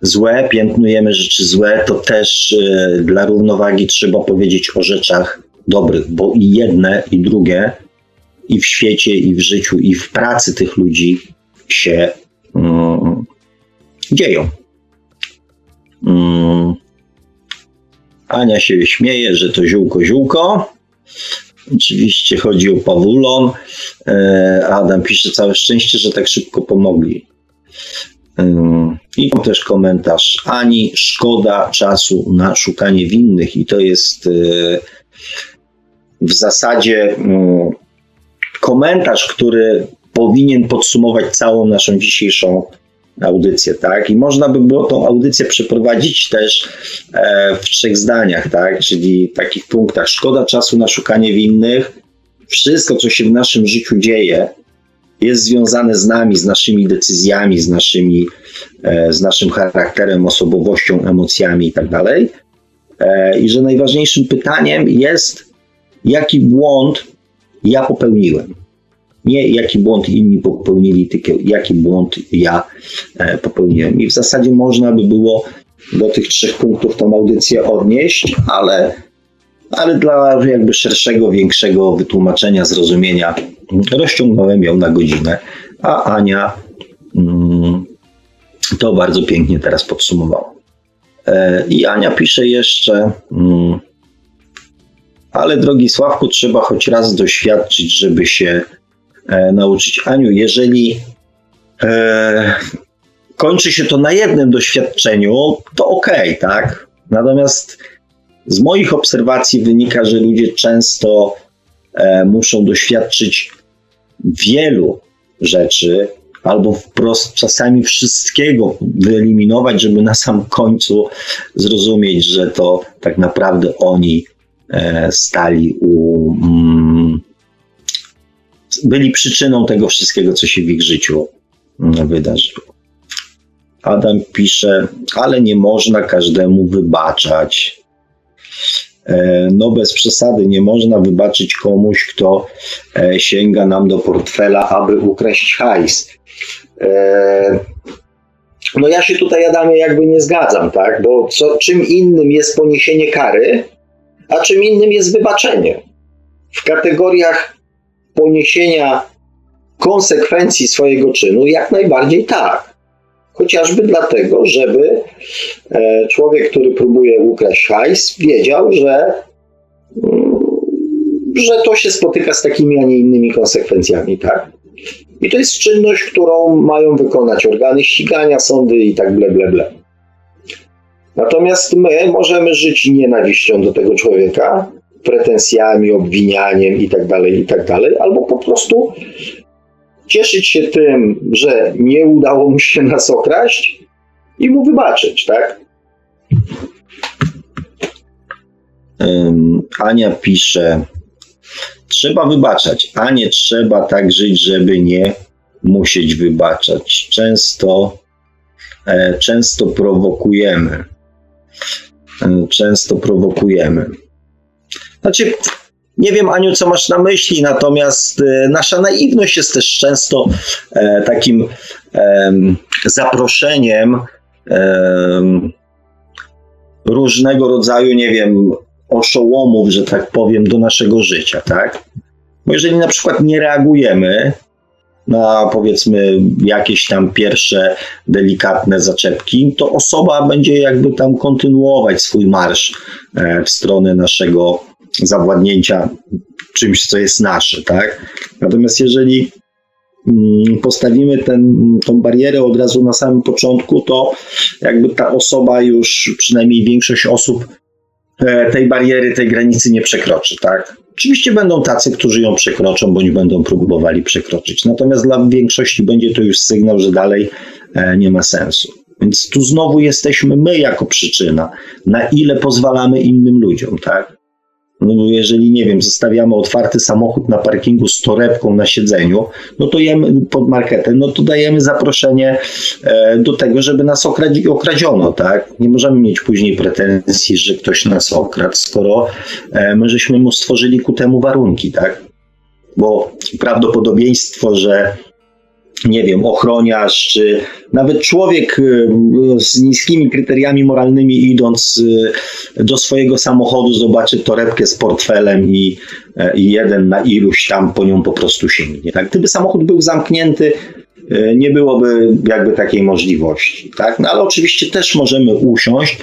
złe, piętnujemy rzeczy złe, to też e, dla równowagi trzeba powiedzieć o rzeczach dobrych, bo i jedne, i drugie, i w świecie, i w życiu, i w pracy tych ludzi się mm, dzieją. Mm. Ania się śmieje, że to ziółko, ziółko. Oczywiście chodzi o Pawulon. E, Adam pisze całe szczęście, że tak szybko pomogli. E, I też komentarz Ani, szkoda czasu na szukanie winnych i to jest e, w zasadzie mm, komentarz, który powinien podsumować całą naszą dzisiejszą audycję, tak? I można by było tą audycję przeprowadzić też e, w trzech zdaniach, tak? Czyli takich punktach. Szkoda czasu na szukanie winnych. Wszystko, co się w naszym życiu dzieje, jest związane z nami, z naszymi decyzjami, z, naszymi, e, z naszym charakterem, osobowością, emocjami itd. Tak e, I że najważniejszym pytaniem jest, jaki błąd ja popełniłem. Nie jaki błąd inni popełnili, tylko jaki błąd ja e, popełniłem. I w zasadzie można by było do tych trzech punktów tą audycję odnieść, ale, ale dla jakby szerszego, większego wytłumaczenia, zrozumienia rozciągnąłem ją na godzinę, a Ania mm, to bardzo pięknie teraz podsumowała. E, I Ania pisze jeszcze, mm, ale drogi Sławku, trzeba choć raz doświadczyć, żeby się e, nauczyć. Aniu, jeżeli e, kończy się to na jednym doświadczeniu, to okej, okay, tak? Natomiast z moich obserwacji wynika, że ludzie często e, muszą doświadczyć wielu rzeczy, albo wprost czasami wszystkiego wyeliminować, żeby na sam końcu zrozumieć, że to tak naprawdę oni stali u. Mm, byli przyczyną tego wszystkiego, co się w ich życiu mm, wydarzyło. Adam pisze, ale nie można każdemu wybaczać. E, no bez przesady nie można wybaczyć komuś, kto e, sięga nam do portfela, aby ukraść hajs. E, no ja się tutaj, Adamie, jakby nie zgadzam, tak? Bo co, czym innym jest poniesienie kary, a czym innym jest wybaczenie. W kategoriach poniesienia konsekwencji swojego czynu jak najbardziej tak. Chociażby dlatego, żeby e, człowiek, który próbuje ukraść hajs, wiedział, że, mm, że to się spotyka z takimi, a nie innymi konsekwencjami, tak? I to jest czynność, którą mają wykonać organy ścigania, sądy i tak ble, ble, ble. Natomiast my możemy żyć nienawiścią do tego człowieka, pretensjami, obwinianiem i tak dalej, i tak albo po prostu cieszyć się tym, że nie udało mu się nas okraść i mu wybaczyć, tak? Ania pisze, trzeba wybaczać, a nie trzeba tak żyć, żeby nie musieć wybaczać. Często, e, często prowokujemy. Często prowokujemy. Znaczy, nie wiem, Aniu, co masz na myśli, natomiast e, nasza naiwność jest też często e, takim zaproszeniem różnego rodzaju, nie wiem, oszołomów, że tak powiem, do naszego życia, tak? Bo jeżeli na przykład nie reagujemy na powiedzmy jakieś tam pierwsze delikatne zaczepki, to osoba będzie jakby tam kontynuować swój marsz w stronę naszego zawładnięcia czymś, co jest nasze, tak? Natomiast jeżeli mm, postawimy ten, tą barierę od razu na samym początku, to jakby ta osoba już, przynajmniej większość osób e, tej bariery, tej granicy nie przekroczy, tak? Oczywiście będą tacy, którzy ją przekroczą, bądź będą próbowali przekroczyć. Natomiast dla większości będzie to już sygnał, że dalej e, nie ma sensu. Więc tu znowu jesteśmy my jako przyczyna, na ile pozwalamy innym ludziom, tak? No, jeżeli, nie wiem, zostawiamy otwarty samochód na parkingu z torebką na siedzeniu, no to jemy pod marketem, no to dajemy zaproszenie e, do tego, żeby nas okradziono, tak? Nie możemy mieć później pretensji, że ktoś nas okradł, skoro e, my żeśmy mu stworzyli ku temu warunki, tak? Bo prawdopodobieństwo, że nie wiem, ochroniarz, czy nawet człowiek y, z niskimi kryteriami moralnymi idąc y, do swojego samochodu zobaczy torebkę z portfelem i, e, i jeden na iluś tam po nią po prostu sięgnie. Tak? Gdyby samochód był zamknięty, y, nie byłoby jakby takiej możliwości. Tak? No ale oczywiście też możemy usiąść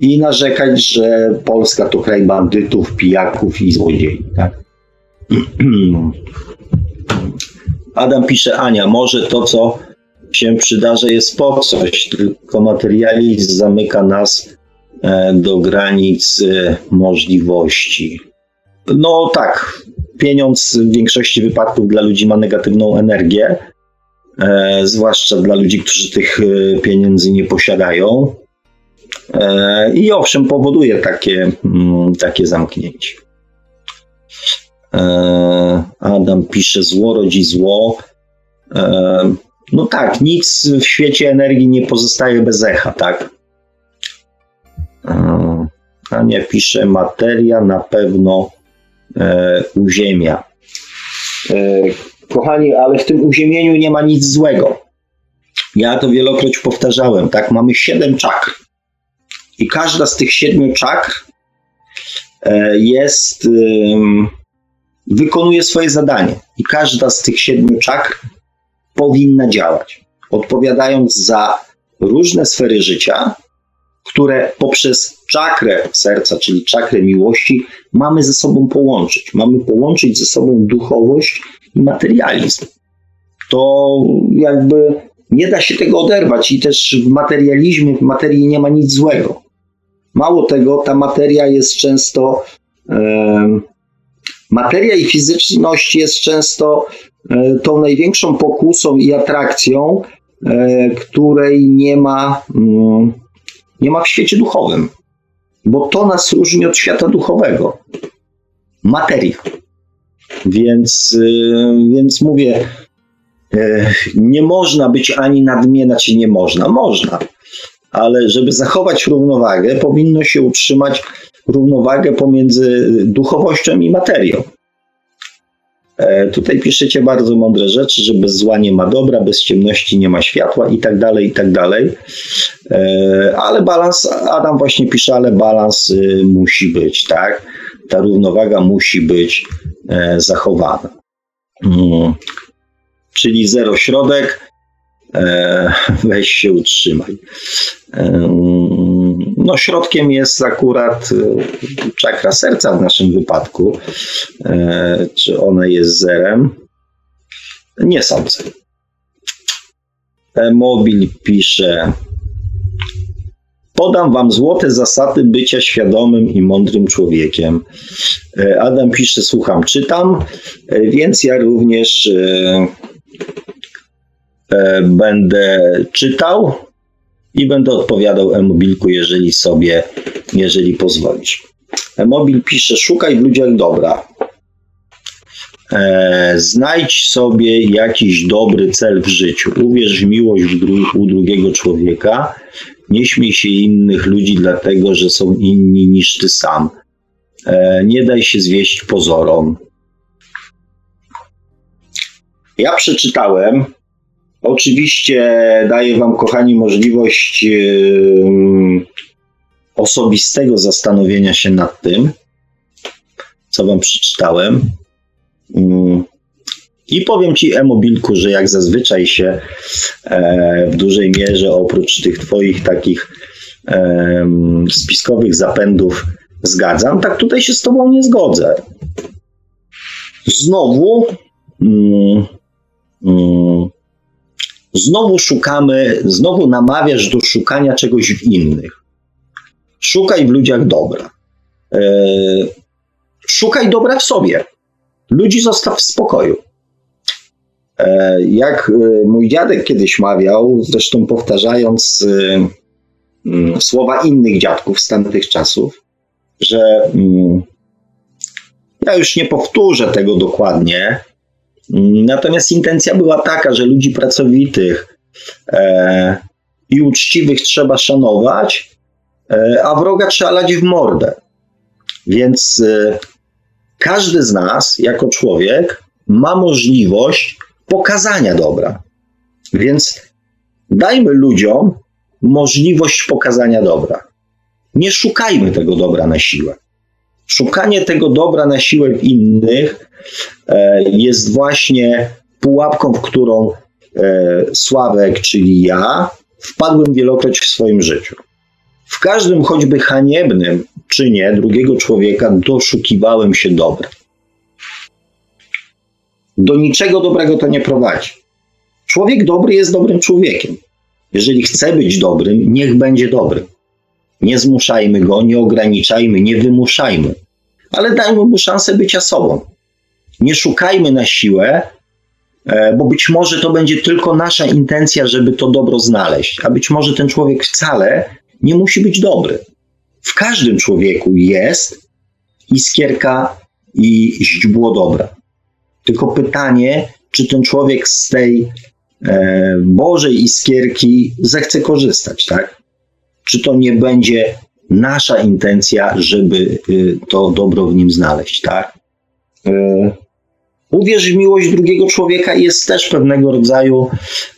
i narzekać, że Polska to kraj bandytów, pijaków i złodziei. Tak? Adam pisze, Ania, może to, co się przydarza, jest po coś, tylko materializm zamyka nas e, do granic e, możliwości. No tak, pieniądz w większości wypadków dla ludzi ma negatywną energię, e, zwłaszcza dla ludzi, którzy tych pieniędzy nie posiadają. I owszem, powoduje takie, mm, takie zamknięcie. E, Adam pisze: Zło rodzi zło. E, no tak, nic w świecie energii nie pozostaje bez echa, tak? E, Ania pisze: Materia na pewno uziemia. Kochani, ale w tym uziemieniu nie ma nic złego. Ja to wielokroć powtarzałem, tak? Mamy siedem czakr. I każda z tych siedmiu czakr jest wykonuje swoje zadanie i każda z tych siedmiu czakr powinna działać, odpowiadając za różne sfery życia, które poprzez czakrę serca, czyli czakrę miłości, mamy ze sobą połączyć. Mamy połączyć ze sobą duchowość i materializm. To jakby nie da się tego oderwać i też w materializmie, w materii nie ma nic złego. Mało tego, ta materia jest często Materia i fizyczność jest często e, tą największą pokusą i atrakcją, e, której nie ma, mm, nie ma w świecie duchowym, bo to nas różni od świata duchowego. Materia. Więc, e, więc mówię, nie można być ani nadmienna, czy nie można. Można, ale żeby zachować równowagę, powinno się utrzymać równowagę pomiędzy duchowością i materią. E, tutaj piszecie bardzo mądre rzeczy, że bez zła nie ma dobra, bez ciemności nie ma światła i tak dalej, i tak dalej. E, ale balans, Adam właśnie pisze, ale balans y, musi być, tak? Ta równowaga musi być e, zachowana. Mm. Czyli zero środek, weź się utrzymaj. E, no, środkiem jest akurat e, czakra serca w naszym wypadku. Czy ona jest zerem? Nie sądzę. Mobil pisze. Podam wam złote zasady bycia świadomym i mądrym człowiekiem. Adam pisze, słucham, czytam, więc ja również E, będę czytał i będę odpowiadał e-mobilku, jeżeli sobie, jeżeli pozwolisz. E-mobil pisze, szukaj w ludziach dobra. E, znajdź sobie jakiś dobry cel w życiu. Uwierz w miłość w dru- u drugiego człowieka. Nie śmiej się innych ludzi dlatego, że są inni niż ty sam. E, nie daj się zwieść pozorom. Ja przeczytałem Oczywiście daję Wam, kochani, możliwość osobistego zastanowienia się nad tym, co Wam przeczytałem. I powiem Ci, Emobilku, że jak zazwyczaj się e, w dużej mierze oprócz tych Twoich takich spiskowych zapędów zgadzam, tak tutaj się z Tobą nie zgodzę. Znowu. Mm, mm, Znowu szukamy, znowu namawiasz do szukania czegoś w innych. Szukaj w ludziach dobra. E, szukaj dobra w sobie. Ludzi zostaw w spokoju. E, jak e, mój dziadek kiedyś mawiał, zresztą powtarzając mm, słowa innych dziadków z tamtych czasów, że mm, ja już nie powtórzę tego dokładnie, Natomiast intencja była taka, że ludzi pracowitych e, i uczciwych trzeba szanować, e, a wroga trzeba lać w mordę. Więc e, każdy z nas, jako człowiek, ma możliwość pokazania dobra. Więc dajmy ludziom możliwość pokazania dobra. Nie szukajmy tego dobra na siłę. Szukanie tego dobra na siłę w innych jest właśnie pułapką, w którą e, Sławek, czyli ja, wpadłem wielokroć w swoim życiu. W każdym choćby haniebnym czynie drugiego człowieka doszukiwałem się dobra. Do niczego dobrego to nie prowadzi. Człowiek dobry jest dobrym człowiekiem. Jeżeli chce być dobrym, niech będzie dobrym. Nie zmuszajmy go, nie ograniczajmy, nie wymuszajmy. ale dajmy mu szansę bycia sobą. Nie szukajmy na siłę, e, bo być może to będzie tylko nasza intencja, żeby to dobro znaleźć, a być może ten człowiek wcale nie musi być dobry. W każdym człowieku jest iskierka i źdźbło dobra. Tylko pytanie, czy ten człowiek z tej e, Bożej iskierki zechce korzystać, tak? Czy to nie będzie nasza intencja, żeby y, to dobro w nim znaleźć, tak? E, uwierz w miłość drugiego człowieka jest też pewnego rodzaju,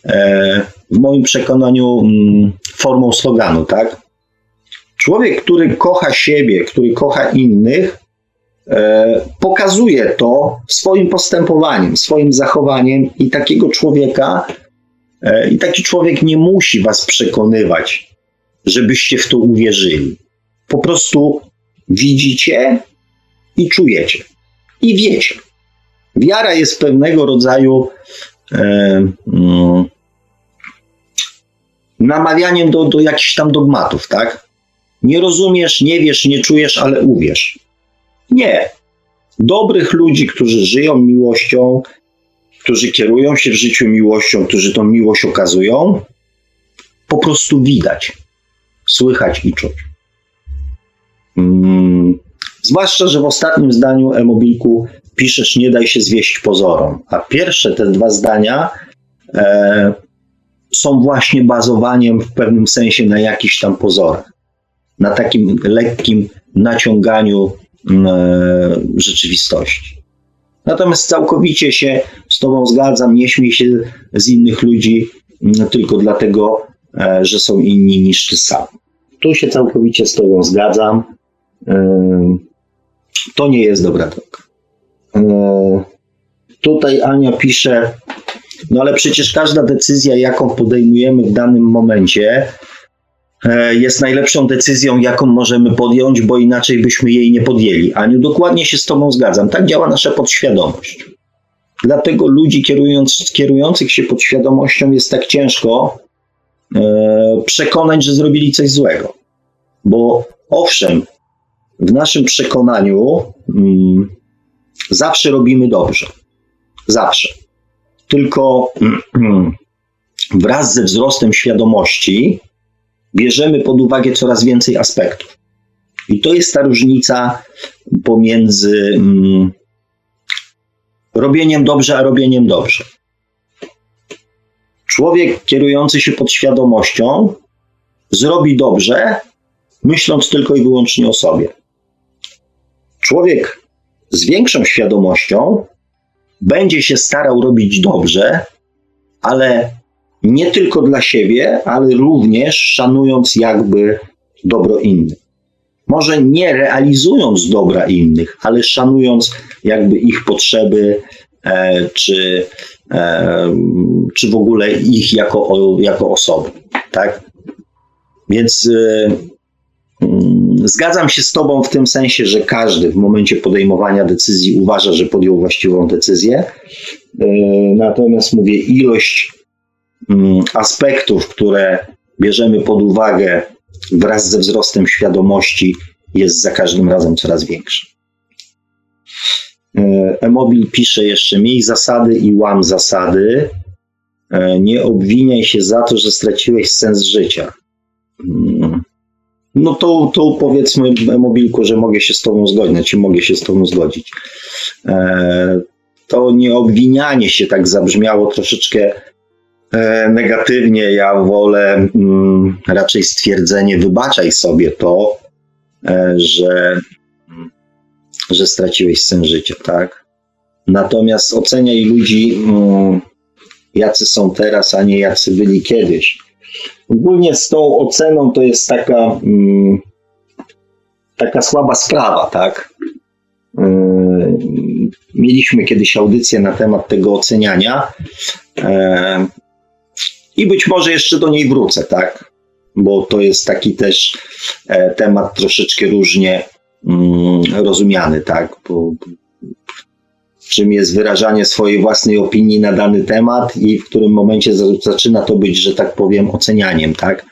e, w moim przekonaniu, mm, formą sloganu, tak? Człowiek, który kocha siebie, który kocha innych, e, pokazuje to swoim postępowaniem, swoim zachowaniem i takiego człowieka, i taki człowiek nie musi was przekonywać, żebyście w to uwierzyli. Po prostu widzicie i czujecie. I wiecie. Wiara jest pewnego rodzaju e, mm, namawianiem do, do jakichś tam dogmatów, tak? Nie rozumiesz, nie wiesz, nie czujesz, ale uwierz. Nie. Dobrych ludzi, którzy żyją miłością, którzy kierują się w życiu miłością, którzy tą miłość okazują, po prostu widać, słychać i czuć. Mm, zwłaszcza, że w ostatnim zdaniu e-mobilku piszesz nie daj się zwieść pozorom, a pierwsze te dwa zdania e, są właśnie bazowaniem w pewnym sensie na jakichś tam pozorach, na takim lekkim naciąganiu mm, e, rzeczywistości. Natomiast całkowicie się z Tobą zgadzam, nie śmiej się z innych ludzi mm, tylko dlatego, e, że są inni niż Ty sam. Tu się całkowicie z Tobą zgadzam. To nie jest dobra droga. Tutaj Ania pisze, no ale przecież każda decyzja, jaką podejmujemy w danym momencie, e, jest najlepszą decyzją, jaką możemy podjąć, bo inaczej byśmy jej nie podjęli. Aniu, dokładnie się z Tobą zgadzam. Tak działa nasza podświadomość. Dlatego ludzi kierując, kierujących się podświadomością jest tak ciężko e, przekonać, że zrobili coś złego. Bo owszem, w naszym przekonaniu mm, zawsze robimy dobrze. Zawsze. Tylko wraz ze wzrostem świadomości bierzemy pod uwagę coraz więcej aspektów. I to jest ta różnica pomiędzy mm, robieniem dobrze, a robieniem dobrze. Człowiek kierujący się podświadomością zrobi dobrze, myśląc tylko i wyłącznie o sobie. Człowiek z większą świadomością będzie się starał robić dobrze, ale nie tylko dla siebie, ale również szanując jakby dobro innych. Może nie realizując dobra innych, ale szanując jakby ich potrzeby, e, czy, e, czy w ogóle ich jako, jako osoby. Tak? Więc e, zgadzam się z Tobą w tym sensie, że każdy w momencie podejmowania decyzji uważa, że podjął właściwą decyzję. E, natomiast mówię, ilość mm, aspektów, które bierzemy pod uwagę wraz ze wzrostem świadomości, jest za każdym razem coraz większa. E, Emobil pisze jeszcze: Miej zasady i łam zasady. E, nie obwiniaj się za to, że straciłeś sens życia. Mm no to, to powiedzmy mobilku, że mogę się z tobą zgodzić, znaczy mogę się z tobą zgodzić. E, to nieobwinianie się tak zabrzmiało troszeczkę e, negatywnie. Ja wolę mm, raczej stwierdzenie wybaczaj sobie to, e, że, że straciłeś sens życia, tak? Natomiast oceniaj ludzi, mm, jacy są teraz, a nie jacy byli kiedyś Ogólnie z tą oceną to jest taka, mm, taka słaba sprawa, tak? Yy, mieliśmy kiedyś audycję na temat tego oceniania yy, i być może jeszcze do niej wrócę, tak? Bo to jest taki też e, temat troszeczkę różnie mm, rozumiany, tak? Bo czym jest wyrażanie swojej własnej opinii na dany temat i w którym momencie zaczyna to być, że tak powiem, ocenianiem, tak?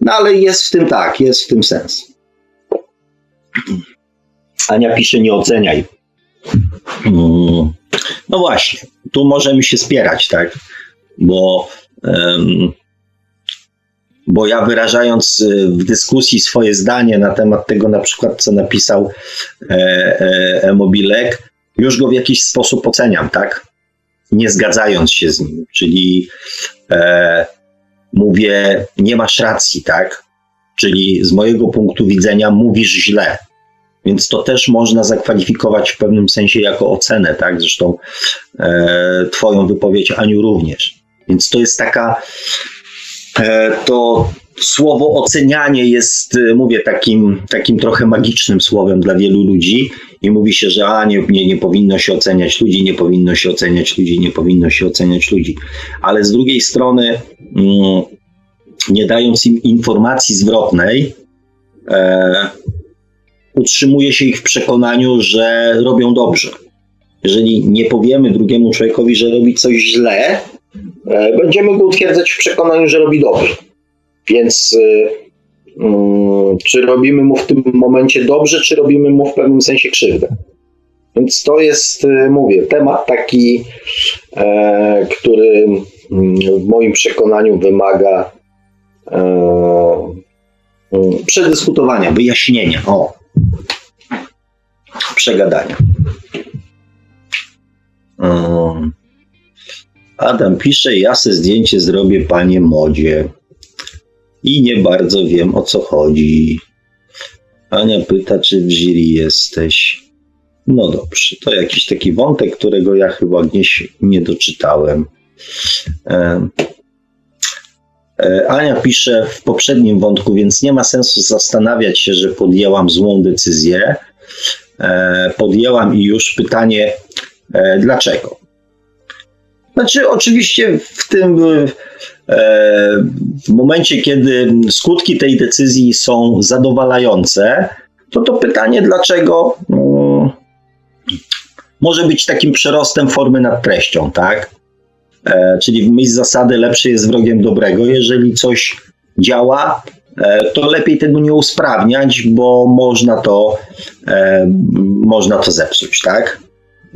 No ale jest w tym tak, jest w tym sens. Ania pisze, nie oceniaj. Mm, no właśnie, tu możemy się spierać, tak? Bo, um, bo ja wyrażając y, w dyskusji swoje zdanie na temat tego, na przykład, co napisał e, e, Mobilek, już go w jakiś sposób oceniam, tak? Nie zgadzając się z nim, czyli e, mówię, nie masz racji, tak? Czyli z mojego punktu widzenia mówisz źle. Więc to też można zakwalifikować w pewnym sensie jako ocenę, tak? Zresztą e, Twoją wypowiedź, Aniu, również. Więc to jest taka, to słowo ocenianie jest, e, mówię, takim, takim trochę magicznym słowem dla wielu ludzi i mówi się, że a, nie, nie, nie powinno się oceniać ludzi, nie powinno się oceniać ludzi, nie powinno się oceniać ludzi. Ale z drugiej strony, mm, nie dając im informacji zwrotnej, e, utrzymuje się ich w przekonaniu, że robią dobrze. Jeżeli nie powiemy drugiemu człowiekowi, że robi coś źle, e, będziemy go utwierdzać w przekonaniu, że robi dobrze. Więc e, mm, czy robimy mu w tym momencie dobrze, czy robimy mu w pewnym sensie krzywdę? Więc to jest, e, mówię, temat taki, który mm, w moim przekonaniu wymaga mm, przedyskutowania, wyjaśnienia. O, przegadania. Adam pisze, ja se zdjęcie zrobię panie modzie. I nie bardzo wiem o co chodzi. Ania pyta, czy w jury jesteś. No dobrze, to jakiś taki wątek, którego ja chyba gdzieś nie doczytałem. E, e, Ania pisze w poprzednim wątku, więc nie ma sensu zastanawiać się, że podjęłam złą decyzję. E, podjęłam i już pytanie, e, dlaczego? Znaczy, oczywiście w tym e, w momencie, kiedy skutki tej decyzji są zadowalające, to to pytanie, dlaczego, no, może być takim przerostem formy nad treścią, tak? Czyli w myśl zasady lepszy jest wrogiem dobrego. Jeżeli coś działa, E, to lepiej tego nie usprawniać, bo można to, e, można to zepsuć, tak?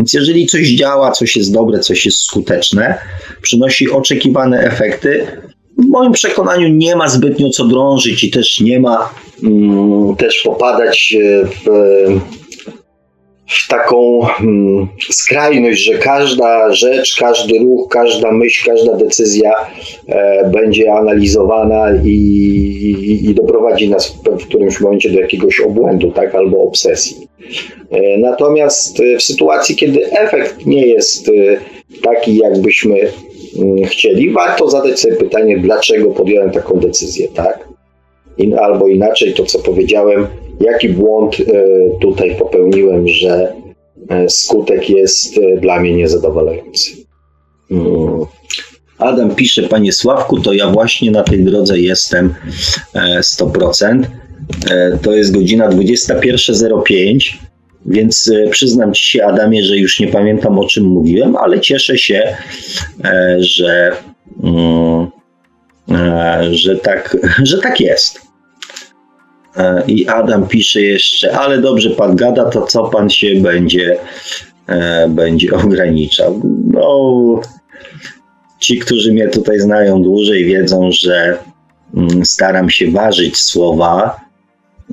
Więc jeżeli coś działa, coś jest dobre, coś jest skuteczne, przynosi oczekiwane efekty, w moim przekonaniu nie ma zbytnio co drążyć i też nie ma mm, też popadać w w taką hmm, skrajność, że każda rzecz, każdy ruch, każda myśl, każda decyzja e, będzie analizowana i, i, i, doprowadzi nas w, w którymś momencie do jakiegoś obłędu, tak, albo obsesji. E, natomiast e, w sytuacji, kiedy efekt nie jest taki, jakbyśmy mm, chcieli, warto zadać sobie pytanie, dlaczego podjąłem taką decyzję, tak? Albo inaczej, to co powiedziałem, jaki błąd e, tutaj popełniłem, że e, skutek jest e, dla mnie niezadowalający. Mm. Adam pisze, panie Sławku, to ja właśnie na tej drodze jestem 100%. To jest godzina 21.05, więc przyznam ci się, Adamie, że już nie pamiętam o czym mówiłem, ale cieszę się, że, mm, że, tak, że tak jest. E, I Adam pisze jeszcze, ale dobrze pan gada, to co pan się będzie, e, będzie ograniczał? No, ci, którzy mnie tutaj znają dłużej, wiedzą, że mm, staram się ważyć słowa,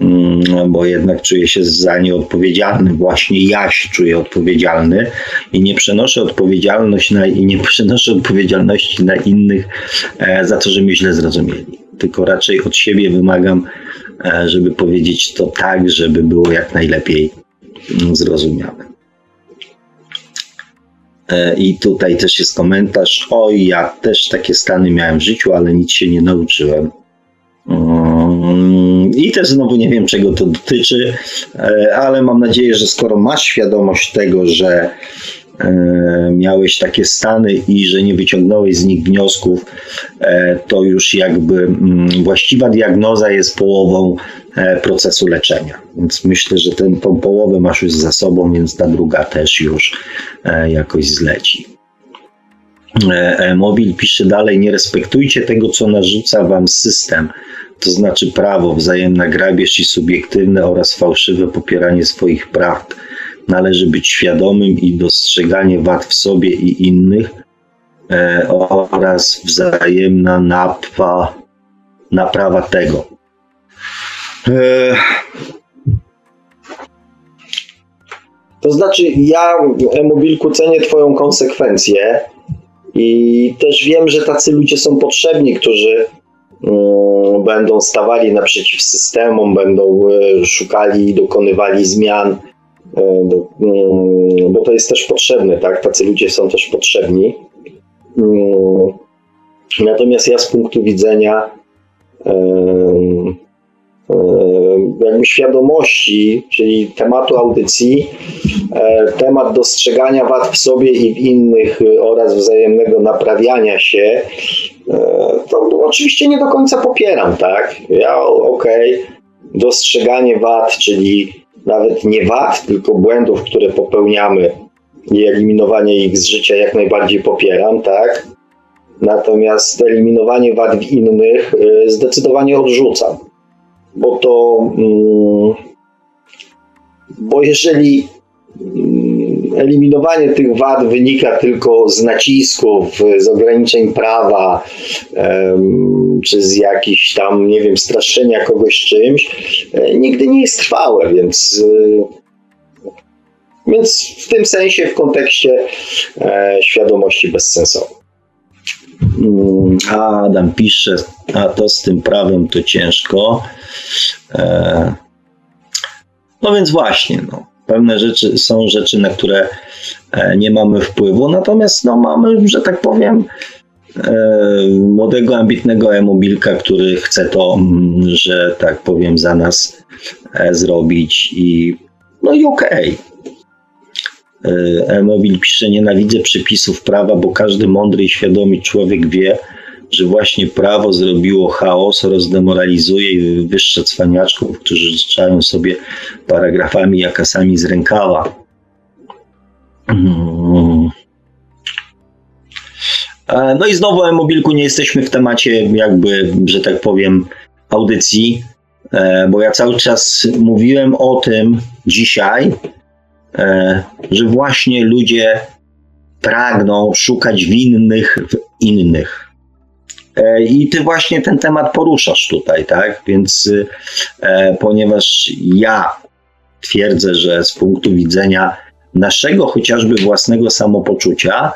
mm, bo jednak czuję się za nie odpowiedzialny. Właśnie jaś czuję odpowiedzialny i nie przenoszę odpowiedzialność na, i nie przenoszę odpowiedzialności na innych e, za to, że mnie źle zrozumieli. Tylko raczej od siebie wymagam żeby powiedzieć to tak, żeby było jak najlepiej mm, zrozumiałe. E, I tutaj też jest komentarz. Oj, ja też takie stany miałem w życiu, ale nic się nie nauczyłem. Mm, I też znowu nie wiem, czego to dotyczy, e, ale mam nadzieję, że skoro masz świadomość tego, że E, miałeś takie stany i że nie wyciągnąłeś z nich wniosków, e, to już jakby mm, właściwa diagnoza jest połową e, procesu leczenia. Więc myślę, że tę połowę masz już za sobą, więc ta druga też już jakoś zleci. Mobil pisze dalej, nie respektujcie tego, co narzuca wam system. to znaczy prawo, wzajemna grabież i subiektywne oraz fałszywe popieranie swoich praw. Należy być świadomym i dostrzeganie wad w sobie i innych e, oraz wzajemna naprawa, naprawa tego. E, to znaczy, ja, Emobilku, cenię Twoją konsekwencję i też wiem, że tacy ludzie są potrzebni, którzy y, będą stawali naprzeciw systemom, będą y, szukali i dokonywali zmian, y, bo to jest też potrzebne, tak? Tacy ludzie są też potrzebni. Natomiast ja z punktu widzenia jakby świadomości, czyli tematu audycji, e, temat dostrzegania wad w sobie i w innych e, oraz wzajemnego naprawiania się, e, to oczywiście nie do końca popieram, tak? Ja okej, okay, dostrzeganie wad, czyli nawet nie wad, tylko błędów, które popełniamy i eliminowanie ich z życia jak najbardziej popieram, tak? Natomiast eliminowanie wad w innych zdecydowanie odrzucam bo to, mm, bo jeżeli mm, eliminowanie tych wad wynika tylko z nacisków, z ograniczeń prawa, czy z jakichś tam, nie wiem, straszenia kogoś czymś, e, nigdy nie jest trwałe, więc e, więc w tym sensie, w kontekście e, świadomości bezsensownej. Mm, Adam pisze, a to z tym prawem to ciężko. No więc właśnie, no, pewne rzeczy są rzeczy, na które e, nie mamy wpływu, natomiast no, mamy, że tak powiem, e, młodego, ambitnego e-mobilka, który chce to, mm, że tak powiem, za nas zrobić i no i okej. Okay. E-mobil pisze, nienawidzę przepisów prawa, bo każdy mądry i świadomy człowiek wie, że właśnie prawo zrobiło chaos, rozdemoralizuje i wywyższa cwaniaczków, którzy rzucają sobie paragrafami jakasami z rękawa. Mm. E, no i znowu, e-mobilku, nie jesteśmy w temacie jakby, że tak powiem, audycji, e, bo ja cały czas mówiłem o tym dzisiaj, e, że właśnie ludzie pragną szukać winnych w innych. E, I ty właśnie ten temat poruszasz tutaj, tak? Więc e, ponieważ ja twierdzę, że z punktu widzenia naszego chociażby własnego samopoczucia,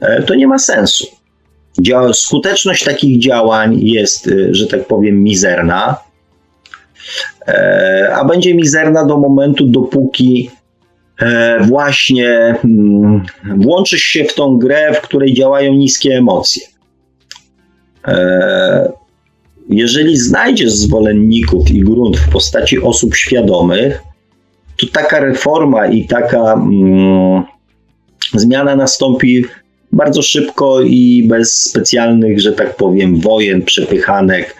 e, to nie ma sensu. skuteczność takich działań jest, że tak powiem, mizerna, a będzie mizerna do momentu, dopóki właśnie mm, włączysz się w tą grę, w której działają niskie emocje. E, jeżeli znajdziesz zwolenników i grunt w postaci osób świadomych, to taka reforma i taka mm, zmiana nastąpi bardzo szybko i bez specjalnych, że tak powiem, wojen, przepychanek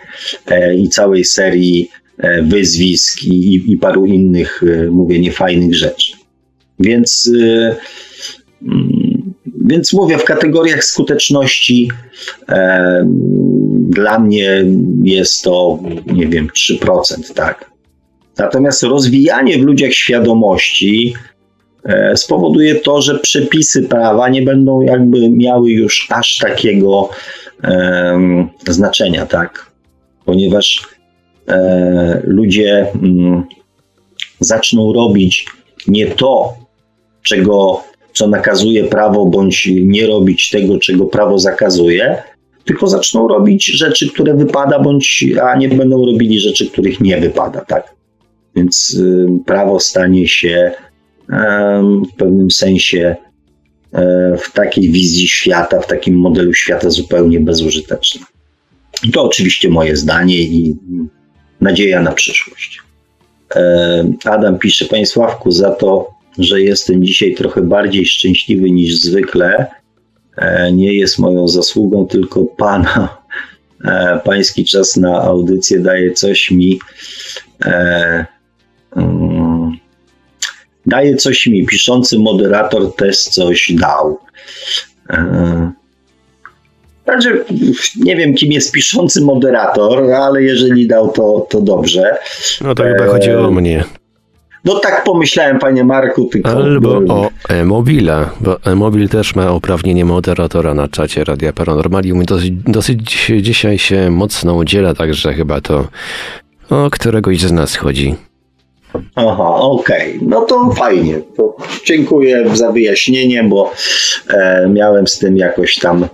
e, i całej serii e, wyzwisk i, i, paru innych, e, mówię, niefajnych rzeczy. Więc, e, więc mówię, w kategoriach skuteczności e, dla mnie jest to, nie wiem, 3%, tak. Natomiast rozwijanie w ludziach świadomości e, spowoduje to, że przepisy prawa nie będą jakby miały już aż takiego e, znaczenia, tak. Ponieważ e, ludzie mm, zaczną robić nie to, czego, co nakazuje prawo, bądź nie robić tego, czego prawo zakazuje, tylko zaczną robić rzeczy, które wypada, bądź a nie będą robili rzeczy, których nie wypada, tak? Więc y, prawo stanie się y, w pewnym sensie y, w takiej wizji świata, w takim modelu świata zupełnie bezużyteczne. To oczywiście moje zdanie i nadzieja na przyszłość. E, Adam pisze, Panie Sławku, za to, że jestem dzisiaj trochę bardziej szczęśliwy niż zwykle, E, nie jest moją zasługą, tylko Pana. E, pański czas na audycję daje coś mi. E, mm, daje coś mi. Piszący moderator też coś dał. Znaczy, nie wiem, kim jest piszący moderator, ale jeżeli dał, to, to dobrze. No to chyba chodzi o mnie. No tak pomyślałem, panie Marku, tylko... Albo o e-mobila, bo e-mobil też ma uprawnienie moderatora na czacie Radia Paranormalium. Dosyć, dosyć dzisiaj się mocno udziela, także chyba to o któregoś z nas chodzi. Aha, okej. Okay. No to fajnie. To dziękuję za wyjaśnienie, bo e, miałem z tym jakoś tam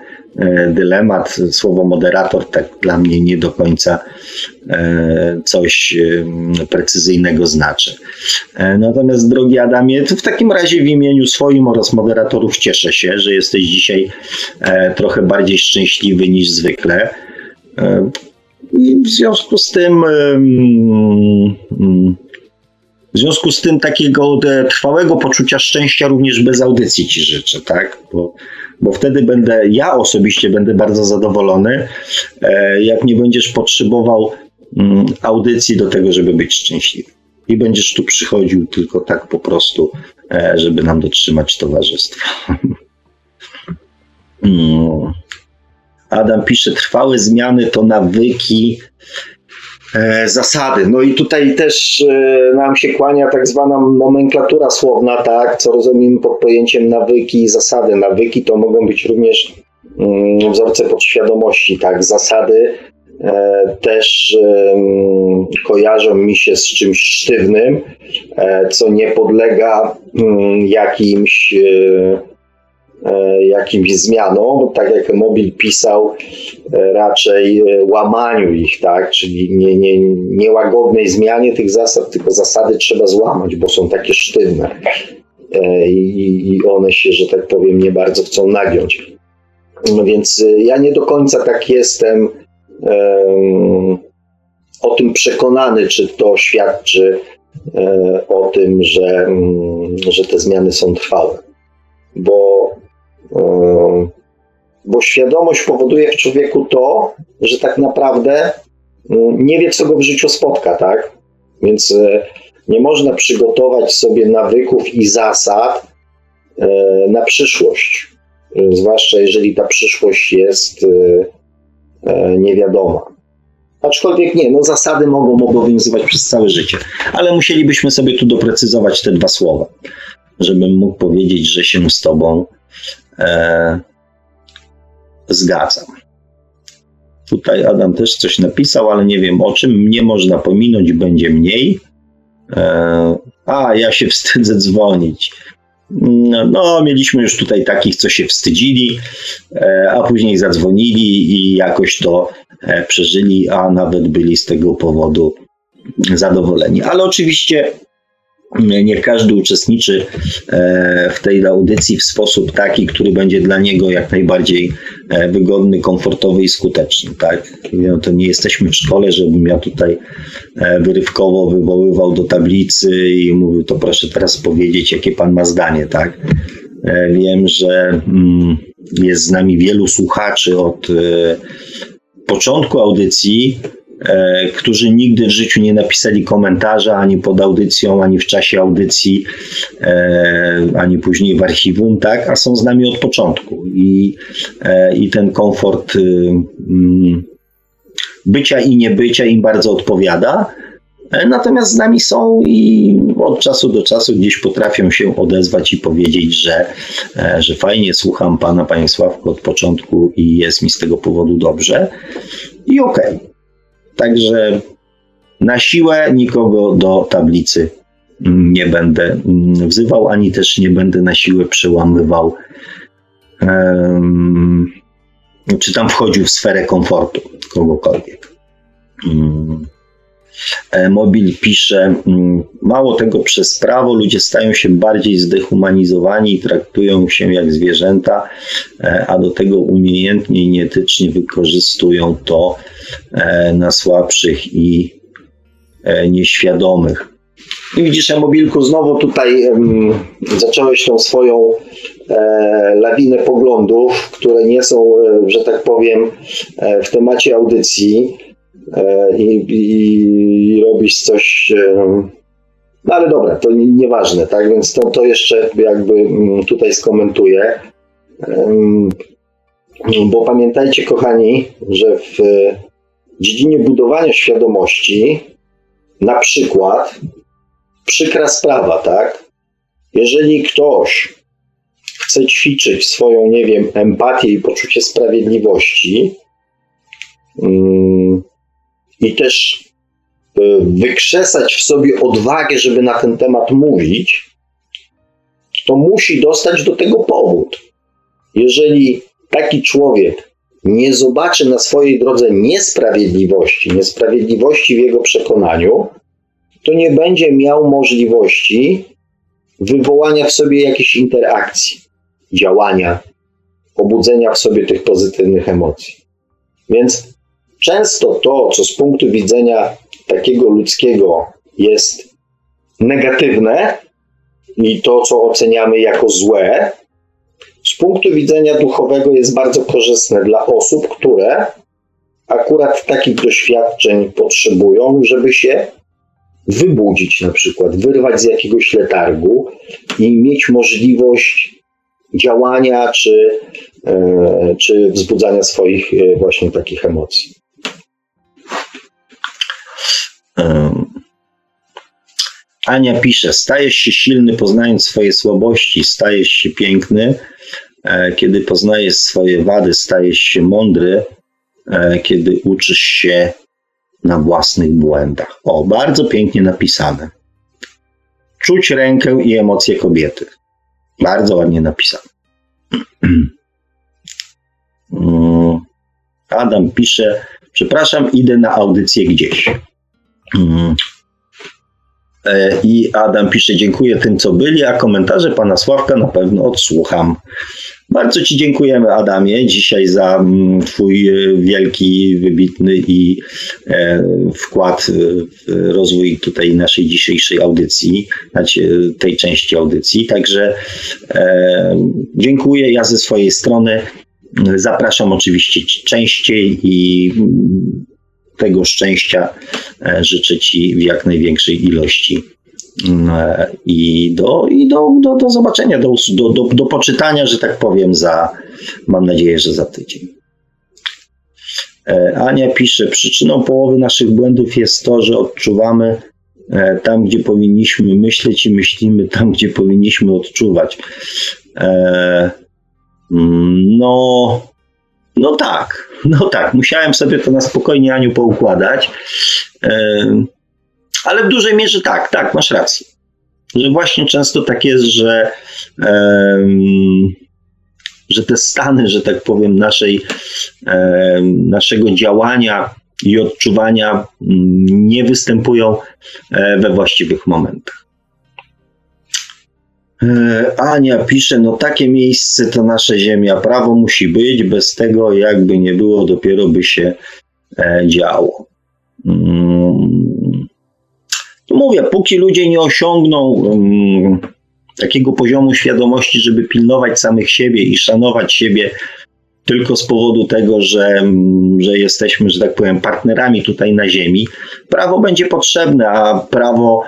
dylemat. Słowo moderator tak dla mnie nie do końca e, coś e, precyzyjnego znaczy. E, natomiast drogi Adamie, to w takim razie w imieniu swoim oraz moderatorów cieszę się, że jesteś dzisiaj e, trochę bardziej szczęśliwy niż zwykle. I w związku z tym w związku z tym takiego trwałego poczucia szczęścia również bez audycji ci życzę, tak? Bo, bo wtedy będę, ja osobiście będę bardzo zadowolony, e, jak nie będziesz potrzebował mm, audycji do tego, żeby być szczęśliwy. I będziesz tu przychodził tylko tak po prostu, e, żeby nam dotrzymać towarzystwa. Mm. Adam pisze, trwałe zmiany to nawyki, zasady. No i tutaj też e, nam się kłania tak zwana nomenklatura słowna, tak, co rozumiemy pod pojęciem nawyki i zasady. Nawyki to mogą być również mm, wzorce podświadomości, tak, zasady e, też kojarzą mi się z czymś sztywnym, co nie podlega mm, jakimś E, jakimś zmianom, tak jak Mobil pisał, e, raczej e, łamaniu ich, tak, czyli nie, nie, nie łagodnej zmianie tych zasad, tylko zasady trzeba złamać, bo są takie sztywne i, i one się, że tak powiem, nie bardzo chcą nagiąć. No więc ja nie do końca tak jestem um, o tym przekonany, czy to świadczy um, o tym, że, um, że te zmiany są trwałe. Bo bo świadomość powoduje w człowieku to, że tak naprawdę nie wie, co go w życiu spotka, tak? Więc e, nie można przygotować sobie nawyków i zasad e, na przyszłość. Zwłaszcza jeżeli ta przyszłość jest e, niewiadoma. Aczkolwiek nie, no zasady mogą obowiązywać przez całe życie, ale musielibyśmy sobie tu doprecyzować te dwa słowa, żebym mógł powiedzieć, że się z Tobą e, zgadzam. Tutaj Adam też coś napisał, ale nie wiem o czym. Mnie można pominąć, będzie mniej. E, a, ja się wstydzę dzwonić. No, no, mieliśmy już tutaj takich, co się wstydzili, e, a później zadzwonili i jakoś to e, przeżyli, a nawet byli z tego powodu zadowoleni. Ale oczywiście nie każdy uczestniczy e, w tej audycji w sposób taki, który będzie dla niego jak najbardziej e, wygodny, komfortowy i skuteczny. Tak? No to nie jesteśmy w szkole, żebym ja tutaj e, wyrywkowo wywoływał do tablicy i mówił, to proszę teraz powiedzieć, jakie pan ma zdanie. Tak? Wiem, że mm, jest z nami wielu słuchaczy od początku audycji, którzy nigdy w życiu nie napisali komentarza ani pod audycją, ani w czasie audycji, e, ani później w archiwum, tak, a są z nami od początku. I, e, i ten komfort y, mm, bycia i niebycia im bardzo odpowiada. Natomiast z nami są i od czasu do czasu gdzieś potrafią się odezwać i powiedzieć, że, że fajnie słucham pana, panie Sławku, od początku i jest mi z tego powodu dobrze. I okej. Okay. Także na siłę nikogo do tablicy nie będę wzywał, ani też nie będę na siłę przełamywał, um, czy tam wchodził w sferę komfortu kogokolwiek. Um, Mobil pisze, mm, mało tego, przez prawo ludzie stają się bardziej zdehumanizowani i traktują się jak zwierzęta, e, a do tego umiejętnie i nieetycznie wykorzystują to e, na słabszych i e, nieświadomych. I widzisz, Mobilku, znowu tutaj um, zacząłeś tą swoją e, lawinę poglądów, które nie są, że tak powiem, e, w temacie audycji. E, i, i, robisz coś. E, no ale dobra, to nieważne, tak? Więc to, to jeszcze jakby mm, tutaj skomentuję. bo pamiętajcie, kochani, że w dziedzinie budowania świadomości, na przykład, przykra sprawa, tak? Jeżeli ktoś chce ćwiczyć swoją, nie wiem, empatię i poczucie sprawiedliwości mm, i też e, wykrzesać w sobie odwagę, żeby na ten temat mówić, to musi dostać do tego powód. Jeżeli taki człowiek nie zobaczy na swojej drodze niesprawiedliwości, niesprawiedliwości w jego przekonaniu, to nie będzie miał możliwości wywołania w sobie jakiejś interakcji, działania, obudzenia w sobie tych pozytywnych emocji. Więc często to, co z punktu widzenia takiego ludzkiego jest negatywne i to, co oceniamy jako złe, z punktu widzenia duchowego jest bardzo korzystne dla osób, które akurat takich doświadczeń potrzebują, żeby się wybudzić na przykład, wyrwać z jakiegoś letargu i mieć możliwość działania czy, e, czy wzbudzania swoich e, właśnie takich emocji. Ania pisze, stajesz się silny poznając swoje słabości, stajesz się piękny, e, kiedy poznajesz swoje wady, stajesz się mądry, kiedy uczysz się na własnych błędach. O, bardzo pięknie napisane. Czuć rękę i emocje kobiety. Bardzo ładnie napisane. Mm, Adam pisze, przepraszam, idę na audycję gdzieś. Mm. E, I Adam pisze, dziękuję tym, co byli, a komentarze pana Sławka na pewno odsłucham. Bardzo Ci dziękujemy, Adamie, dzisiaj za mm, Twój e, wielki, wybitny i e, wkład w rozwój tutaj naszej dzisiejszej audycji, znaczy tej części audycji. Także dziękuję. Ja ze swojej strony zapraszam oczywiście częściej i mm, tego szczęścia życzę Ci w jak największej ilości. I do, i do, do, do zobaczenia, do, do, do, do poczytania, że tak powiem, za, mam nadzieję, że za tydzień. E, Ania pisze, przyczyną połowy naszych błędów jest to, że odczuwamy e, tam, gdzie powinniśmy myśleć i myślimy tam, gdzie powinniśmy odczuwać. E, mm, no, no tak, no tak, musiałem sobie to na spokojnie, Aniu, poukładać. Ale w dużej mierze tak, tak, masz rację. Że właśnie często tak jest, że, że te stany, że tak powiem, naszej, naszego działania i odczuwania um, nie występują e, we właściwych momentach. E, Ania pisze, no takie miejsce to nasza ziemia, prawo musi być, bez tego jakby nie było, dopiero by się e, działo. Mm, mówię, póki ludzie nie osiągną um, takiego poziomu świadomości, żeby pilnować samych siebie i szanować siebie tylko z powodu tego, że, mm, że jesteśmy, że tak powiem, partnerami tutaj na Ziemi, prawo będzie potrzebne, a prawo,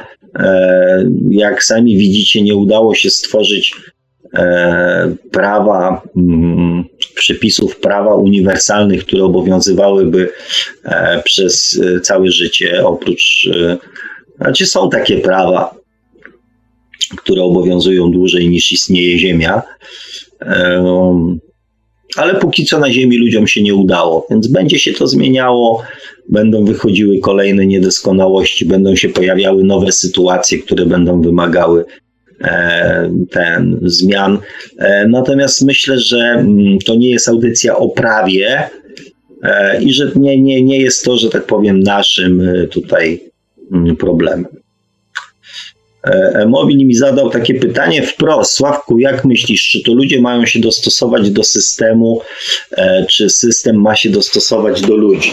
jak sami widzicie, nie udało się stworzyć e, prawa, mm, przepisów prawa uniwersalnych, które obowiązywałyby e, przez e, całe życie, oprócz e, znaczy są takie prawa, które obowiązują dłużej niż istnieje Ziemia, ale póki co na Ziemi ludziom się nie udało, więc będzie się to zmieniało, będą wychodziły kolejne niedoskonałości, będą się pojawiały nowe sytuacje, które będą wymagały e, ten zmian. E, natomiast myślę, że mm, to nie jest audycja o prawie e, i że nie, nie, nie jest to, że tak powiem, naszym tutaj Mm, problemem. E, Mobil mi zadał takie pytanie wprost. Sławku, jak myślisz, czy to ludzie mają się dostosować do systemu, e, czy system ma się dostosować do ludzi?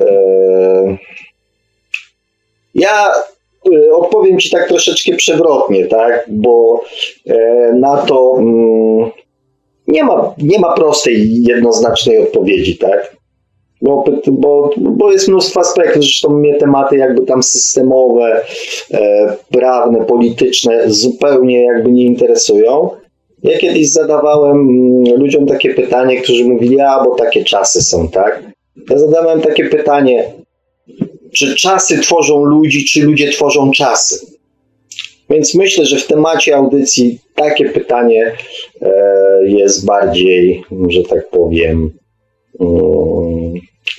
E, ja odpowiem Ci tak troszeczkę przewrotnie, tak? bo na to mm, nie ma, nie ma prostej, jednoznacznej odpowiedzi. Tak? Bo, bo, bo jest mnóstwo aspektów, zresztą mnie tematy jakby tam systemowe, e, prawne, polityczne zupełnie jakby nie interesują. Ja kiedyś zadawałem mm, ludziom takie pytanie, którzy mówili, a bo takie czasy są, tak? Ja zadałem takie pytanie, czy czasy tworzą ludzi, czy ludzie tworzą czasy? Więc myślę, że w temacie audycji takie pytanie e, jest bardziej, że tak powiem,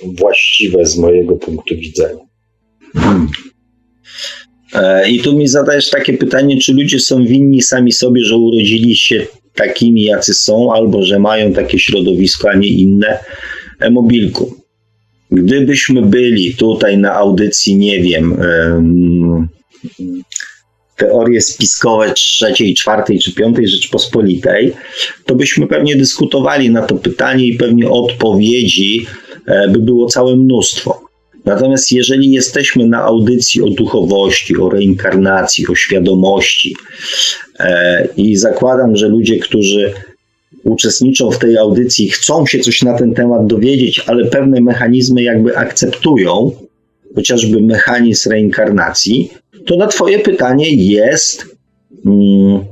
właściwe z mojego punktu widzenia. Hmm. E, I tu mi zadajesz takie pytanie, czy ludzie są winni sami sobie, że urodzili się takimi, jacy są, albo że mają takie środowisko, a nie inne. E, mobilku. Gdybyśmy byli tutaj na audycji, nie wiem, teorie spiskowe trzeciej, czwartej czy piątej Rzeczpospolitej, to byśmy pewnie dyskutowali na to pytanie i pewnie odpowiedzi e, by było całe mnóstwo. Natomiast jeżeli jesteśmy na audycji o duchowości, o reinkarnacji, o świadomości e, i zakładam, że ludzie, którzy uczestniczą w tej audycji, chcą się coś na ten temat dowiedzieć, ale pewne mechanizmy jakby akceptują, chociażby mechanizm reinkarnacji, to na Twoje pytanie jest mm,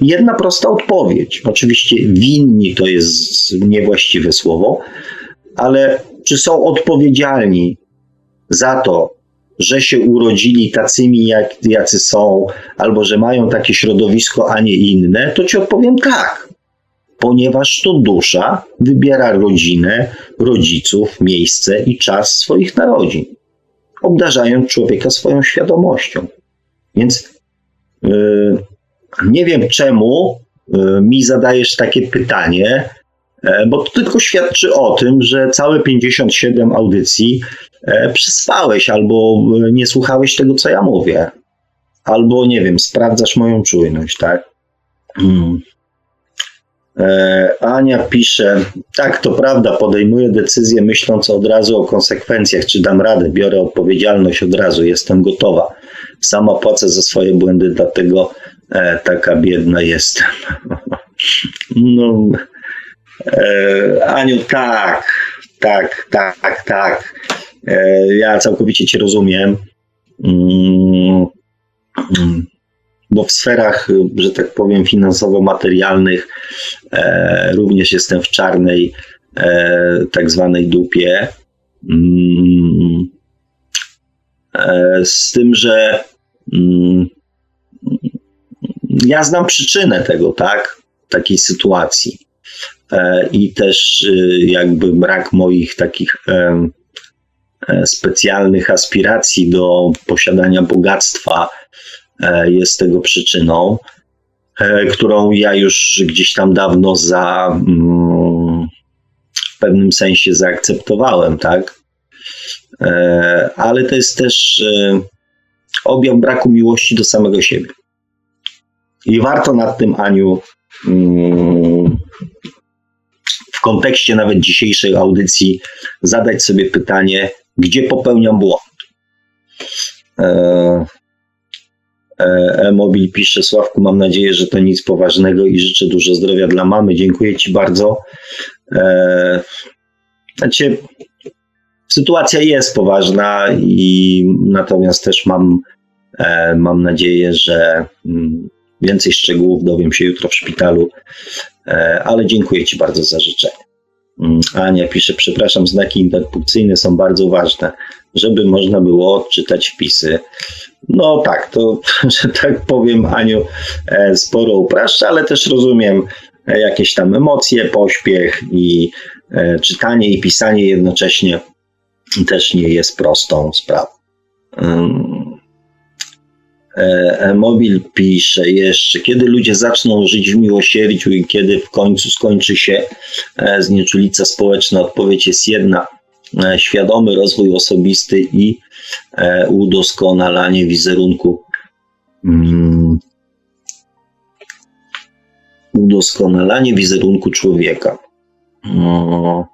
jedna prosta odpowiedź. Oczywiście winni to jest niewłaściwe słowo, ale czy są odpowiedzialni za to, że się urodzili tacymi, jak, jacy są, albo że mają takie środowisko, a nie inne, to ci odpowiem tak. Ponieważ to dusza wybiera rodzinę, rodziców, miejsce i czas swoich narodzin, obdarzając człowieka swoją świadomością. Więc yy, nie wiem, czemu yy, mi zadajesz takie pytanie, E, bo to tylko świadczy o tym, że całe 57 audycji e, przyspałeś albo e, nie słuchałeś tego, co ja mówię. Albo, nie wiem, sprawdzasz moją czujność, tak? Hmm. Ania pisze, tak, to prawda, podejmuję decyzję myśląc od razu o konsekwencjach, czy dam radę, biorę odpowiedzialność od razu, jestem gotowa. Sama płacę za swoje błędy, dlatego e, taka biedna jestem. no, E, Aniu, tak, tak, tak, tak. E, ja całkowicie Cię rozumiem. Mm, mm, bo w sferach, że tak powiem, finansowo-materialnych e, również jestem w czarnej, tak zwanej dupie. Mm, z tym, że ja znam przyczynę tego, tak? Takiej sytuacji. E, i też y, jakby brak moich takich e, e, specjalnych aspiracji do posiadania bogactwa jest tego przyczyną, którą ja już gdzieś tam dawno za mm, w pewnym sensie zaakceptowałem, tak? Ale to jest też objaw braku miłości do samego siebie. I warto nad tym, Aniu, mm, w kontekście nawet dzisiejszej audycji zadać sobie pytanie, gdzie popełniam błąd. E, E-Mobil pisze, Sławku, mam nadzieję, że to nic poważnego i życzę dużo zdrowia dla mamy. Dziękuję Ci bardzo. E, znaczy, sytuacja jest poważna i natomiast też mam, e, mam nadzieję, że mm, więcej szczegółów dowiem się jutro w szpitalu E, ale dziękuję Ci bardzo za życzenie. Mm, Ania pisze, przepraszam, znaki interpunkcyjne są bardzo ważne, żeby można było odczytać wpisy. No tak, to, że tak powiem, Aniu, e, sporo upraszcza, ale też rozumiem e, jakieś tam emocje, pośpiech i czytanie i pisanie jednocześnie też nie jest prostą sprawą. E, Mobil pisze jeszcze, kiedy ludzie zaczną żyć w miłosierdziu i kiedy w końcu skończy się e, znieczulica społeczna, odpowiedź jest jedna. E, świadomy rozwój osobisty i udoskonalanie wizerunku. Mm, udoskonalanie wizerunku człowieka. No.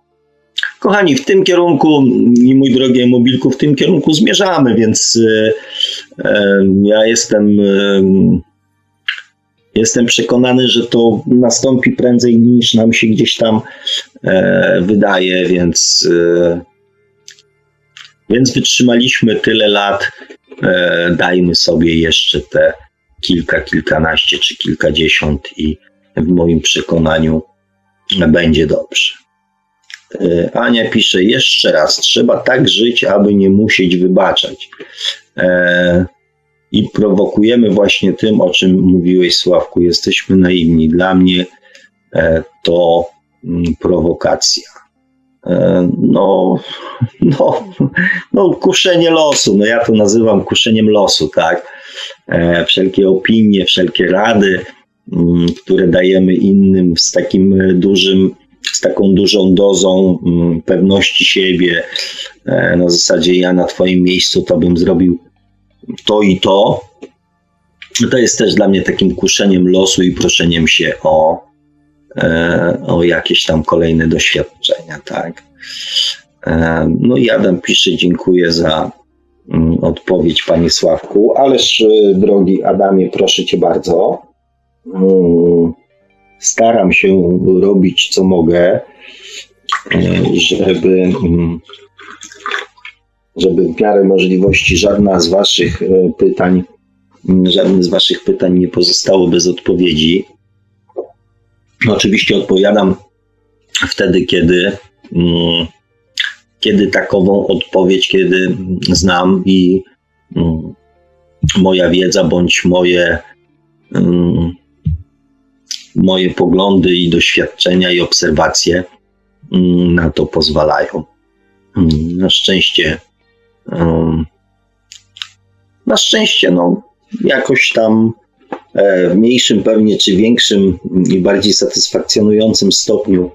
Kochani, w tym kierunku i mój drogi mobilku, w tym kierunku zmierzamy, więc e, e, ja jestem, e, jestem przekonany, że to nastąpi prędzej niż nam się gdzieś tam wydaje, więc, więc wytrzymaliśmy tyle lat. Dajmy sobie jeszcze te kilka, kilkanaście czy kilkadziesiąt i w moim przekonaniu będzie dobrze. E, Ania pisze jeszcze raz, trzeba tak żyć, aby nie musieć wybaczać. E, I prowokujemy właśnie tym, o czym mówiłeś, Sławku. Jesteśmy naiwni. Dla mnie e, to mm, prowokacja. No, no, no, kuszenie losu. No ja to nazywam kuszeniem losu, tak? Wszelkie opinie, wszelkie rady, mm, które dajemy innym z takim dużym z taką dużą dozą mm, pewności siebie, e, na zasadzie ja na Twoim miejscu to bym zrobił to i to. To jest też dla mnie takim kuszeniem losu i proszeniem się o, e, o jakieś tam kolejne doświadczenia, tak. E, no i Adam pisze, dziękuję za mm, odpowiedź Panie Sławku, ależ drogi Adamie, proszę Cię bardzo. Mm, staram się robić co mogę, e, żeby, mm, żeby w miarę możliwości żadna z Waszych e, pytań, żadne z Waszych pytań nie pozostało bez odpowiedzi. Oczywiście odpowiadam wtedy, kiedy, mm, kiedy takową odpowiedź, kiedy znam i moja wiedza bądź moje moje poglądy i doświadczenia i obserwacje mm, na to pozwalają. Mm, na szczęście, na szczęście, no, jakoś tam w mniejszym pewnie, czy większym i bardziej satysfakcjonującym stopniu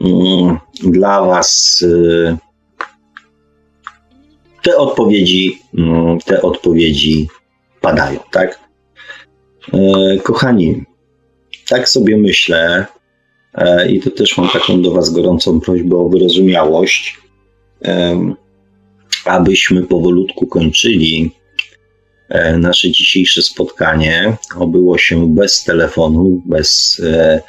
mm, dla Was e, te odpowiedzi, te odpowiedzi padają, tak? E, kochani, tak sobie myślę, e, i to też mam taką do Was gorącą prośbę o wyrozumiałość, abyśmy powolutku kończyli e, nasze dzisiejsze spotkanie. Obyło się bez telefonu, bez e,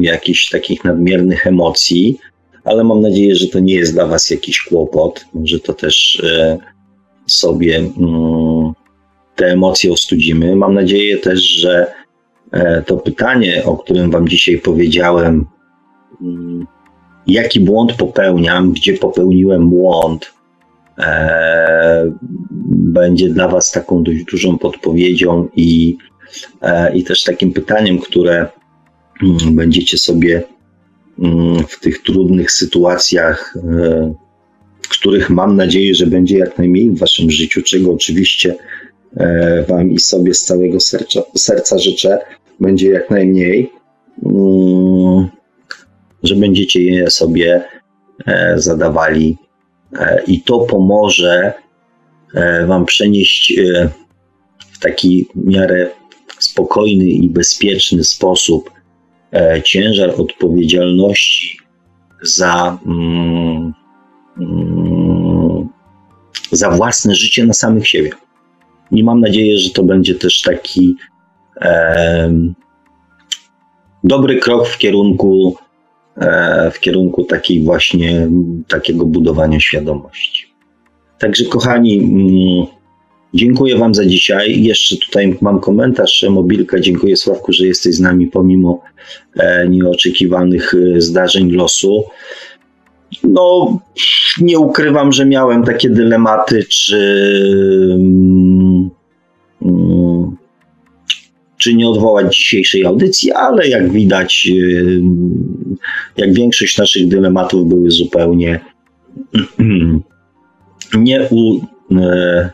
jakichś takich nadmiernych emocji, ale mam nadzieję, że to nie jest dla Was jakiś kłopot, że to też sobie mm, te emocje ostudzimy. Mam nadzieję też, że e, to pytanie, o którym Wam dzisiaj powiedziałem, mm, jaki błąd popełniam, gdzie popełniłem błąd, e, będzie dla Was taką dość dużą podpowiedzią i, e, i też takim pytaniem, które mm, będziecie sobie mm, w tych trudnych sytuacjach, w których mam nadzieję, że będzie jak najmniej w Waszym życiu, czego oczywiście E, wam i sobie z całego serca, serca życzę, będzie jak najmniej, mm, że będziecie je sobie e, zadawali e, i to pomoże wam przenieść w taki miarę spokojny i bezpieczny sposób ciężar odpowiedzialności za, mm, mm, za własne życie na samych siebie. I mam nadzieję, że to będzie też taki e, dobry krok w kierunku, e, w kierunku takiej właśnie takiego budowania świadomości. Także kochani, dziękuję Wam za dzisiaj. Jeszcze tutaj mam komentarz, Mobilka. Dziękuję Sławku, że jesteś z nami pomimo e, nieoczekiwanych e, zdarzeń losu. No, nie ukrywam, że miałem takie dylematy, czy, czy nie odwołać dzisiejszej audycji, ale jak widać, jak większość naszych dylematów były zupełnie nie, e,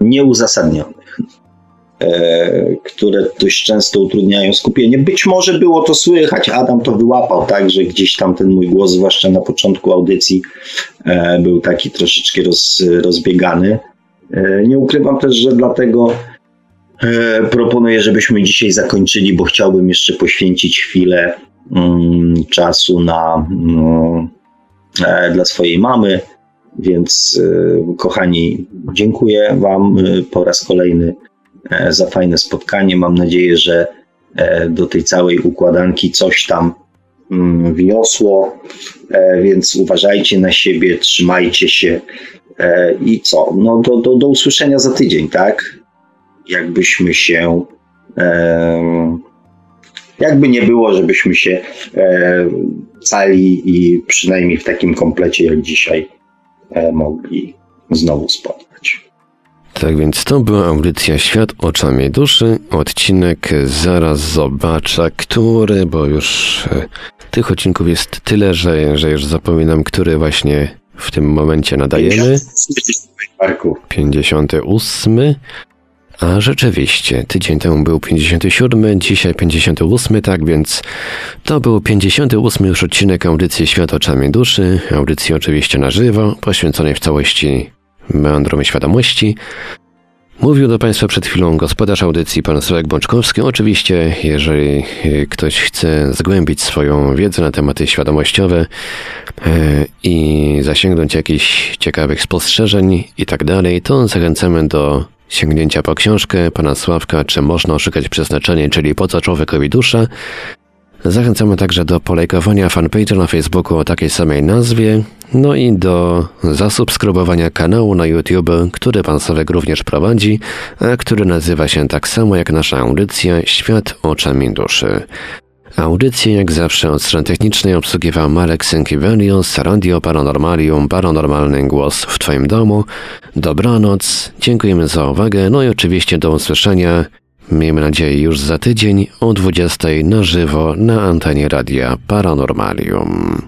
nieuzasadnionych. E, które dość często utrudniają skupienie. Być może było to słychać, Adam to wyłapał, tak, że gdzieś tam ten mój głos, zwłaszcza na początku audycji, e, był taki troszeczkę roz, rozbiegany. Nie ukrywam też, że dlatego proponuję, żebyśmy dzisiaj zakończyli, bo chciałbym jeszcze poświęcić chwilę mm, czasu na, mm, dla swojej mamy. Więc, kochani, dziękuję Wam po raz kolejny E, za fajne spotkanie. Mam nadzieję, że e, do tej całej układanki coś tam mm, wniosło, e, więc uważajcie na siebie, trzymajcie się i co? No do, do, do usłyszenia za tydzień, tak? Jakbyśmy się jakby nie było, żebyśmy się cali i przynajmniej w takim komplecie jak dzisiaj mogli znowu spotkać. Tak więc to była audycja Świat oczami duszy. Odcinek zaraz zobaczę, który, bo już e, tych odcinków jest tyle, że, że już zapominam, który właśnie w tym momencie nadajemy. 58. A rzeczywiście, tydzień temu był 57, dzisiaj 58, tak więc to był 58 już odcinek audycji Świat oczami duszy, audycji oczywiście na żywo, poświęconej w całości meandrom świadomości. Mówił do Państwa przed chwilą gospodarz audycji, pan Sławek Bączkowski. Oczywiście, jeżeli ktoś chce zgłębić swoją wiedzę na tematy świadomościowe e, i zasięgnąć jakichś ciekawych spostrzeżeń i tak dalej, to zachęcamy do sięgnięcia po książkę pana Sławka, czy można oszukać przeznaczenie, czyli po co człowiekowi dusza. Zachęcamy także do polajkowania fanpage'a na Facebooku o takiej samej nazwie, no i do zasubskrybowania kanału na YouTube, który pan Sławek również prowadzi, a który nazywa się tak samo jak nasza audycja Świat oczami duszy. Audycję jak zawsze od strony technicznej obsługiwał Marek Sękiewelios, Radio Paranormalium, Paranormalny Głos w Twoim domu. Dobranoc, dziękujemy za uwagę, no i oczywiście do usłyszenia Miejmy nadzieję już za tydzień o 20 na żywo na antenie radia Paranormalium.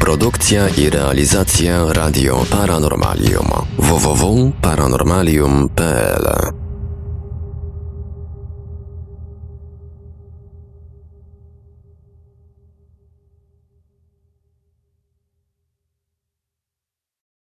Produkcja i realizacja Radio Paranormalium www.paranormalium.pl